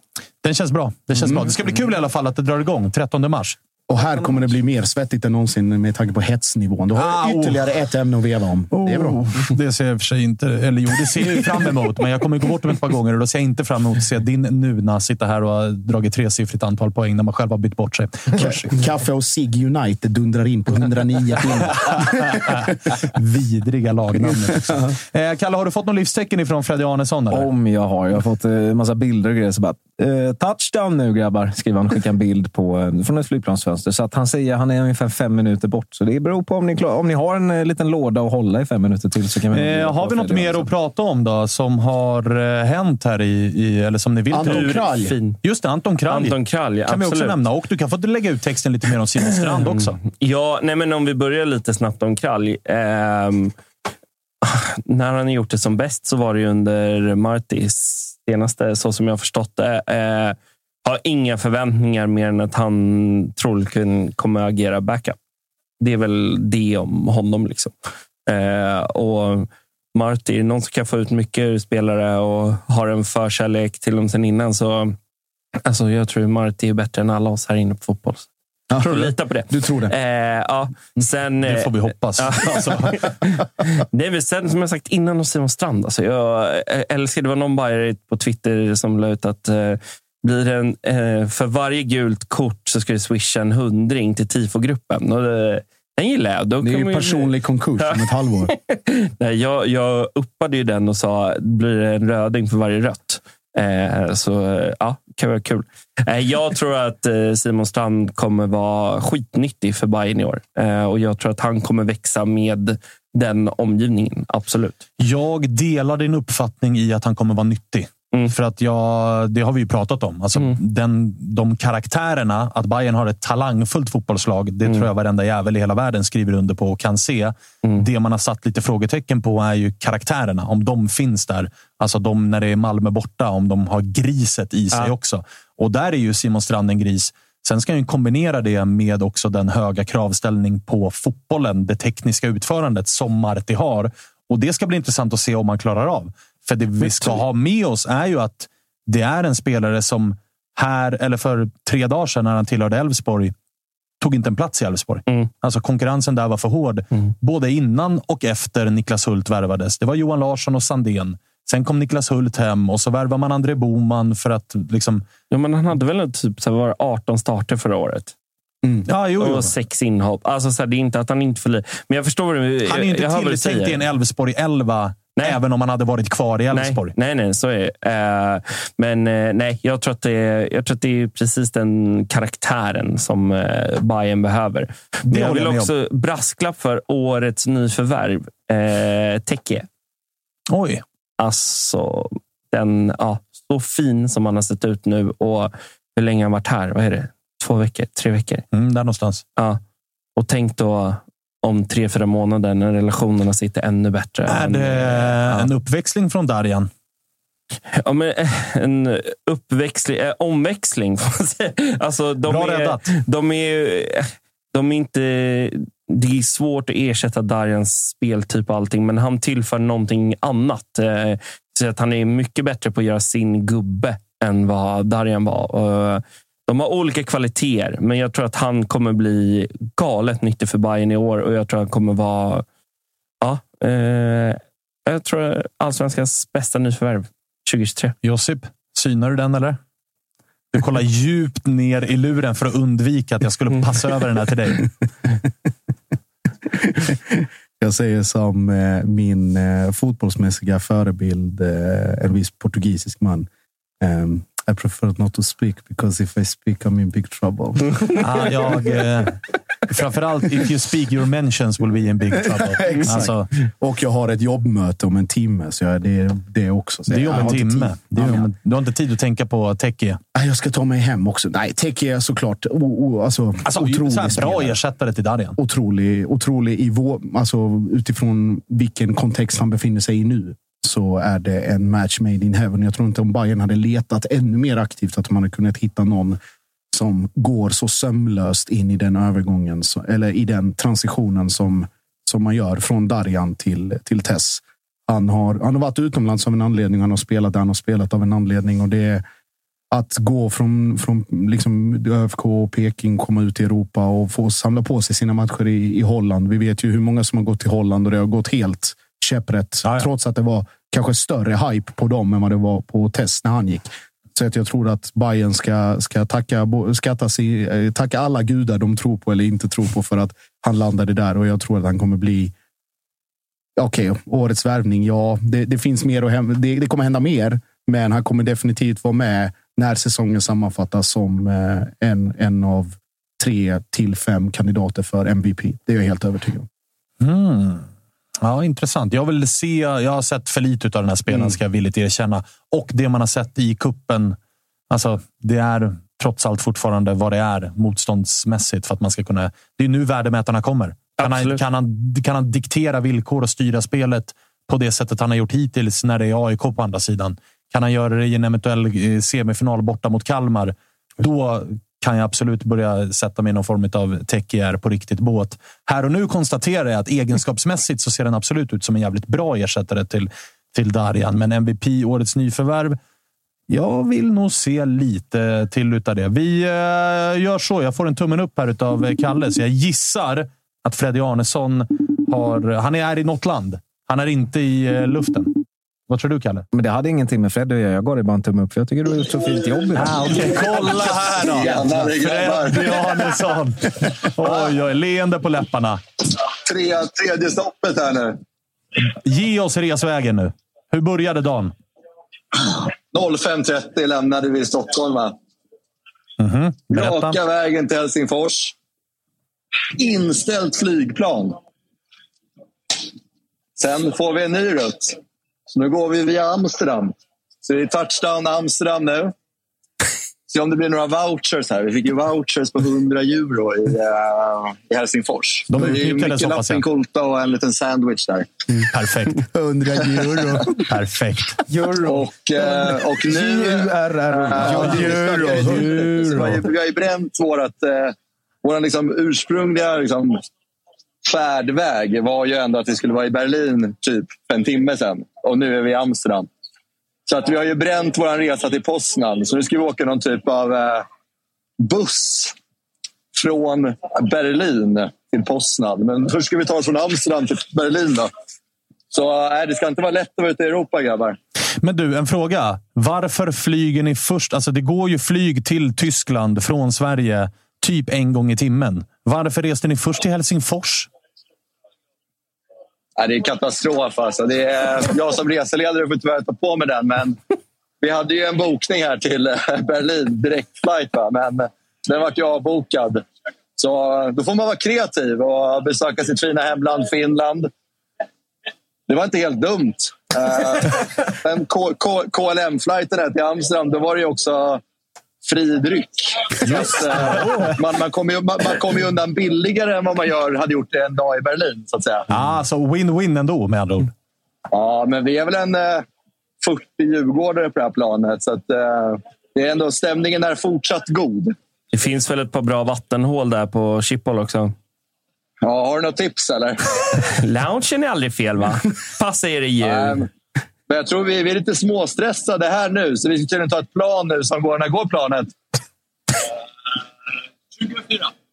Den känns bra. Det känns Mm. bra. Det ska bli kul i alla fall att det drar igång 13 mars. Och här kommer det bli mer svettigt än någonsin med tanke på hetsnivån. Då har Ah, jag ytterligare ett ämne att veva om. Det är bra. Oh, det ser jag i och för sig inte... Eller jo, det ser jag fram emot. Men jag kommer gå bort dem ett par gånger och då ser jag inte fram emot att se din Nuna sitta här och ha dragit tresiffrigt antal poäng när man själv har bytt bort sig. Kaffe och Sig United dundrar in på 109 (laughs) timmar. Vidriga lagnamnet också. Eh, Kalle, har du fått något livstecken ifrån Freddy Arnesson? Eller? Om jag har. Jag har fått en massa bilder och grejer. Så bara, eh, touchdown nu grabbar, skriver han och skickar en bild på, eh, från ett flygplansfönster. Så att han säger att han är ungefär fem minuter bort. Så det beror på om ni, klar, om ni har en eh, liten låda att hålla i fem minuter till. Så kan vi Eh, har vi något mer att prata om då, som har eh, hänt här i, i eller som ni vill? Anton? Kralj. Fin. Just det, Anton Kralj. Anton Kralj, kan vi också absolut. nämna. Och du kan få lägga ut texten lite mer om Simon Strand också. Ja, nej men om vi börjar lite snabbt om Kralj. Ehm, när han gjort det som bäst så var det ju under Martis senaste, så som jag har förstått det. Eh, har inga förväntningar mer än att han troligen kommer att agera backup. Det är väl det om honom. liksom. Eh, och det någon som kan få ut mycket ur spelare och har en förkärlek till dem sen innan så alltså jag tror Marti är bättre än alla oss här inne på fotboll. Jag tror lita på det. Du tror det? Eh, ja, sen, Det får vi eh, hoppas. (laughs) Alltså. (laughs) Nej, men sen som jag sagt innan hos Simon Strand. Alltså, jag eh, älskar, det var någon bajare på Twitter som la ut att eh, blir det en, eh, för varje gult kort så ska det swisha en hundring till tifogruppen. Och det, den gillar jag. Då Det är ju personlig konkurs om ett halvår. (laughs) Nej, jag, jag uppade ju den och sa blir det en röding för varje rött. Eh, så eh, ja, kan vara kul. Eh, Jag tror att eh, Simon Strand kommer vara skitnyttig för Bayern i år. Eh, Och jag tror att han kommer växa med den omgivningen. Absolut. Jag delar din uppfattning i att han kommer vara nyttig. Mm. För att jag, det har vi ju pratat om. Alltså den, de karaktärerna, att Bayern har ett talangfullt fotbollslag, det Mm. tror jag varenda jävel i hela världen skriver under på och kan se. Mm. Det man har satt lite frågetecken på är ju karaktärerna. Om de finns där. Alltså de när det är Malmö borta, om de har griset i sig Ja. också. Och där är ju Simon Strand en gris. Sen ska han ju kombinera det med också den höga kravställning på fotbollen, det tekniska utförandet som Marti har. Och det ska bli intressant att se om han klarar av. För det vi ska ha med oss är ju att det är en spelare som här, eller för tre dagar sedan när han tillhörde Elfsborg, tog inte en plats i Elfsborg. Alltså konkurrensen där var för hård. Både innan och efter Niklas Hult värvades. Det var Johan Larsson och Sandén. Sen kom Niklas Hult hem och så värvade man André Boman för att liksom... Ja, men han hade väl typ så var det 18 starter förra året. Ja, jo, jo. Och sex inhopp. Alltså, så här, det är inte att han inte förli... Men jag förstår vad du Han är inte jag tilltänkt i en Elfsborg 11 även om han hade varit kvar i Elfsborg. Nej, nej, nej, så är det. Eh, Men eh, nej, jag tror, att det är, jag tror att det är precis den karaktären som eh, Bayern behöver. Det jag vill jag också brasklapp för årets nyförvärv. Eh, Teke. Oj. Alltså, den, ja, så fin som han har sett ut nu. Och hur länge har han varit här? Vad är det? Två veckor? Tre veckor? Mm, där någonstans. Ja. Och tänk då om tre, fyra månader när relationerna sitter ännu bättre. Är det ja. en uppväxling från Darjan? Ja, men eh, en uppväxling, eh, omväxling. (laughs) Alltså, de Bra är, räddat. De är, de är inte... Det är svårt att ersätta Darjans speltyp och allting, men han tillför någonting annat. Eh, Så att han är mycket bättre på att göra sin gubbe än vad Darjan var. De har olika kvaliteter, men jag tror att han kommer bli galet nyttig för Bayern i år och jag tror att han kommer vara... Ja, eh, jag tror allsvenskans bästa nyförvärv 2023. Josip, synar du den eller? Du kollar djupt ner i luren för att undvika att jag skulle passa över den här till dig. (laughs) Jag säger som eh, min eh, fotbollsmässiga förebild, eh, en viss portugisisk man. I prefer not to speak because if I speak I'm in big trouble. (laughs) Ah, jag, eh, framförallt, if you speak your mentions will be in big trouble. (laughs) Exakt. Alltså, Och jag har ett jobbmöte om en timme, så jag, det är det också. Så det är om en timme. Det är om, du har inte tid att tänka på Teke. Nej, Jag ska ta mig hem också. Nej, Teke är såklart o, o, alltså, Alltså, otrolig så här, bra spelare. ersättare till Darjan. Otrolig, otrolig i vår, alltså, utifrån vilken kontext han befinner sig i nu så är det en match made in heaven. Jag tror inte om Bayern hade letat ännu mer aktivt att man hade kunnat hitta någon som går så sömlöst in i den övergången, eller i den transitionen som, som man gör från Darjan till, till Tess. Han har, han har varit utomlands av en anledning. Han har spelat där han har spelat av en anledning. Och det är att gå från, från liksom ÖFK och Peking, komma ut i Europa och få samla på sig sina matcher i, i Holland. Vi vet ju hur många som har gått till Holland och det har gått helt käpprätt. Trots att det var kanske större hype på dem än vad det var på test när han gick. Så att jag tror att Bayern ska, ska tacka, skatta sig, eh, tacka alla gudar de tror på eller inte tror på för att han landade där. Och jag tror att han kommer bli Okej, årets värvning. Ja, det, det finns mer hända. Det, det kommer hända mer, men han kommer definitivt vara med när säsongen sammanfattas som eh, en, en av tre till fem kandidater för MVP. Det är jag helt övertygad om. Mm. Ja, intressant. Jag vill se. Jag har sett för lite av den här spelaren, Mm. ska jag villigt erkänna. Och det man har sett i kuppen. Alltså, det är trots allt fortfarande vad det är motståndsmässigt för att man ska kunna. Det är nu värdemätarna kommer. Kan han, kan, han, kan han diktera villkor och styra spelet på det sättet han har gjort hittills när det är AIK på andra sidan? Kan han göra det i en eventuell eh, semifinal borta mot Kalmar? Då kan jag absolut börja sätta mig i någon form av techier på riktigt båt. Här och nu konstaterar jag att egenskapsmässigt så ser den absolut ut som en jävligt bra ersättare till, till Darjan. Men MVP, årets nyförvärv, jag vill nog se lite till utav det. Vi eh, gör så. Jag får en tummen upp här utav eh, Kalle, så jag gissar att Freddy Arnesson har... Han är i något land. Han är inte i eh, luften. Vad tror du, Kalle? Men det hade ingenting med Fred att göra. Jag gav dig bara en tumme upp. för Jag tycker du har gjort så fint jobb idag. Ah, okej. Kolla här då! Freddy Arnesson. Oj, oj, leende på läpparna. Tre, tredje stoppet här nu. Ge oss resvägen nu. Hur började dagen? 05.30 lämnade vi Stockholm. Va? Mhm. Berätta. Raka vägen till Helsingfors. Inställt flygplan. Sen får vi en ny rutt. Så nu går vi via Amsterdam. Så det är touchdown Amsterdam nu. Se om det blir några vouchers här. Vi fick ju vouchers på 100 euro i, uh, i Helsingfors. De det är ju mycket lappinkulta och en liten sandwich där. Perfekt. 100 euro. Perfekt. Och, eh, och nu... J-U-R-R-O. Vi euro. vi har ju- bränt vårat, eh, vår liksom ursprungliga liksom, färdväg var ju ändå att vi skulle vara i Berlin typ för en timme sedan. Och nu är vi i Amsterdam. Så att vi har ju bränt vår resa till Poznan. Så nu ska vi åka någon typ av eh, buss från Berlin till Poznan. Men först ska vi ta oss från Amsterdam till Berlin. då. Så nej, det ska inte vara lätt att vara ute i Europa, grabbar. Men du, en fråga. Varför flyger ni först? Alltså, det går ju flyg till Tyskland från Sverige typ en gång i timmen. Varför reste ni först till Helsingfors? Det är katastrof. Alltså. Det är, jag som reseledare får tyvärr ta på mig den. Men vi hade ju en bokning här till eh, Berlin, direktflight. Men eh, den vart ju avbokad. Så eh, då får man vara kreativ och besöka sitt fina hemland Finland. Det var inte helt dumt. Men KLM-flighten till Amsterdam, då var det ju också fri dryck. Just eh, man, man kommer ju, man, man kommer ju undan billigare än vad man gör, hade gjort en dag i Berlin. så att säga. Ah, så win-win ändå med andra ord. Ja, men vi är väl en eh, 40 djurgårdare på det här planet. Så att, eh, det är ändå, stämningen är fortsatt god. Det finns väl ett par bra vattenhål där på Schiphol också? Ja, har du något tips eller? (laughs) Loungen är aldrig fel, va? (laughs) Passa er i jul. Nej, Men jag tror vi, vi är lite småstressade här nu, så vi ska tydligen ta ett plan nu som går. När går planet?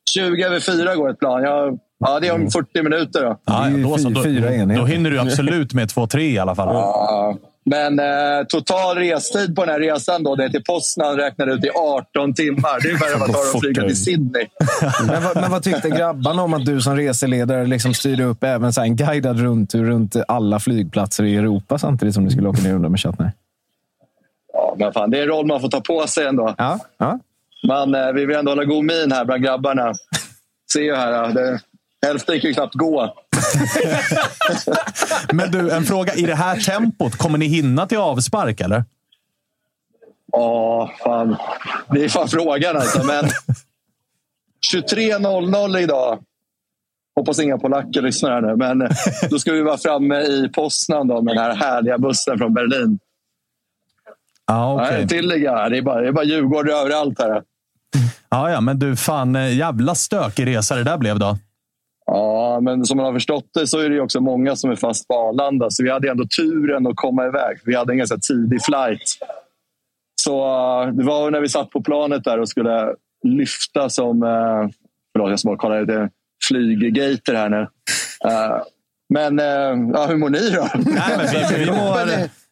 20 över 4 går ett plan. Ja, ja, det är om 40 minuter. Då. Ja, då, så, då, då hinner du (laughs) absolut med två, tre i alla fall. Ja, men eh, total restid på den här resan då, det är till Poznan räknar ut i 18 timmar. Det är värre än vad tar att flyga till Sydney. Men, vad, men vad tyckte grabbarna om att du som reseledare liksom styrde upp även så här en guidad rundtur runt alla flygplatser i Europa samtidigt som du skulle åka ner och undra med Chatner? Ja, men fan, det är en roll man får ta på sig ändå. Ja, ja. Men eh, vi vill ändå hålla god min här bland grabbarna. Ser ju här, det, hälften kan ju knappt gå. (laughs) Men du, en fråga. I det här tempot, kommer ni hinna till avspark eller? Ja, fan. Det är fan frågan alltså. Men 23.00 idag. Hoppas inga polacker lyssnar här nu. Men då ska vi vara framme i Poznan då, med den här härliga bussen från Berlin. Nej, okej. tillägga. Det är bara, det är bara Djurgården överallt här. Ja, ja, men du, fan eh, jävla stökig resa det där blev då. Ja, men som man har förstått det så är det också många som är fast på Arlanda. Så vi hade ändå turen att komma iväg. Vi hade en ganska tidig flight. Så eh, det var när vi satt på planet där och skulle lyfta som... eh, Förlåt, jag ska bara kolla lite flyggater här nu. Eh, Men ja, hur mår ni då? Nej, men vi, vi mår,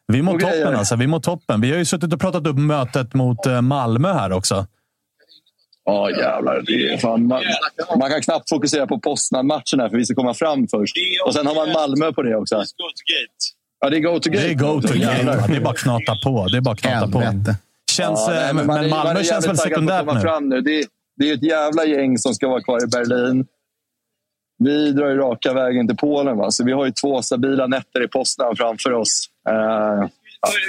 (laughs) vi mår toppen. Alltså. Vi mår toppen. Vi har ju suttit och pratat upp mötet mot Malmö här också. Ja, jävlar. Det är fan, man, man kan knappt fokusera på Poznan-matchen här för vi ska komma fram först. Och sen har man Malmö på det också. Ja, det är go to gate. Det är go to game. Det är bara att knata på. Det är bara knata på. Känns, Ja, eh, nej, men, man är- man Malmö är känns väl sekundärt nu? Fram nu. Det, är- det är ett jävla gäng som ska vara kvar i Berlin. Vi drar ju raka vägen till Polen. Va? Så vi har ju två stabila nätter i Poznan framför oss. Eh, ja,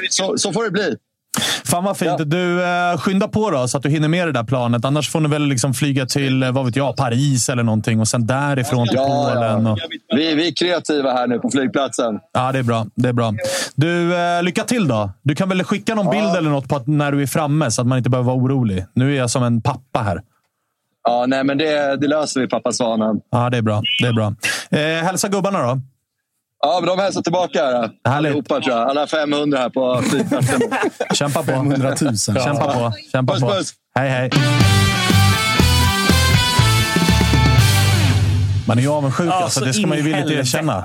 så, så får det bli. Fan vad fint. Du, eh, skynda på då så att du hinner med det där planet. Annars får ni väl liksom flyga till eh, vad vet jag, Paris eller någonting och sen därifrån till Ja, Polen. Och... Vi, vi är kreativa här nu på flygplatsen. Ja, det är bra. Det är bra. Du, eh, lycka till då. Du kan väl skicka någon bild eller något på att när du är framme så att man inte behöver vara orolig. Nu är jag som en pappa här. Ja, nej, men det, det löser vi, pappa Svanen. Ja, det är bra. Det är bra. Eh, hälsa gubbarna då. Ja, men de hälsar tillbaka här. Härligt. Allihopa, tror jag. Alla 500 här på flygplatsen. (laughs) Kämpa på. 500 000. Kämpa på. Kämpa Puss, på. puss. Hej, hej. Man är ju avundsjuk. Alltså, det ska man ju villigt erkänna.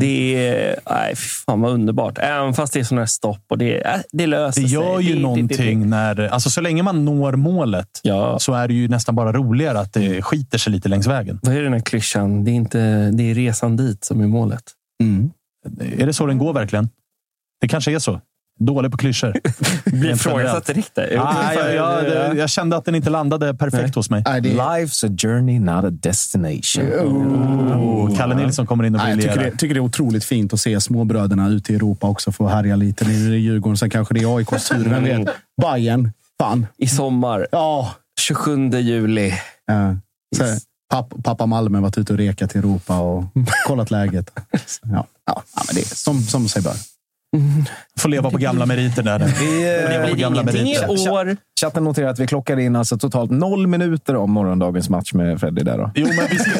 Det är... Nej, fan vad underbart. Även fast det är sådana här stopp och det, äh, det löser Det sig. gör ju det, någonting Det, det, när... Alltså, så länge man når målet Ja. så är det ju nästan bara roligare att det skiter sig lite längs vägen. vad är den här klyschan? Det är, inte, det är resan dit som är målet. Mm. Är det så den går verkligen? Det kanske är så. Dålig på klyschor. (laughs) Blir ifrågasatt direkt där. Ah, jag, jag, jag, jag kände att den inte landade perfekt hos mig. Nej, det, Life's a journey, not a destination. Oh, Kalle Nilsson kommer in och Nej, jag briljerar. tycker det, tycker det är otroligt fint att se småbröderna ute i Europa också få härja lite. Nu är det Djurgården, sen kanske det är AIKs tur. Vem vet? (laughs) Bayern. Fan. I sommar. Ja. 27 juli. Så, papp, pappa Malmö varit ute och rekat i Europa och (laughs) kollat läget. Ja, ja, men det är som, som sig bör. Får leva på gamla meriter där. Vi, meriter. år. Chatten noterar att vi klockar in alltså totalt noll minuter om morgondagens match med Freddy. Där då. Jo, men vi ska,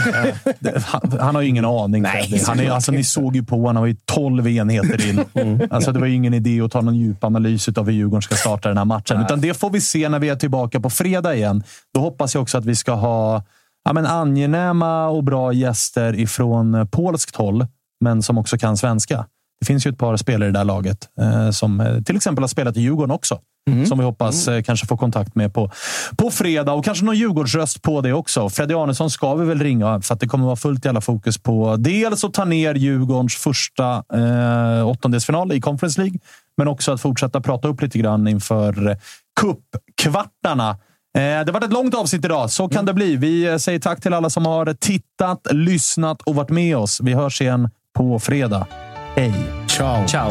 det- han, han har ju ingen aning. Nej, han är, alltså, ni såg ju på honom. Han var ju 12 enheter in. Mm. Alltså, det var ju ingen idé att ta någon djup analys av hur Djurgården ska starta den här matchen. Utan det får vi se när vi är tillbaka på fredag igen. Då hoppas jag också att vi ska ha ja, men angenäma och bra gäster ifrån eh, polskt håll, men som också kan svenska. Det finns ju ett par spelare i det här laget eh, som eh, till exempel har spelat i Djurgården också. Som vi hoppas eh, kanske få kontakt med på, på fredag. Och kanske någon Djurgårdsröst på det också. Freddy Arnesson ska vi väl ringa för att det kommer vara fullt jävla fokus på dels att ta ner Djurgårdens första eh, åttondelsfinal i Conference League, men också att fortsätta prata upp lite grann inför eh, cupkvartarna. Eh, Det har varit ett långt avsnitt idag. Så kan det bli. Vi eh, säger tack till alla som har tittat, lyssnat och varit med oss. Vi hörs igen på fredag. Hej! Ciao. Ciao.